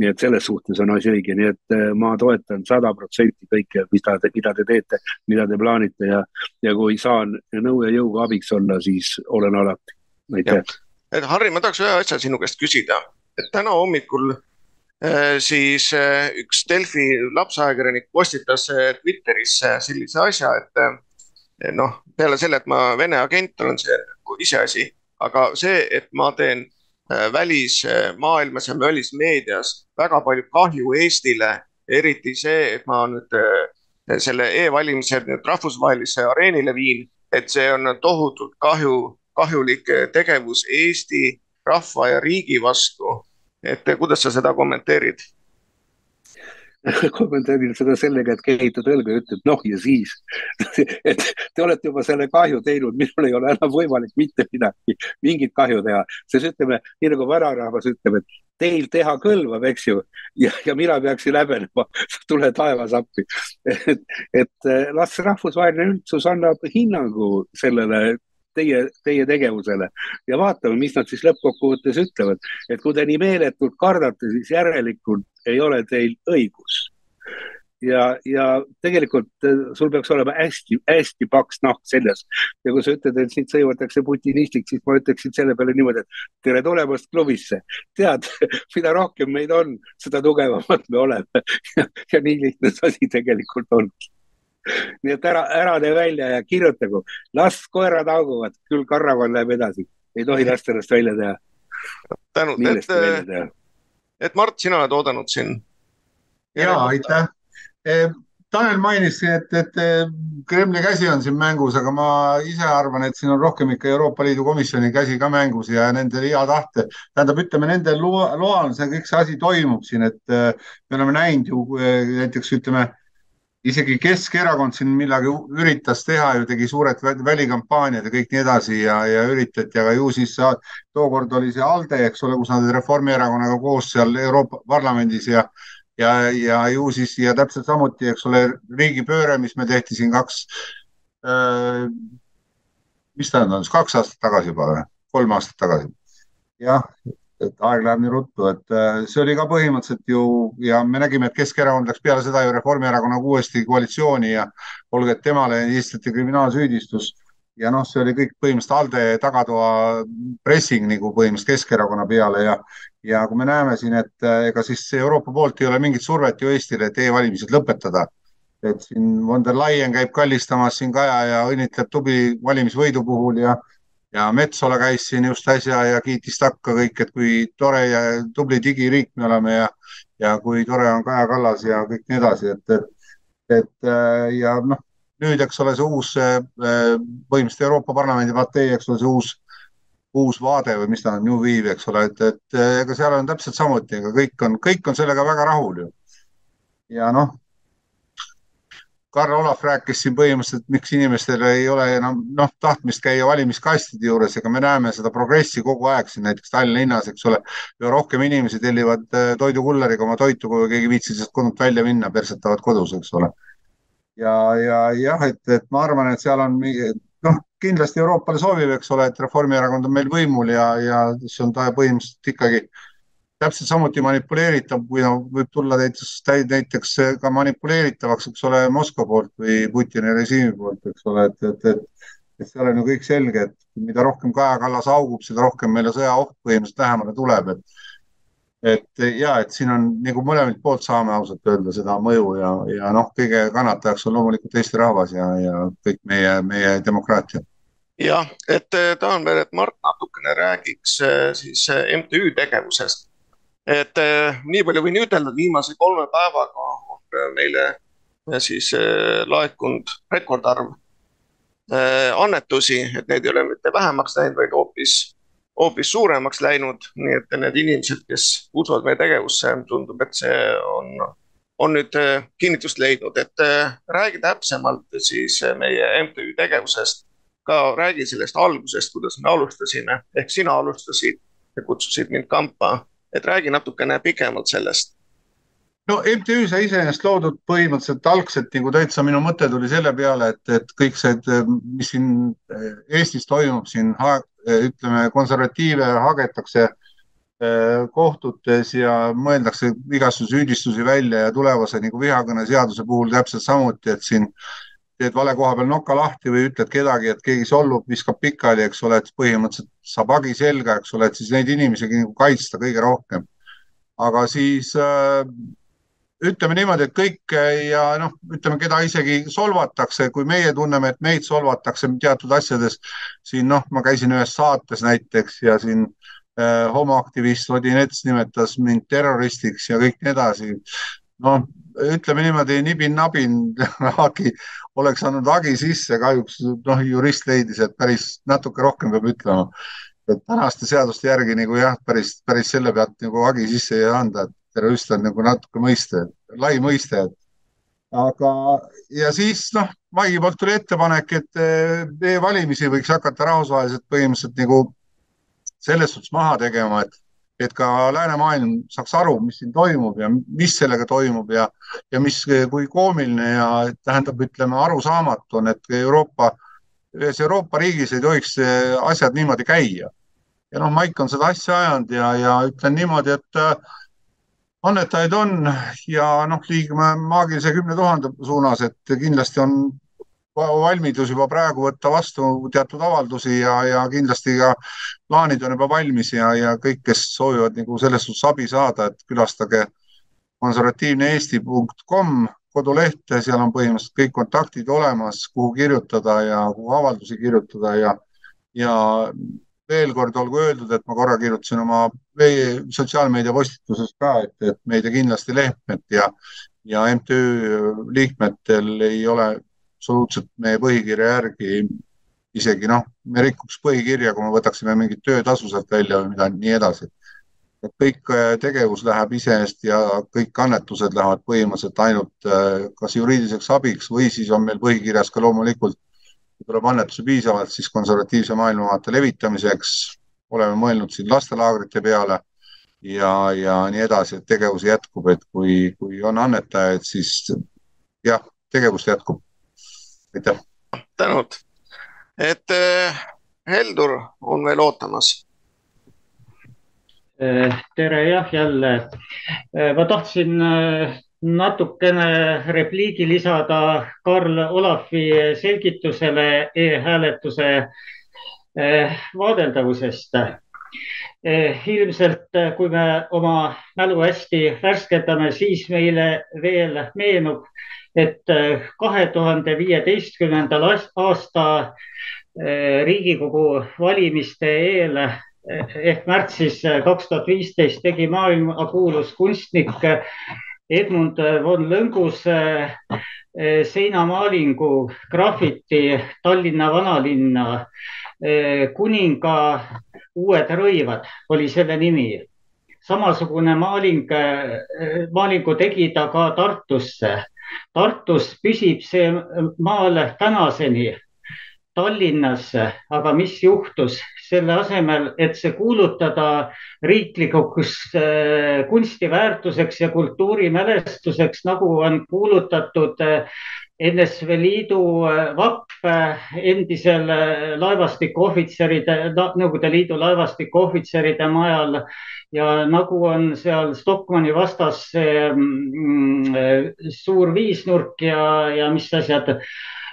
nii et selles suhtes on asi õige, nii et äh, ma toetan sada protsenti kõike, mida te, mida te teete, mida te plaanite ja, ja kui saan nõu ja jõuga abiks olla, siis olen alati. aitäh. et Harri, ma tahaks ühe asja sinu käest küsida, et täna hommikul äh, siis äh, üks Delfi lapseajakirjanik postitas Twitterisse sellise asja, et noh, peale selle, et ma Vene agent olen, see nagu iseasi, aga see, et ma teen äh, välismaailmas ja välismeedias väga palju kahju Eestile, eriti see, et ma nüüd äh, selle e-valimised nüüd rahvusvahelisse areenile viin, et see on tohutult kahju, kahjulik tegevus Eesti rahva ja riigi vastu. et kuidas sa seda kommenteerid? kommenteerin seda sellega, et kehitab õlga ja ütleb noh ja siis? Et te olete juba selle kahju teinud, minul ei ole enam võimalik mitte midagi, mingit kahju teha, sest ütleme, nii nagu vanarahvas ütleb, et teil teha kõlbab, eks ju, ja, ja mina peaksin häbenema, tule taevas appi. et, et las rahvusvaheline üldsus annab hinnangu sellele teie, teie tegevusele ja vaatame, mis nad siis lõppkokkuvõttes ütlevad. et kui te nii meeletult kardate, siis järelikult ei ole teil õigus. ja, ja tegelikult äh, sul peaks olema hästi-hästi paks nahk seljas. ja kui sa ütled, et sind sõimatakse putinistlik, siis ma ütleksin selle peale niimoodi, et tere tulemast klubisse. tead, mida rohkem meid on, seda tugevamad me oleme ja nii lihtne see asi tegelikult ongi nii et ära, ära tee välja ja kirjutagu, las koerad hauguvad, küll karavan läheb edasi, ei tohi lasta ennast välja teha. tänud, et, et Mart, sina oled oodanud siin. ja aitäh Tanel mainis, et, et Kremli käsi on siin mängus, aga ma ise arvan, et siin on rohkem ikka Euroopa Liidu Komisjoni käsi ka mängus ja nende hea tahte. tähendab, ütleme nende loa, loal see kõik see asi toimub siin, et me oleme näinud ju näiteks ütleme isegi Keskerakond siin millagi üritas teha ju, tegi suured välikampaaniad ja kõik nii edasi ja, ja üritati, aga ju siis tookord oli see ALDE, eks ole, kus nad Reformierakonnaga koos seal Euroopa Parlamendis ja ja, ja ju siis ja täpselt samuti, eks ole, riigipööre, mis me tehti siin kaks äh,, mis ta nüüd on, kaks aastat tagasi juba või, kolm aastat tagasi. jah, et aeg läheb nii ruttu, et äh, see oli ka põhimõtteliselt ju ja me nägime, et Keskerakond läks peale seda ju Reformierakonnaga uuesti koalitsiooni ja olgu, et temale esitati kriminaalsüüdistus ja noh, see oli kõik põhimõtteliselt ALDE tagatoa pressing nagu põhimõtteliselt Keskerakonna peale ja, ja kui me näeme siin, et eh, ega siis Euroopa poolt ei ole mingit survet ju Eestile, et e-valimised lõpetada. et siin von der Leyen käib kallistamas siin Kaja ja õnnitleb tubli valimisvõidu puhul ja, ja Metsola käis siin just äsja ja kiitis takka kõik, et kui tore ja tubli digiriik me oleme ja, ja kui tore on Kaja Kallas ja kõik nii edasi, et, et, et eh, ja noh nüüd, eks ole, see uus äh, põhimõtteliselt Euroopa Parlamendi partei, eks ole, see uus, uus vaade või mis ta on, New Wave, eks ole, et, et ega seal on täpselt samuti, ega kõik on, kõik on sellega väga rahul ju. ja noh, Karl Olav rääkis siin põhimõtteliselt, miks inimestel ei ole enam noh, tahtmist käia valimiskastide juures, ega me näeme seda progressi kogu aeg siin näiteks Tallinna linnas, eks ole. ja rohkem inimesi tellivad äh, toidukulleriga oma toitu, kui keegi viitsib sealt kodunt välja minna, persetavad kodus, eks ole ja, ja jah, et, et ma arvan, et seal on noh, kindlasti Euroopale sobib, eks ole, et Reformierakond on meil võimul ja, ja see on ta põhimõtteliselt ikkagi täpselt samuti manipuleeritav, kui no, võib tulla näiteks, näiteks ka manipuleeritavaks, eks ole, Moskva poolt või Putini režiimi poolt, eks ole, et, et, et, et seal on ju kõik selge, et mida rohkem Kaja Kallas augub, seda rohkem meile sõjaoht põhimõtteliselt lähemale tuleb, et et ja, et siin on nagu mõlemalt poolt saame ausalt öelda seda mõju ja, ja noh, kõige kannatajaks on loomulikult Eesti rahvas ja, ja kõik meie, meie demokraatia. jah, et eh, tahan veel, et Mart natukene räägiks eh, siis eh, MTÜ tegevusest. Et nii palju võin ütelda, et viimase kolme päevaga on meile siis laekunud rekordarv annetusi, et neid ei ole mitte vähemaks läinud, vaid hoopis hoopis suuremaks läinud, nii et need inimesed, kes usuvad meie tegevusse, tundub, et see on, on nüüd kinnitust leidnud, et räägi täpsemalt siis meie MTÜ tegevusest. ka räägi sellest algusest, kuidas me alustasime, ehk sina alustasid ja kutsusid mind kampa, et räägi natukene pikemalt sellest. No MTÜ sai iseenesest loodud põhimõtteliselt algselt nagu täitsa minu mõte tuli selle peale, et, et kõik see, mis siin Eestis toimub siin ütleme, konservatiive hagetakse äh, kohtutes ja mõeldakse igasuguseid süüdistusi välja ja tulevase nagu vihakõneseaduse puhul täpselt samuti, et siin teed vale koha peal noka lahti või ütled kedagi, et keegi solvub, viskab pikali, eks ole, et põhimõtteliselt saab hagi selga, eks ole, et siis neid inimesi nagu kaitsta kõige rohkem. aga siis äh, ütleme niimoodi, et kõik ja noh, ütleme, keda isegi solvatakse, kui meie tunneme, et meid solvatakse teatud asjades. siin noh, ma käisin ühes saates näiteks ja siin äh, homoaktivist Odinets nimetas mind terroristiks ja kõik nii edasi. Noh, ütleme niimoodi nibin-nabin hagi, oleks andnud hagi sisse, kahjuks noh, jurist leidis, et päris natuke rohkem peab ütlema et tänaste seaduste järgi nagu jah, päris, päris selle pealt nagu hagi sisse ei anda, et terrorist on nagu natuke mõiste, lai mõiste. aga, ja siis noh, Maigi poolt tuli ettepanek, et eh, e-valimisi võiks hakata rahvusvaheliselt põhimõtteliselt nagu selles suhtes maha tegema, et, et ka läänemaailm saaks aru, mis siin toimub ja mis sellega toimub ja, ja mis, kui koomiline ja tähendab, ütleme, arusaamatu on, et Euroopa, ühes Euroopa riigis ei tohiks asjad niimoodi käia. ja noh, Maik on seda asja ajanud ja, ja ütlen niimoodi, et annetajaid on ja noh, liigume maagilise kümne tuhande suunas, et kindlasti on valmidus juba praegu võtta vastu teatud avaldusi ja, ja kindlasti ka plaanid on juba valmis ja, ja kõik, kes soovivad nagu selles suhtes abi saada, et külastage konservatiivneeesti.com kodulehte, seal on põhimõtteliselt kõik kontaktid olemas, kuhu kirjutada ja kuhu avaldusi kirjutada ja, ja veel kord olgu öeldud, et ma korra kirjutasin oma sotsiaalmeedia postituses ka, et, et meid ja kindlasti Lehtmet ja, ja MTÜ liikmetel ei ole absoluutselt meie põhikirja järgi isegi noh, me rikuks põhikirja, kui me võtaksime mingit töötasu sealt välja või mida nii edasi. et kõik äh, tegevus läheb ise-eest ja kõik annetused lähevad põhimõtteliselt ainult äh, kas juriidiliseks abiks või siis on meil põhikirjas ka loomulikult, kui tuleb annetusi piisavalt, siis konservatiivse maailmavaate levitamiseks. oleme mõelnud siin lastelaagrite peale ja, ja nii edasi, et tegevus jätkub, et kui, kui on annetajaid, siis jah, tegevus jätkub aitäh. tänud, et äh, Heldur on veel ootamas. Äh, tere jah, jälle. Äh, ma tahtsin natukene repliigi lisada Karl Olavi selgitusele e-hääletuse vaadeldavusest. ilmselt, kui me oma mälu hästi värskendame, siis meile veel meenub et äh, kahe tuhande viieteistkümnendal aasta äh, Riigikogu valimiste eel äh, ehk märtsis kaks tuhat viisteist tegi maailmakuulus kunstnik Edmund von Lõngus seinamaalingu grafiti Tallinna vanalinna kuninga uued rõivad oli selle nimi. samasugune maaling, maalingu tegi ta ka Tartusse Tartus püsib see maal tänaseni. Tallinnas, aga mis juhtus selle asemel, et see kuulutada riiklikuks äh, kunstiväärtuseks ja kultuurimälestuseks, nagu on kuulutatud äh, NSV Liidu äh, vapp endisel laevastikuohvitseride, Nõukogude Liidu laevastikuohvitseride majal. Ja nagu on seal Stockmanni vastas see mm, suur viisnurk ja, ja mis asjad,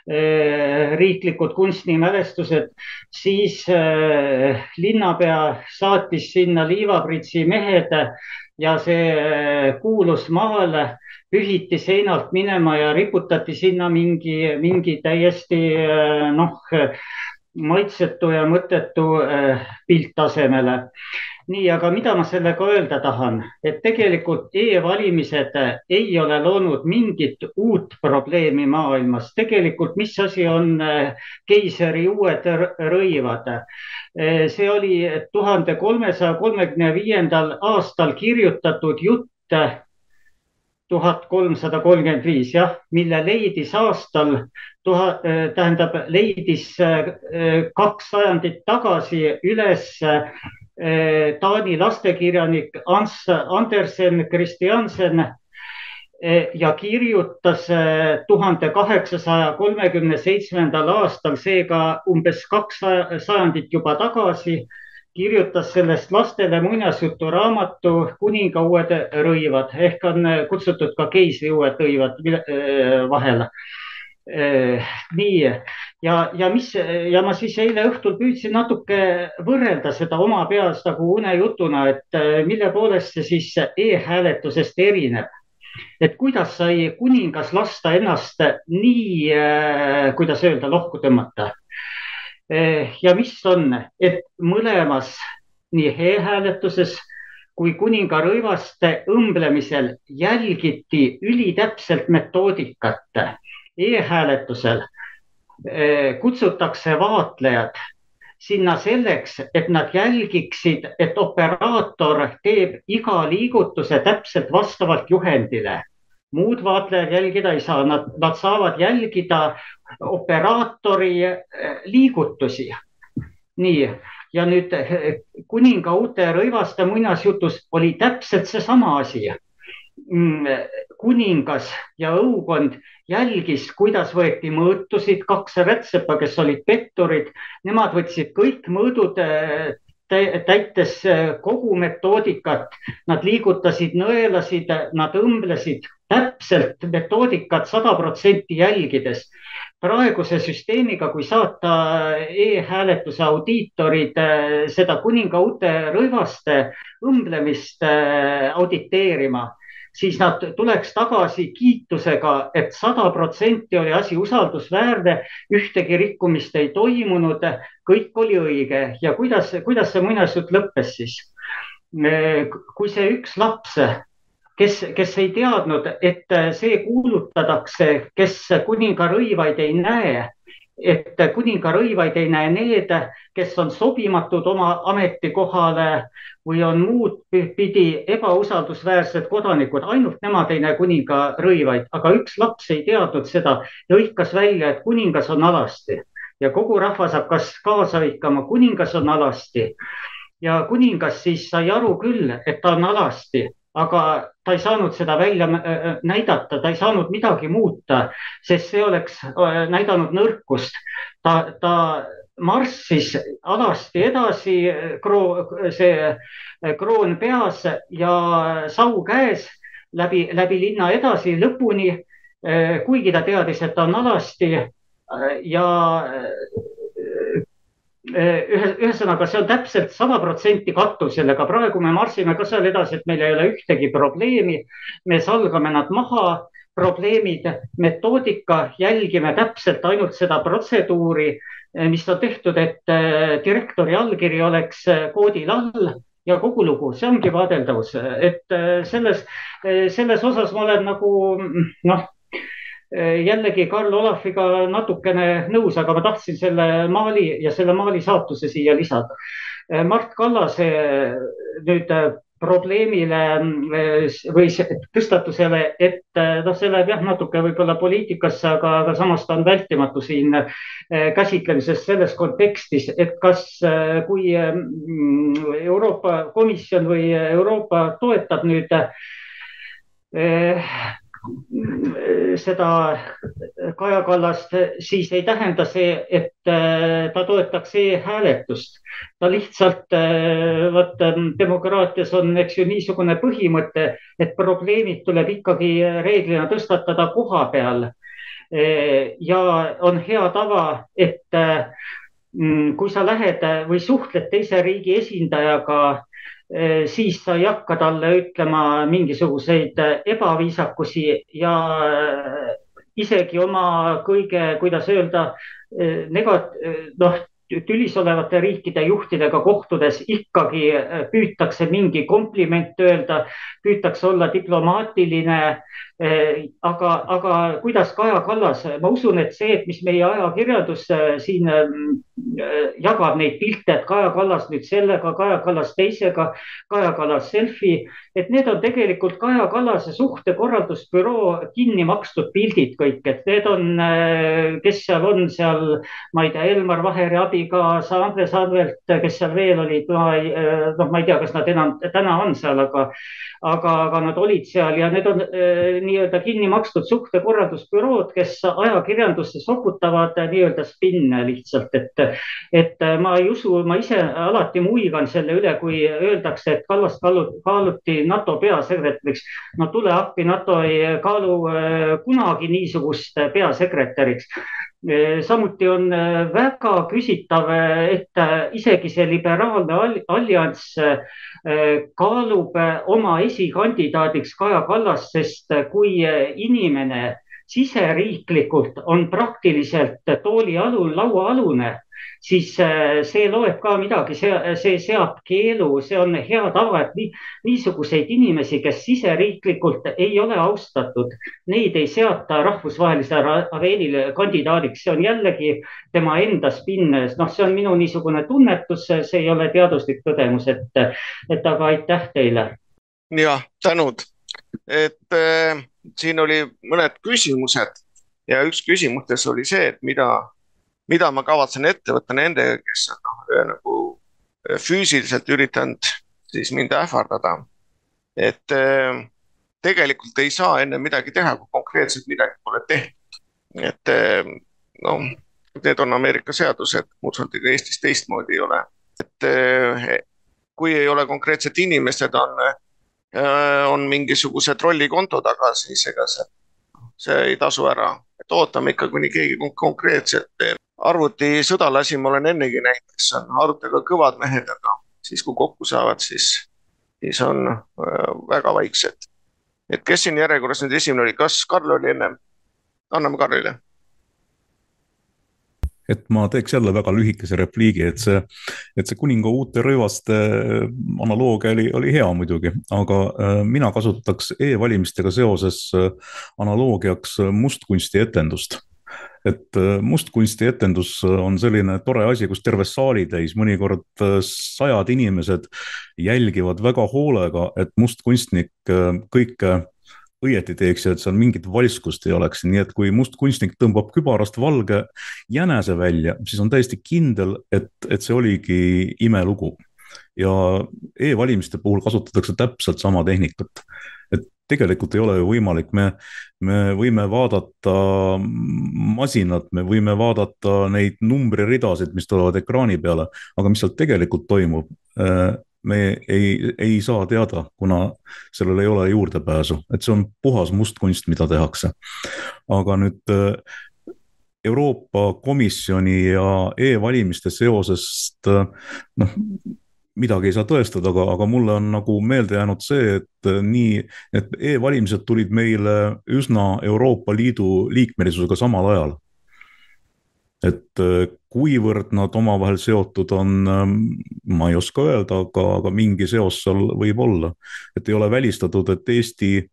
riiklikud kunstnimälestused, siis eh, linnapea saatis sinna liivapritsi mehed ja see eh, kuulus maal pühiti seinalt minema ja riputati sinna mingi, mingi täiesti noh, maitsetu ja mõttetu pilt asemele nii, aga mida ma sellega öelda tahan, et tegelikult e-valimised ei ole loonud mingit uut probleemi maailmas. tegelikult, mis asi on eh, keisri uued rõivad? Eh, see oli tuhande kolmesaja kolmekümne viiendal aastal kirjutatud jutt tuhat kolmsada kolmkümmend viis, jah, mille leidis aastal tuhat, eh, tähendab, leidis kaks sajandit tagasi üles Eh, Taani lastekirjanik Hans Andersen Christiansen eh, ja kirjutas eh, tuhande kaheksasaja kolmekümne seitsmendal aastal, seega umbes kaks sajandit juba tagasi, kirjutas sellest lastele muinasjuturaamatu Kuninga uued rõivad ehk on kutsutud ka keisri uued rõivad vahele nii ja, ja mis ja ma siis eile õhtul püüdsin natuke võrrelda seda oma peas nagu unejutuna, et äh, mille poolest see siis e-hääletusest erineb. et kuidas sai kuningas lasta ennast nii, äh, kuidas öelda, lohku tõmmata. ja mis on, et mõlemas nii e-hääletuses kui kuninga rõivaste õmblemisel jälgiti ülitäpselt metoodikat e-hääletusel eh, kutsutakse vaatlejad sinna selleks, et nad jälgiksid, et operaator teeb iga liigutuse täpselt vastavalt juhendile. muud vaatlejad jälgida ei saa, nad, nad saavad jälgida operaatori eh, liigutusi. nii, ja nüüd eh, kuninga uute rõivaste muinasjutus oli täpselt seesama asi mm, kuningas ja õukond jälgis, kuidas võeti mõõtusid, kaks rätsepa, kes olid petturid, nemad võtsid kõik mõõdud täites kogu metoodikat, nad liigutasid nõelasid, nad õmblesid täpselt metoodikat sada protsenti jälgides. praeguse süsteemiga, kui saata e-hääletuse audiitorid seda kuninga uute rõivaste õmblemist auditeerima siis nad tuleks tagasi kiitusega et, et sada protsenti oli asi usaldusväärne, ühtegi rikkumist ei toimunud, kõik oli õige ja kuidas, kuidas see muinasjutt lõppes siis? kui see üks laps, kes, kes ei teadnud, et see kuulutatakse, kes kuninga rõivaid ei näe et kuninga rõivaid ei näe need, kes on sobimatud oma ametikohale või on muud pidi ebausaldusväärsed kodanikud, ainult nemad ei näe kuninga rõivaid, aga üks laps ei teadnud seda ja hõikas välja, et kuningas on alasti. Ja kogu rahvas hakkas kaasa hõikama, kuningas on alasti. ja kuningas siis sai aru küll, et ta on alasti aga ta ei saanud seda välja äh, äh, näidata, ta ei saanud midagi muuta, sest see oleks äh, näidanud nõrkust. ta, ta marssis alasti edasi, see kroon peas ja sau käes läbi, läbi linna edasi lõpuni. kuigi ta teadis, et ta on alasti ja ühe, ühesõnaga, see on täpselt sada protsenti kattuv sellega, praegu me marsime ka seal edasi, et meil ei ole ühtegi probleemi. me salgame nad maha, probleemid, metoodika, jälgime täpselt ainult seda protseduuri, mis on tehtud, et äh, direktori allkiri oleks koodil all ja kogu lugu, see ongi vaadeldavus, et selles, selles osas ma olen nagu noh Eh, jällegi Karl Olafiga natukene nõus, aga ma tahtsin selle maali ja selle maali saatuse siia lisada. Eh, Mart Kallase nüüd eh, probleemile või tõstatusele, et noh, see läheb jah, natuke võib-olla poliitikasse, aga, aga samas ta on vältimatu siin käsitlemises selles kontekstis, et kas, kui Euroopa Komisjon või Euroopa toetab nüüd seda Kaja Kallast, siis ei tähenda see, et äh, ta toetaks e-hääletust. ta lihtsalt, äh, vot demokraatias on, eks ju, niisugune põhimõte, et probleemid tuleb ikkagi reeglina tõstatada koha peal. Äh, ja on hea tava, et kui sa lähed või suhtled teise riigi esindajaga siis sa ei hakka talle ütlema mingisuguseid ebaviisakusi ja eh, isegi oma kõige, kuidas öelda, eh, negat-, noh, tülis olevate riikide juhtidega kohtudes ikkagi püütakse mingi kompliment öelda, püütakse olla diplomaatiline aga, aga kuidas Kaja Kallas, ma usun, et see, et mis meie ajakirjandus eh, siin eh, jagab neid pilte, et Kaja Kallas nüüd sellega, Kaja Kallas teisega, Kaja Kallas selfie, et need on tegelikult Kaja Kallase suhtekorraldusbüroo kinni makstud pildid kõik, et need on, kes seal on seal, ma ei tea, Elmar Vaheri abikaasa, Andres Anvelt, kes seal veel olid, ma ei, noh, ma ei tea, kas nad enam täna on seal, aga, aga, aga nad olid seal ja need on nii-öelda kinni makstud suhtekorraldusbürood, kes ajakirjandusse sokutavad nii-öelda spinne lihtsalt, et, et ma ei usu, ma ise alati muigan selle üle, kui öeldakse, et Kallast kaaluti NATO peasekretäriks. no tule appi, NATO ei kaalu äh, kunagi niisugust peasekretäriks samuti on äh, väga küsitav, et äh, isegi see liberaalne allianss kaalub oma esikandidaadiks Kaja Kallast, sest kui inimene siseriiklikult on praktiliselt tooli alul, lauaalune siis äh, see loeb ka midagi, see, see seab keelu, see on hea tava, et nii, niisuguseid inimesi, kes siseriiklikult ei ole austatud, neid ei seata rahvusvahelisele areenile kandidaadiks, see on jällegi tema enda spinn, noh, see on minu niisugune tunnetus, see ei ole teaduslik tõdemus, et, et aga aitäh teile. jah, tänud, et äh, siin oli mõned küsimused ja üks küsimustes oli see, et mida mida ma kavatsen ette võtta nendega, kes on noh, nagu füüsiliselt üritanud siis mind ähvardada. et äh, tegelikult ei saa enne midagi teha, kui konkreetselt midagi pole tehtud. et äh, noh, need on Ameerika seadused, muud sorti ka Eestis teistmoodi ei ole. et kui ei ole konkreetsed inimesed, on, on mingisuguse trollikonto taga, siis ega see, see ei tasu ära. et ootame ikka, kuni keegi konkreetselt teeb. arvutisõdalasi ma olen ennegi näinud, kes on arvutiga kõvad mehed, aga siis kui kokku saavad, siis, siis on väga vaiksed. et kes siin järjekorras nüüd esimene oli, kas Karl oli ennem? anname Karlile et ma teeks jälle väga lühikese repliigi, et see, et see kuninga uute rõivaste analoogia oli, oli hea muidugi, aga äh, mina kasutaks e-valimistega seoses äh, analoogiaks mustkunstietendust et äh, mustkunstietendus on selline tore asi, kus terve saali täis, mõnikord sajad inimesed jälgivad väga hoolega, et mustkunstnik kõike õieti teeks ja et seal mingit valskust ei oleks, nii et kui must kunstnik tõmbab kübarast valge jänese välja, siis on täiesti kindel, et, et see oligi imelugu. ja e-valimiste puhul kasutatakse täpselt sama tehnikat. et tegelikult ei ole ju võimalik, me, me võime vaadata masinat, me võime vaadata neid numbriridasid, mis tulevad ekraani peale, aga mis seal tegelikult toimub, äh, me ei, ei saa teada, kuna sellel ei ole juurdepääsu, et see on puhas mustkunst, mida tehakse. aga nüüd äh, Euroopa Komisjoni ja e-valimiste seosest äh, noh, midagi ei saa tõestada, aga, aga mulle on nagu meelde jäänud see, et äh, nii, et e-valimised tulid meile üsna Euroopa Liidu liikmelisusega samal ajal et äh, kuivõrd nad omavahel seotud on, ähm, ma ei oska öelda, aga, aga mingi seos seal võib olla. et ei ole välistatud, et Eesti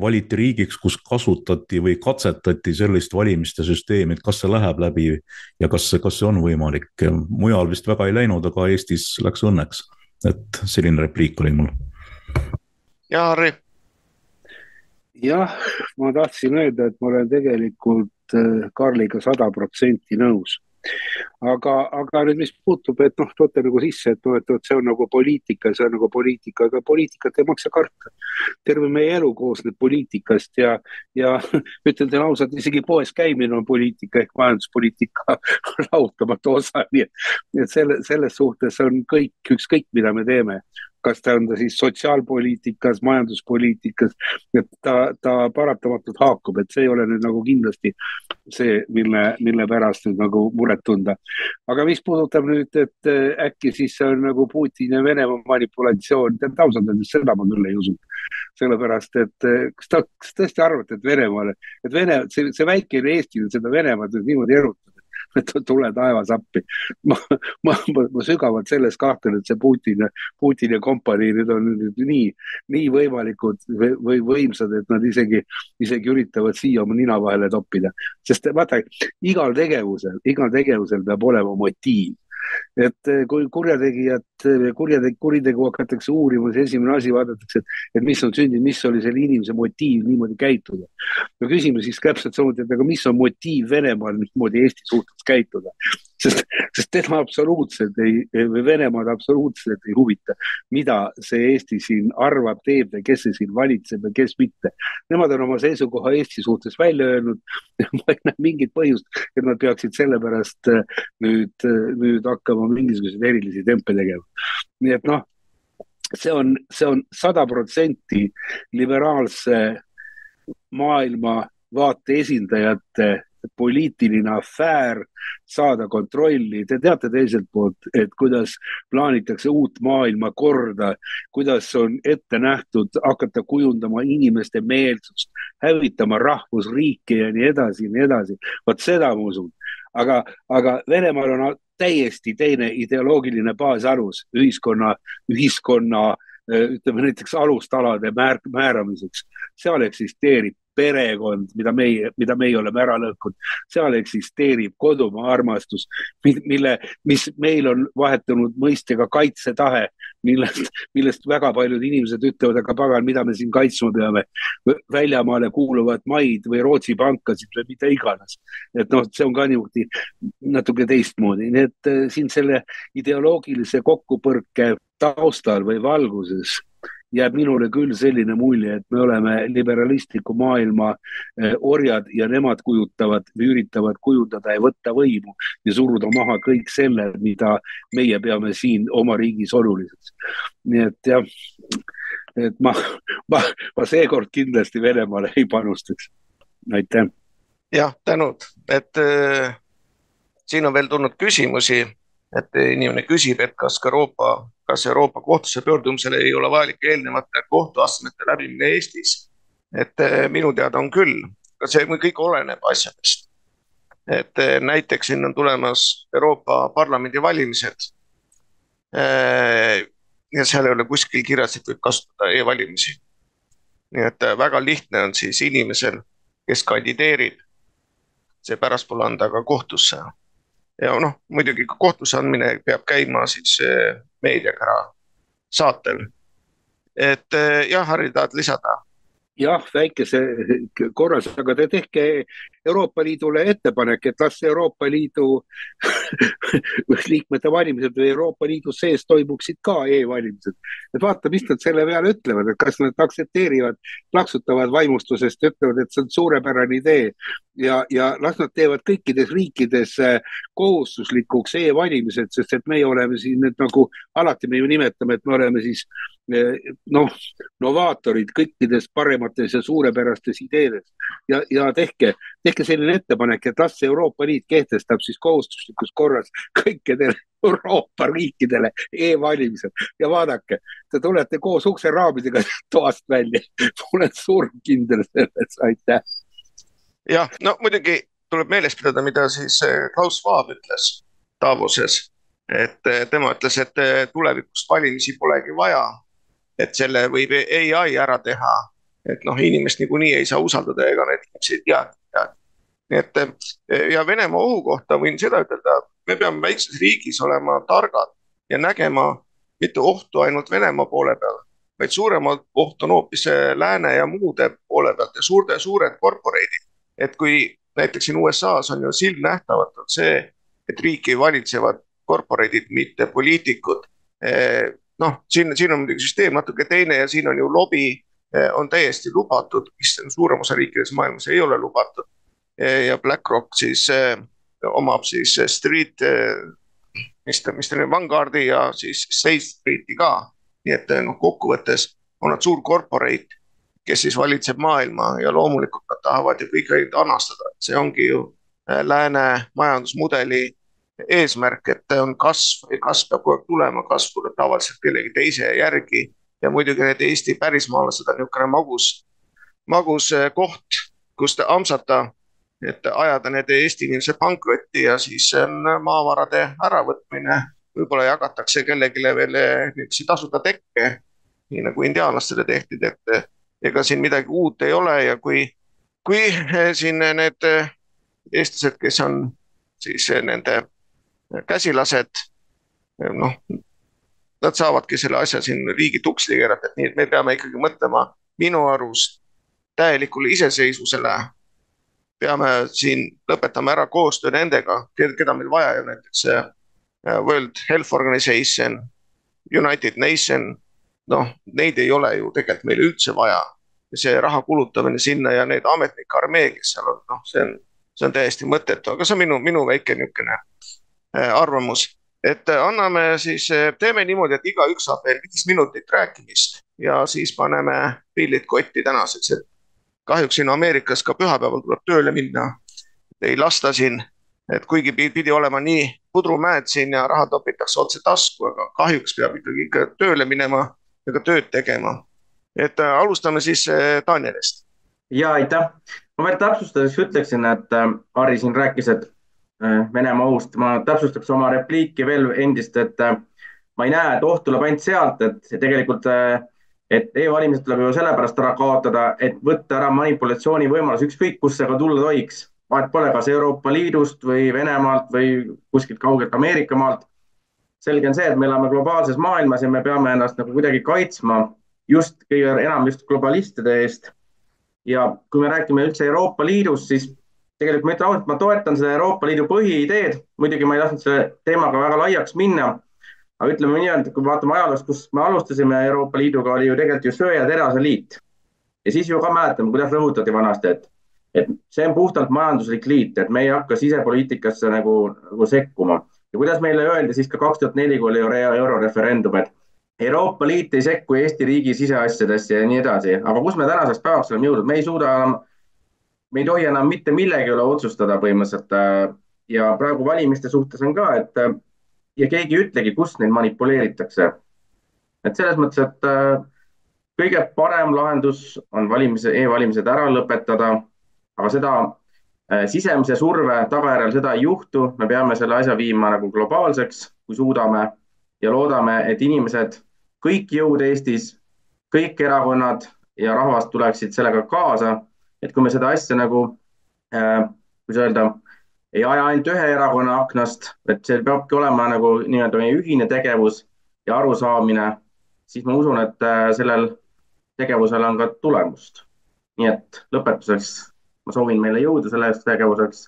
valiti riigiks, kus kasutati või katsetati sellist valimiste süsteemi, et kas see läheb läbi ja kas kas see on võimalik. mujal vist väga ei läinud, aga Eestis läks õnneks. et selline repliik oli mul. ja Harri? Jah, ma tahtsin öelda, et ma olen tegelikult Äh, Karliga sada protsenti nõus aga, aga nüüd, mis puutub, et noh, toote nagu sisse, et noh, et vot see on nagu poliitika, see on nagu poliitika, aga poliitikat ei maksa karta. terve meie elu koosneb poliitikast ja, ja ütlen teile ausalt, isegi poes käimine on poliitika ehk majanduspoliitika lahutamatu osa, nii et, et selle, selles suhtes on kõik, ükskõik mida me teeme kas ta on ta siis sotsiaalpoliitikas, majanduspoliitikas, et ta, ta paratamatult haakub, et see ei ole nüüd nagu kindlasti see, mille, mille pärast nüüd nagu muret tunda. Aga mis puudutab nüüd, et äkki siis see on nagu Putini ja Venemaa manipulatsioon, tead ausalt öeldes seda ma küll ei usu. sellepärast, et kas te, kas tõesti arvate, et Venemaale, et Vene, see, see väikene Eesti seda Venemaad nüüd niimoodi erutab, tule taevas appi. ma, ma, ma, ma sügavalt selles kahtlen, et see Putin, Putin ja kompanii nüüd on nüüd nii, nii võimalikud või, või võimsad, et nad isegi, isegi üritavad siia oma nina vahele toppida. sest vaata, igal tegevusel, igal tegevusel peab olema motiiv et eh, kui kurjategijat, eh, kurjategi, kuritegu hakatakse uurima, siis esimene asi vaadatakse, et, et mis on sündinud, mis oli selle inimese motiiv niimoodi käituda. no küsime siis täpselt samuti, et aga mis on motiiv Venemaal niimoodi Eesti suhtes käituda sest, sest tema absoluutselt ei, või Venemaad absoluutselt ei huvita, mida see Eesti siin arvab, teeb ja kes see siin valitseb ja kes mitte. Nemad on oma seisukoha Eesti suhtes välja öelnud. ma ei näe mingit põhjust, et nad peaksid sellepärast äh, nüüd, äh, nüüd hakkama mingisuguseid erilisi tempe tegema. nii et noh, see on, see on sada protsenti liberaalse maailmavaate esindajate poliitiline afäär, saada kontrolli. Te teate teiselt poolt, et kuidas plaanitakse uut maailmakorda, kuidas on ette nähtud hakata kujundama inimeste meelsust, hävitama rahvusriike ja nii edasi ja nii edasi. vot seda ma usun. Aga, aga Venemaal on täiesti teine ideoloogiline baasalus ühiskonna, ühiskonna ütleme näiteks alustalade määr, määramiseks. seal eksisteerib perekond, mida meie, mida meie oleme ära lõhkunud. seal eksisteerib kodumaa armastus, mille, mis meil on vahetunud mõistega kaitsetahe, millest, millest väga paljud inimesed ütlevad, aga pagan, mida me siin kaitsma peame. väljamaale kuuluvat maid või Rootsi pankasid või mida iganes. et noh, see on ka niimoodi natuke teistmoodi, nii et äh, siin selle ideoloogilise kokkupõrke taustal või valguses jääb minule küll selline mulje, et me oleme liberalistliku maailma eh, orjad ja nemad kujutavad või üritavad kujundada ja võtta võimu ja suruda maha kõik selle, mida meie peame siin oma riigis oluliseks. nii et jah, et ma, ma, ma seekord kindlasti Venemaale ei panustaks. aitäh. jah, tänud, et äh, siin on veel tulnud küsimusi, et inimene küsib, et kas ka Euroopa kas Euroopa kohtusse pöördumisel ei ole vajalik eelnevate kohtuastmete läbimine Eestis. et eh, minu teada on küll, aga see kõik oleneb asjadest. et eh, näiteks siin on tulemas Euroopa Parlamendi valimised. Eh, ja seal ei ole kuskil kirjas, et võib kasutada e-valimisi. nii et väga lihtne on siis inimesel, kes kandideerib, see pärastpoole anda ka kohtusse ja noh, muidugi kohtusse andmine peab käima siis meediaga ära saatel. et eh, jah, Harri, tahad lisada? Jah, väikese korras, aga te tehke Euroopa Liidule ettepanek, et las Euroopa Liidu liikmete valimised või Euroopa Liidu sees toimuksid ka e-valimised. et vaata, mis nad selle peale ütlevad, et kas nad aktsepteerivad, plaksutavad vaimustusest, ütlevad, et see on suurepärane idee ja, ja las nad teevad kõikides riikides äh, kohustuslikuks e-valimised, sest et meie oleme siin nüüd nagu alati me ju nimetame, et me oleme siis noh, novaatorid kõikides paremates ja suurepärastes ideedes ja, ja tehke, tehke selline ettepanek, et las Euroopa Liit kehtestab siis kohustuslikus korras kõikidele Euroopa riikidele e-valimised ja vaadake, te tulete koos ukseraamidega toast välja. ma olen surmkindel selles, aitäh. jah, no muidugi tuleb meeles pidada, mida siis eh, Klaus Schwab ütles Davoses, et eh, tema ütles, et eh, tulevikus valimisi polegi vaja, et selle võib ai ära teha et noh, inimest niikuinii ei saa usaldada, ega need inimesed ei tea midagi. nii et ja Venemaa ohu kohta võin seda ütelda, me peame väikses riigis olema targad ja nägema mitte ohtu ainult Venemaa poole peal, vaid suuremalt oht on hoopis lääne ja muude poole pealt ja suurte, suured korporeidid. et kui näiteks siin USA-s on ju silmnähtavalt on see, et riiki valitsevad korporeidid, mitte poliitikud. Noh, siin, siin on muidugi süsteem natuke teine ja siin on ju lobi Eh, on täiesti lubatud, mis suurem osa riikides maailmas ei ole lubatud. Eh, ja BlackRock siis eh, omab siis Street, mis ta, mis ta nüüd, Vanguardi ja siis State Street'i ka. nii et noh, kokkuvõttes on nad suur corporate, kes siis valitseb maailma ja loomulikult nad tahavad ju kõike anastada, et see ongi ju lääne majandusmudeli eesmärk, et on kasv kasv peab kogu aeg tulema, kasv tuleb tavaliselt kellegi teise järgi ja muidugi need Eesti pärismaalased on niisugune magus, magus eh, koht, kust ampsata, et ajada need Eesti inimesed pankrotti ja siis on maavarade äravõtmine. võib-olla jagatakse kellelegi veel eh, niisuguseid tasuta tekke, nii nagu indiaanlastele tehti, et eh, ega siin midagi uut ei ole ja kui, kui siin need eestlased, kes on siis nende käsilased, noh, nad saavadki selle asja siin riigi tuksi keerata, et nii, et me peame ikkagi mõtlema minu arust täielikule iseseisvusele. peame siin lõpetama ära koostöö nendega, keda meil vaja ju näiteks World Health Organization, United Nation. noh, neid ei ole ju tegelikult meil üldse vaja. ja see raha kulutamine sinna ja need ametnike armee, kes seal on, noh, see on, see on täiesti mõttetu, aga see on minu, minu väike niisugune äh, arvamus et äh, anname siis, äh, teeme niimoodi, et igaüks saab veel viis minutit rääkimist ja siis paneme pillid kotti tänaseks, et kahjuks siin Ameerikas ka pühapäeval tuleb tööle minna. ei lasta siin, et kuigi pidi olema nii pudrumäed siin ja raha topitakse otse tasku, aga kahjuks peab ikkagi ikka tööle minema ja ka tööd tegema. et alustame siis Danielist. ja aitäh, ma veel täpsustuseks ütleksin, et Harri siin rääkis, et Venemaa ohust. ma täpsustaks oma repliiki veel endist, et äh, ma ei näe, et oht tuleb ainult sealt, et tegelikult, äh, et e-valimised tuleb ju sellepärast ära kaotada, et võtta ära manipulatsiooni võimalus, ükskõik kust see ka tulla tohiks. vahet pole, kas Euroopa Liidust või Venemaalt või kuskilt kaugelt Ameerika maalt. selge on see, et me elame globaalses maailmas ja me peame ennast nagu kuidagi kaitsma just kõige enam just globalistide eest. ja kui me räägime üldse Euroopa Liidust, siis tegelikult ma ütlen ausalt, ma toetan seda Euroopa Liidu põhiideed, muidugi ma ei lasknud selle teemaga väga laiaks minna. aga ütleme nii, et kui vaatame ajaloost, kus me alustasime Euroopa Liiduga, oli ju tegelikult ju söe ja terase liit. ja siis ju ka mäletame, kuidas rõhutati vanasti, et, et see on puhtalt majanduslik liit, et me ei hakka sisepoliitikasse nagu, nagu sekkuma. ja kuidas meile öeldi siis ka kaks tuhat neli, kui oli euroreferendum, et Euroopa Liit ei sekku Eesti riigi siseasjadesse ja nii edasi, aga kus me tänaseks päevaks oleme jõudnud, me ei suuda enam, me ei tohi enam mitte millegi üle otsustada põhimõtteliselt. Äh, ja praegu valimiste suhtes on ka, et äh, ja keegi ei ütlegi, kus neid manipuleeritakse. et selles mõttes, et äh, kõige parem lahendus on valimise e, e-valimised ära lõpetada, aga seda sisemise surve tagajärjel seda ei juhtu, me peame selle asja viima nagu globaalseks, kui suudame ja loodame, et inimesed kõik jõud Eestis, kõik erakonnad ja rahvas tuleksid sellega kaasa, et kui me seda asja nagu äh,, kuidas öelda, ei aja ainult ühe erakonna aknast, et see peabki olema nagu nii-öelda meie ühine tegevus ja arusaamine, siis ma usun, et äh, sellel tegevusel on ka tulemust. nii et lõpetuseks ma soovin meile jõudu selleks tegevuseks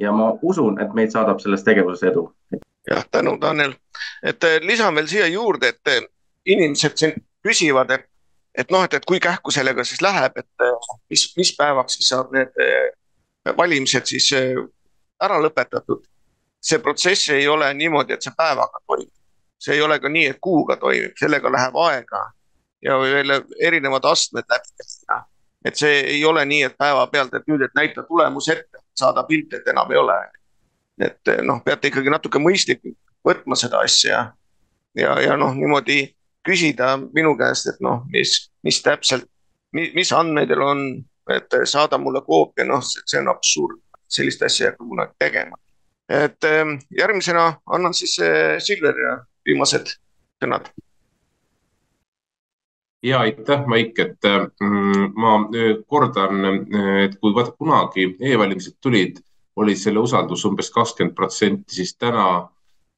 ja ma usun, et meid saadab selles tegevuses edu. jah, tänu, Tanel. et äh, lisan veel siia juurde, et äh, inimesed siin küsivad, et, et noh, et, et kui kähku sellega siis läheb, et mis, mis päevaks siis saab need eh, valimised siis eh, ära lõpetatud. see protsess ei ole niimoodi, et see päevaga toimub. see ei ole ka nii, et kuuga toimib, sellega läheb aega ja veel erinevad astmed läbi et see ei ole nii, et päevapealt, et nüüd, et näita tulemus ette, saada pilt, et enam ei ole. et noh, peate ikkagi natuke mõistlikult võtma seda asja ja, ja noh, niimoodi küsida minu käest, et noh, mis, mis täpselt, mis andmeid teil on, et saada mulle koopia, noh, see on absurd, sellist asja ei hakka kunagi tegema. et ehm, järgmisena annan siis eh, Siglerile viimased sõnad. ja aitäh, Maik, et mm, ma eh, kordan, eh, et kui vaata kunagi e-valimised tulid, oli selle usaldus umbes kakskümmend protsenti, siis täna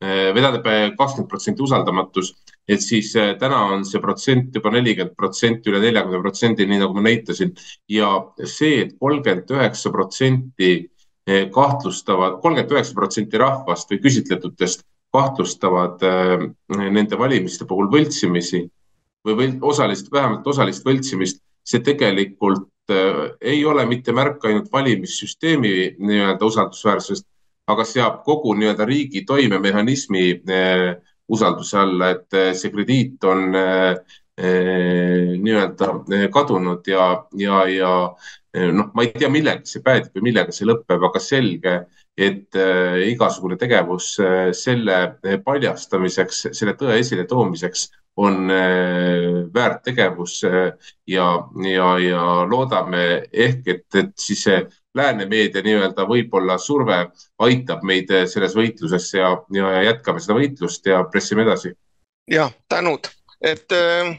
või tähendab kakskümmend protsenti usaldamatus et siis äh, täna on see protsent juba nelikümmend protsenti, üle neljakümne protsendi, nii nagu ma näitasin. ja see et, et kolmkümmend üheksa protsenti äh, kahtlustavad, kolmkümmend üheksa protsenti rahvast või küsitletutest kahtlustavad äh, nende valimiste puhul võltsimisi või võl, osalist, vähemalt osalist võltsimist, see tegelikult ei ole mitte märk ainult valimissüsteemi nii-öelda usaldusväärsusest, aga seab kogu nii-öelda riigi toimemehhanismi äh, usalduse alla, et eh, see krediit on eh, eh, nii-öelda kadunud ja, ja, ja noh, ma ei tea, millega see päädib või millega see lõpeb, aga selge, et igasugune tegevus selle paljastamiseks, selle tõe esiletoomiseks on väärt tegevus ja, ja, ja loodame ehk, et, et siis see lääne meedia nii-öelda võib-olla surve aitab meid selles võitluses ja, ja jätkame seda võitlust ja pressime edasi. jah, tänud, et äh,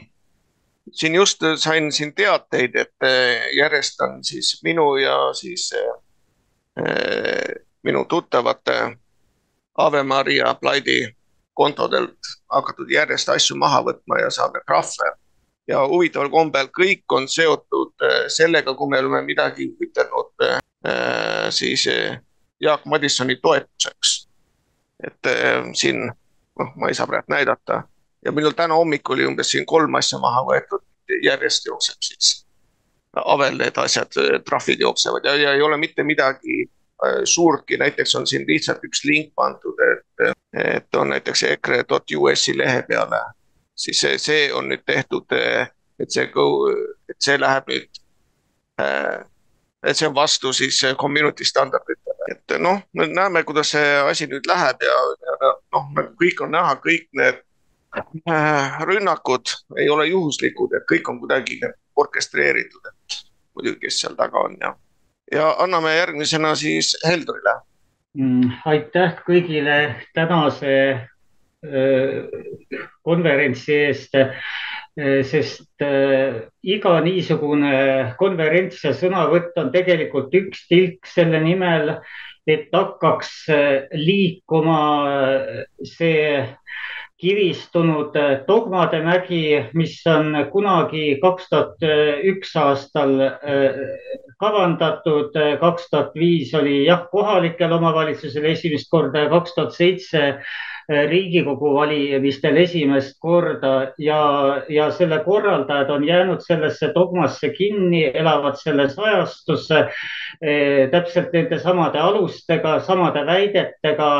siin just sain siin teateid, et äh, järjest on siis minu ja siis äh, minu tuttavate Ave Maria Plaidi kontodelt hakatud järjest asju maha võtma ja saame trahve ja huvitaval kombel kõik on seotud sellega, kui me oleme midagi ütelnud siis äh, Jaak Madissoni toetuseks. et siin, noh, ma ei saa praegu näidata. Ja minul täna hommikul oli umbes siin kolm asja maha võetud, järjest jookseb siis. Avel need asjad, trahvid jooksevad. Ja, ja ei ole mitte midagi suurtki, näiteks on siin lihtsalt üks link pandud, et, et on näiteks EKRE.us-i lehe peale. Siis see, see on nüüd tehtud, et see, et see läheb nüüd, et see on vastu siis community standarditele, et noh, me näeme, kuidas see asi nüüd läheb ja, ja noh, kõik on näha, kõik need äh, rünnakud ei ole juhuslikud, et kõik on kuidagi orkestreeritud, et muidugi, kes seal taga on ja, ja anname järgmisena siis Heldurile mm,. aitäh kõigile tänase Äh, konverentsi eest, äh, sest äh, iga niisugune konverents ja sõnavõtt on tegelikult üks tilk selle nimel, et hakkaks liikuma see kiristunud dogmade mägi, mis on kunagi kaks tuhat üks aastal kavandatud, kaks tuhat viis oli jah, kohalikel omavalitsusel esimest korda ja kaks tuhat seitse Riigikogu valimistel esimest korda ja, ja selle korraldajad on jäänud sellesse dogmasse kinni, elavad selles ajastusse täpselt nende samade alustega, samade väidetega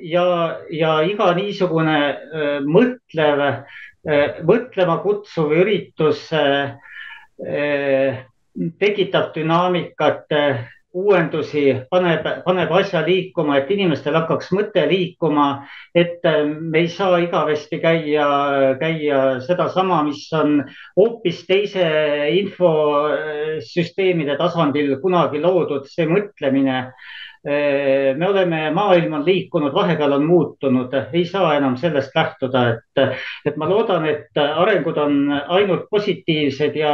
ja, ja iga niisugune mõtlev, mõtlema kutsuv üritus tekitab dünaamikat uuendusi, paneb, paneb asja liikuma, et inimestel hakkaks mõte liikuma, et me ei saa igavesti käia, käia sedasama, mis on hoopis teise infosüsteemide tasandil kunagi loodud, see mõtlemine me oleme, maailm on liikunud, vahepeal on muutunud, ei saa enam sellest lähtuda, et, et ma loodan, et arengud on ainult positiivsed ja,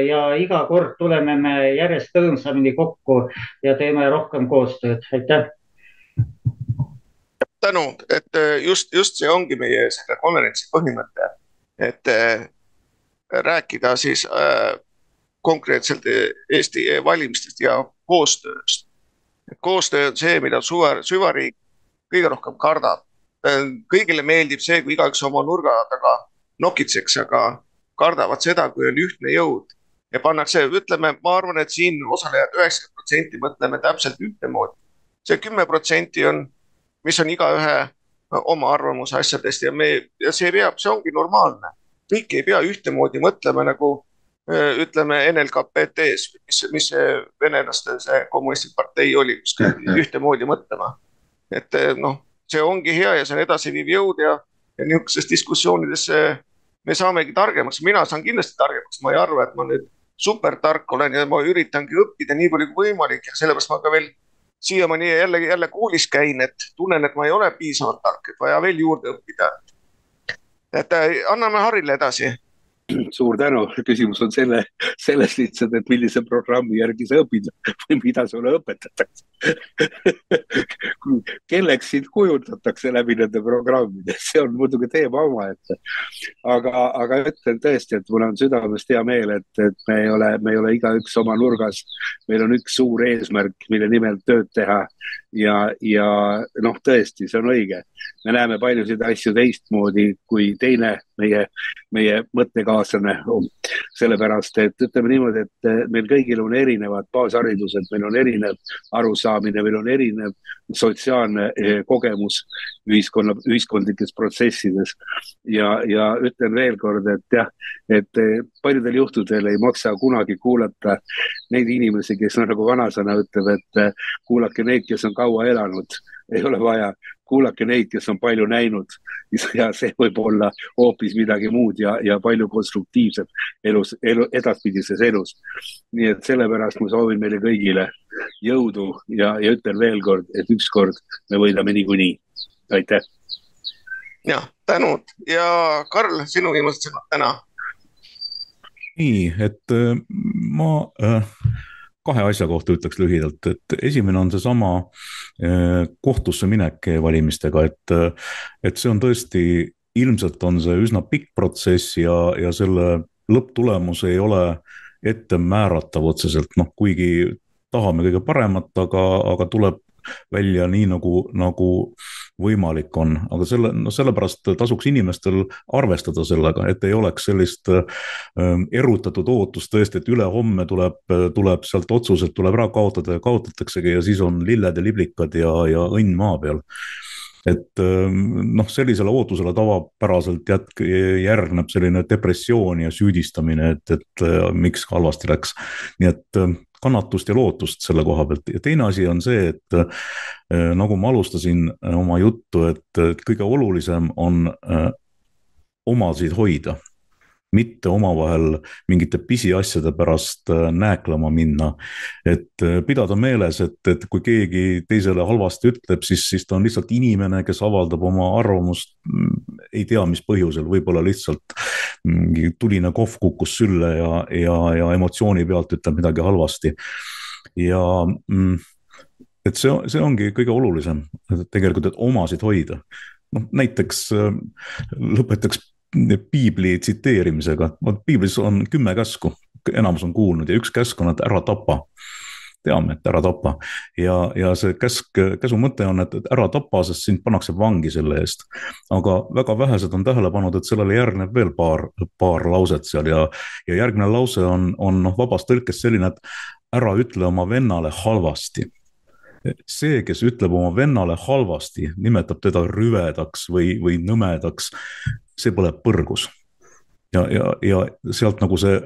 ja iga kord tuleme me järjest rõõmsamini kokku ja teeme rohkem koostööd, aitäh. tänu, et just, just see ongi meie selle konverentsi põhimõte, et rääkida siis konkreetselt Eesti e-valimistest ja koostööst et koostöö on see, mida suva, süvariik kõige rohkem kardab. kõigile meeldib see, kui igaüks oma nurga taga nokitseks, aga kardavad seda, kui on ühtne jõud ja pannakse, ütleme, ma arvan, et siin osalejad üheksakümmend protsenti mõtleme täpselt ühtemoodi. see kümme protsenti on, mis on igaühe oma arvamuse asjadest ja me ja see peab, see ongi normaalne. kõik ei pea ühtemoodi mõtlema nagu Äh, ütleme NLKPT-s, mis, mis see venelaste see kommunistlik partei oli, kus käidi ühtemoodi mõtlema. et äh, noh, see ongi hea ja see on edasiviiv jõud ja, ja niisugustes diskussioonides me saamegi targemaks, mina saan kindlasti targemaks, ma ei arva, et ma nüüd supertark olen ja ma üritangi õppida nii palju kui võimalik ja sellepärast ma ka veel siiamaani jälle, jälle koolis käin, et tunnen, et ma ei ole piisavalt tark, et vaja veel juurde õppida. et äh, anname Harile edasi suur tänu, küsimus on selle, selles lihtsalt, et millise programmi järgi sa õpid või mida sulle õpetatakse kelleks sind kujutatakse läbi nende programmide, see on muidugi teema omaette. aga, aga ütlen tõesti, et mul on südamest hea meel, et, et me ei ole, me ei ole igaüks oma nurgas. meil on üks suur eesmärk, mille nimel tööd teha ja, ja noh, tõesti, see on õige. me näeme paljusid asju teistmoodi kui teine meie, meie mõttekaaslane. sellepärast, et ütleme niimoodi, et meil kõigil on erinevad baasharidused, meil on erinev arusaamine, meil on erinev sotsiaalne eh, kogemus ühiskonna, ühiskondlikes protsessides. ja, ja ütlen veel kord, et jah, et eh, paljudel juhtudel ei maksa kunagi kuulata neid inimesi, kes on nagu vanasõna ütleb, et eh, kuulake neid, kes on kaua elanud ei ole vaja, kuulake neid, kes on palju näinud ja see võib olla hoopis midagi muud ja, ja palju konstruktiivsem elus, elu, edaspidises elus. nii et sellepärast ma soovin meile kõigile jõudu ja, ja ütlen veel kord, et ükskord me võidame niikuinii. aitäh. jah, tänud ja Karl, sinu viimased sõnad täna. nii, et äh, ma äh, kahe asja kohta ütleks lühidalt, et esimene on seesama äh, kohtusse minek e-valimistega, et, äh, et see on tõesti, ilmselt on see üsna pikk protsess ja, ja selle lõpptulemus ei ole ette määratav otseselt, noh, kuigi tahame kõige paremat, aga, aga tuleb välja nii nagu, nagu võimalik on, aga selle, no sellepärast tasuks inimestel arvestada sellega, et ei oleks sellist äh, erutatud ootust tõesti, et ülehomme tuleb, tuleb sealt otsused tuleb ära kaotada ja kaotataksegi ja siis on lilled ja liblikad ja, ja õnn maa peal et noh, sellisele ootusele tavapäraselt jätk-, järgneb selline depressioon ja süüdistamine, et, et miks halvasti läks. nii et kannatust ja lootust selle koha pealt ja teine asi on see, et äh, nagu ma alustasin äh, oma juttu, et kõige olulisem on äh, omasid hoida mitte omavahel mingite pisiasjade pärast äh, nääklema minna. et äh, pidada meeles, et, et kui keegi teisele halvasti ütleb, siis, siis ta on lihtsalt inimene, kes avaldab oma arvamust. Ei tea, mis põhjusel, võib-olla lihtsalt mingi tuline kohv kukkus sülle ja, ja, ja emotsiooni pealt ütleb midagi halvasti. ja mm, et see, see ongi kõige olulisem tegelikult, et omasid hoida noh, näiteks äh, lõpetaks piibli tsiteerimisega, vot piiblis on kümme käsku, enamus on kuulnud ja üks käsk on, et ära tapa. Teame, et ära tapa. ja, ja see käsk, käsu mõte on, et, ära tapa, sest sind pannakse vangi selle eest. aga väga vähesed on tähele pannud, et sellele järgneb veel paar, paar lauset seal ja, ja järgmine lause on, on noh, vabas tõlkes selline, et ära ütle oma vennale halvasti see, kes ütleb oma vennale halvasti, nimetab teda rüvedaks või, või nõmedaks, see põleb põrgus ja, ja, ja sealt nagu see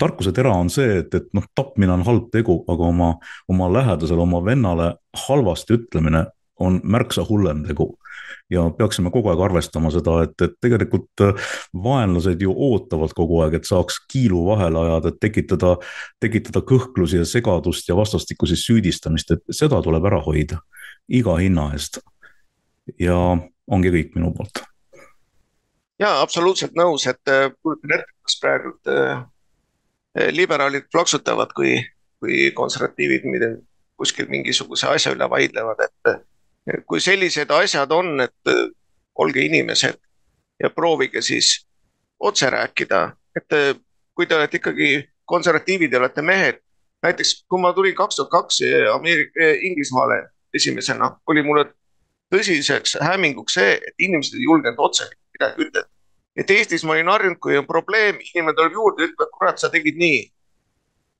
tarkuse tera on see, et, et noh, tapmine on halb tegu, aga oma, oma lähedasele, oma vennale halvasti ütlemine on märksa hullem tegu. ja peaksime kogu aeg arvestama seda, et, et tegelikult äh, vaenlased ju ootavad kogu aeg, et saaks kiilu vahele ajada, et tekitada, tekitada kõhklusi ja segadust ja vastastikku siis süüdistamist, et seda tuleb ära hoida iga hinna eest. ja ongi kõik minu poolt jaa, absoluutselt nõus, et äh, kujutan ette, kas praegu äh, liberaalid plaksutavad, kui, kui konservatiivid kuskil mingisuguse asja üle vaidlevad, et äh, kui sellised asjad on, et olge inimesed ja proovige siis otse rääkida, et kui te olete ikkagi konservatiivid ja olete mehed, näiteks kui ma tulin kaks tuhat kaks Ameerika, Inglismaale esimesena, oli mulle tõsiseks hämminguks see, et inimesed ei julgenud otse midagi ütelda. et Eestis ma olin harjunud, kui on probleem, inimene tuleb juurde, ütleb, kurat, sa tegid nii.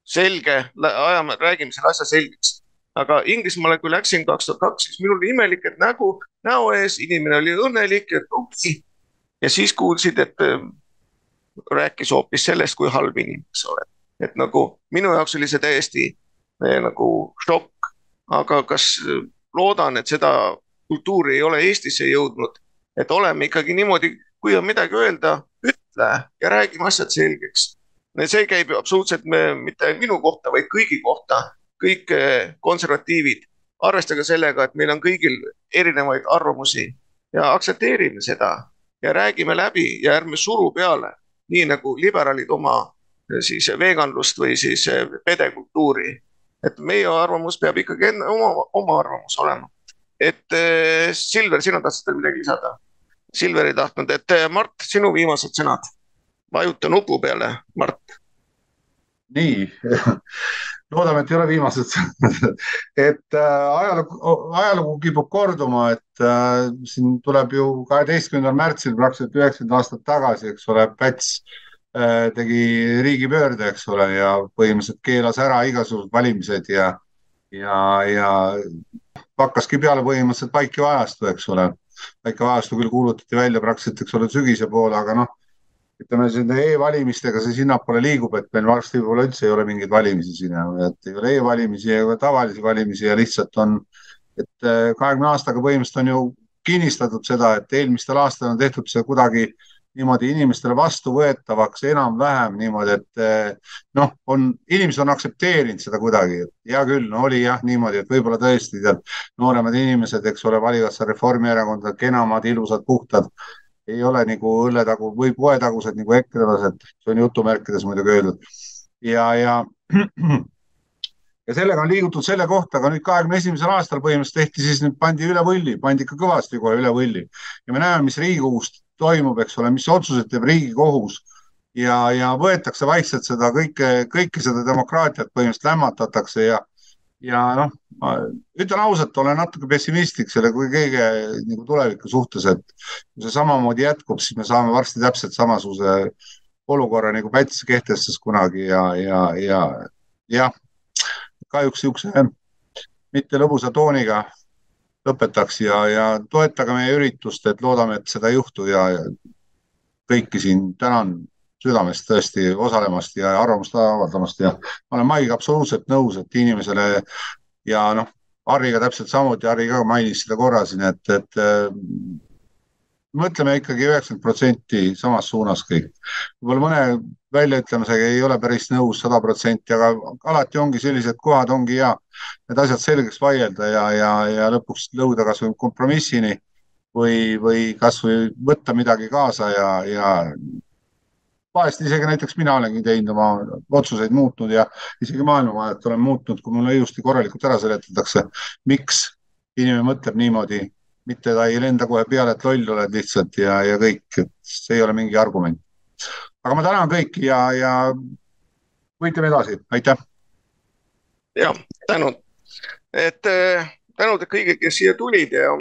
selge, ajame, räägime selle asja selgeks. aga Inglismaale, kui läksin kaks tuhat kaks, siis minul oli imelik, et nägu, näo ees, inimene oli õnnelik, et upsi. ja siis kuulsid, et äh, rääkis hoopis sellest, kui halb inimene sa oled. et nagu minu jaoks oli see täiesti äh, nagu šokk, aga kas äh, loodan, et seda kultuuri ei ole Eestisse jõudnud et oleme ikkagi niimoodi, kui on midagi öelda, ütle ja räägime asjad selgeks. see käib absoluutselt me, mitte minu kohta, vaid kõigi kohta, kõik eh, konservatiivid. arvestage sellega, et meil on kõigil erinevaid arvamusi ja aktsepteerime seda ja räägime läbi ja ärme suru peale, nii nagu liberaalid oma eh, siis veganlust või siis eh, pedekultuuri. et meie arvamus peab ikkagi enne oma, oma arvamus olema. et Silver, sina tahtsid veel midagi lisada? Silver ei tahtnud, et eh, Mart, sinu viimased sõnad. vajuta nupu peale, Mart. nii loodame, et ei ole viimased et äh, ajalugu, ajalugu kipub korduma, et äh, siin tuleb ju kaheteistkümnendal märtsil praktiliselt üheksakümmend aastat tagasi, eks ole, Päts äh, tegi riigipöörde, eks ole, ja põhimõtteliselt keelas ära igasugused valimised ja, ja, ja hakkaski peale põhimõtteliselt vaikiva ajastu, eks ole väike ajastu küll kuulutati välja praktiliselt, eks ole, sügise poole, aga noh, ütleme nende e-valimistega see sinnapoole liigub, et meil varsti võib-olla üldse ei ole mingeid valimisi siin, et ei ole e-valimisi ega tavalisi valimisi ja lihtsalt on, et eh, kahekümne aastaga põhimõtteliselt on ju kinnistatud seda, et eelmistel aastatel on tehtud see kuidagi niimoodi inimestele vastuvõetavaks enam-vähem niimoodi, et eh, noh, on, inimesed on aktsepteerinud seda kuidagi. hea küll, no oli jah niimoodi, et võib-olla tõesti tead, nooremad inimesed, eks ole, valivad seal Reformierakonda, kenamad, ilusad, puhtad ei ole nagu õlletagu või poetagused nagu ekrelased, see on jutumärkides muidugi öeldud. ja, ja, ja sellega on liigutud selle kohta, aga nüüd kahekümne esimesel aastal põhimõtteliselt tehti siis nüüd pandi üle võlli, pandi ikka kõvasti kohe üle võlli ja me näeme, mis Riigikogust toimub, eks ole, mis otsused teeb Riigikohus. Ja, ja võetakse vaikselt seda kõike, kõike seda demokraatiat põhimõtteliselt lämmatatakse ja, ja noh, ma ütlen ausalt, olen natuke pessimistlik selle kõige nagu tuleviku suhtes, et kui see samamoodi jätkub, siis me saame varsti täpselt samasuguse olukorra nagu Päts kehtestas kunagi ja, ja, ja jah, kahjuks niisuguse mitte lõbusa tooniga lõpetaks ja, ja toetage meie üritust, et loodame, et seda ei juhtu ja, kõiki siin tänan südamest tõesti osalemast ja arvamust avaldamast ja ma olen Maiga absoluutselt nõus, et inimesele ja noh, Harriga täpselt samuti, Harri ka mainis seda korra siin, et, et mõtleme ikkagi üheksakümmend protsenti samas suunas kõik. võib-olla mõne väljaütlemisega ei ole päris nõus sada protsenti, aga alati ongi sellised kohad, ongi hea need asjad selgeks vaielda ja, ja, ja lõpuks lõuda kasvõi kompromissini või, või kasvõi võtta midagi kaasa ja, ja vahest isegi näiteks mina olengi teinud oma otsuseid muutnud ja isegi maailmavaadet olen muutnud, kui mulle ilusti korralikult ära seletatakse, miks inimene mõtleb niimoodi mitte ta ei lenda kohe peale, et loll oled lihtsalt ja, ja kõik, et see ei ole mingi argument. Aga ma tänan kõiki ja, ja võitleme edasi, aitäh. jah, tänud, et tänud kõigile, kes siia tulid ja,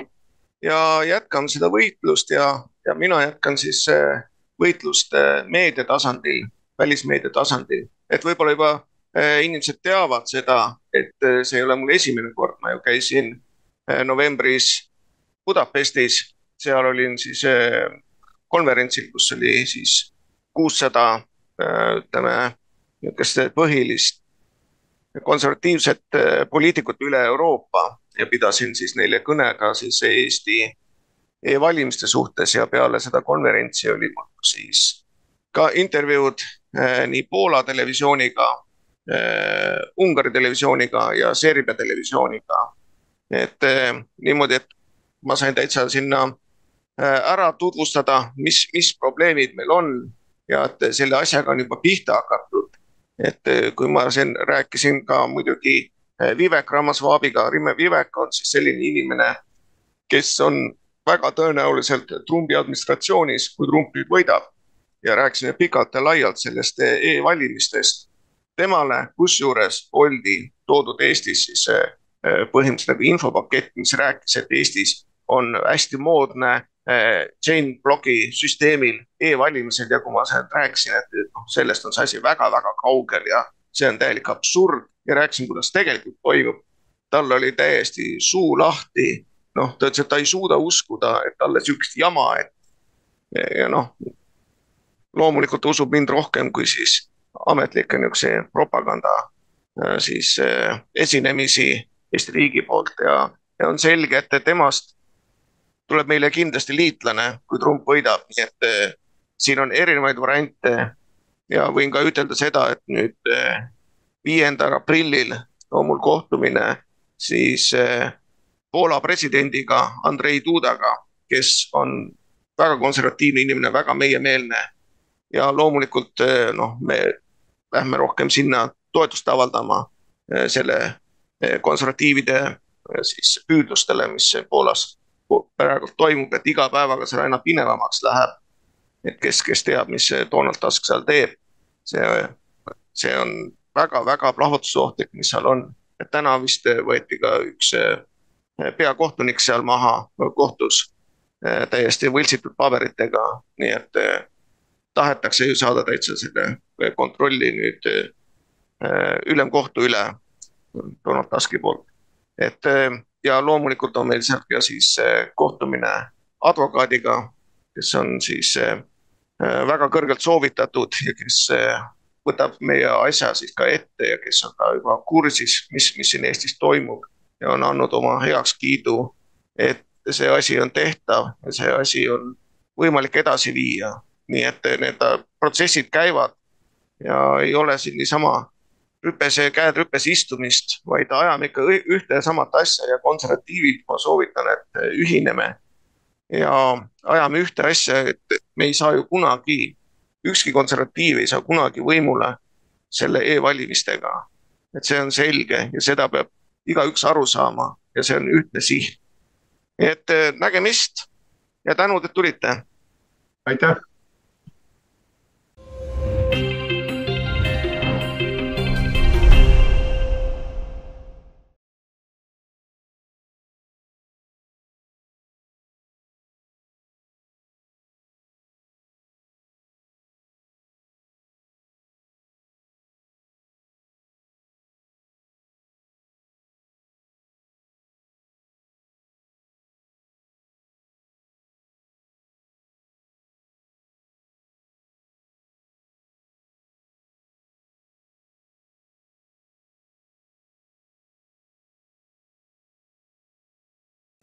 ja jätkame seda võitlust ja, ja mina jätkan siis võitlust meedia tasandil, välismeedia tasandil, et võib-olla juba inimesed teavad seda, et see ei ole mul esimene kord, ma ju käisin novembris Budapestis, seal olin siis konverentsil, kus oli siis kuussada ütleme, niisugust põhilist konservatiivset poliitikut üle Euroopa ja pidasin siis neile kõne ka siis Eesti e-valimiste suhtes ja peale seda konverentsi oli mul siis ka intervjuud nii Poola televisiooniga, Ungari televisiooniga ja Serbia televisiooniga. et niimoodi, et ma sain täitsa sinna ära tutvustada, mis, mis probleemid meil on ja et selle asjaga on juba pihta hakatud. et kui ma siin rääkisin ka muidugi Vivek Ramasvabiga, Rimme Vivek on siis selline inimene, kes on väga tõenäoliselt Trumpi administratsioonis, kui Trump nüüd võidab. ja rääkisime pikalt ja laialt sellest e-valimistest. temale kusjuures oldi toodud Eestis siis põhimõtteliselt nagu infopakett, mis rääkis, et Eestis on hästi moodne chain bloki süsteemil e-valimised ja kui ma rääkisin, et noh, sellest on see asi väga-väga kaugel ja see on täielik absurd ja rääkisin, kuidas tegelikult toimub. tal oli täiesti suu lahti, noh, ta ütles, et ta ei suuda uskuda, et talle sihukest jama, et ja noh. loomulikult usub mind rohkem kui siis ametlikke niisuguseid propaganda siis esinemisi Eesti riigi poolt ja, ja on selge, et temast tuleb meile kindlasti liitlane, kui Trump võidab, nii et eh, siin on erinevaid variante. ja võin ka ütelda seda, et nüüd eh, viiendal aprillil on mul kohtumine siis eh, Poola presidendiga Andrei Dudaga, kes on väga konservatiivne inimene, väga meiemeelne. ja loomulikult noh, me lähme rohkem sinna toetust avaldama selle konservatiivide siis püüdlustele, mis Poolas praegu toimub, et iga päevaga see aina pinevamaks läheb. et kes, kes teab, mis see Donald Tusk seal teeb, see, see on väga-väga plahvatusohtlik, mis seal on. et täna vist võeti ka üks eh, peakohtunik seal maha kohtus eh, täiesti võltsitud paberitega, nii et eh, tahetakse ju saada täitsa selle kontrolli nüüd ülemkohtu üle Donald Tuski poolt. et ja loomulikult on meil sealt ka siis kohtumine advokaadiga, kes on siis väga kõrgelt soovitatud ja kes võtab meie asja siis ka ette ja kes on ka juba kursis, mis, mis siin Eestis toimub ja on andnud oma heakskiidu, et see asi on tehtav ja see asi on võimalik edasi viia. nii et need protsessid käivad ja ei ole siin niisama rüpes, käed rüpes istumist, vaid ajame ikka ühte ja samat asja ja konservatiivid, ma soovitan, et ühineme. ja ajame ühte asja, et me ei saa ju kunagi, ükski konservatiiv ei saa kunagi võimule selle e-valimistega. et see on selge ja seda peab igaüks aru saama ja see on ühtne siht. nii et nägemist ja tänud, et tulite. aitäh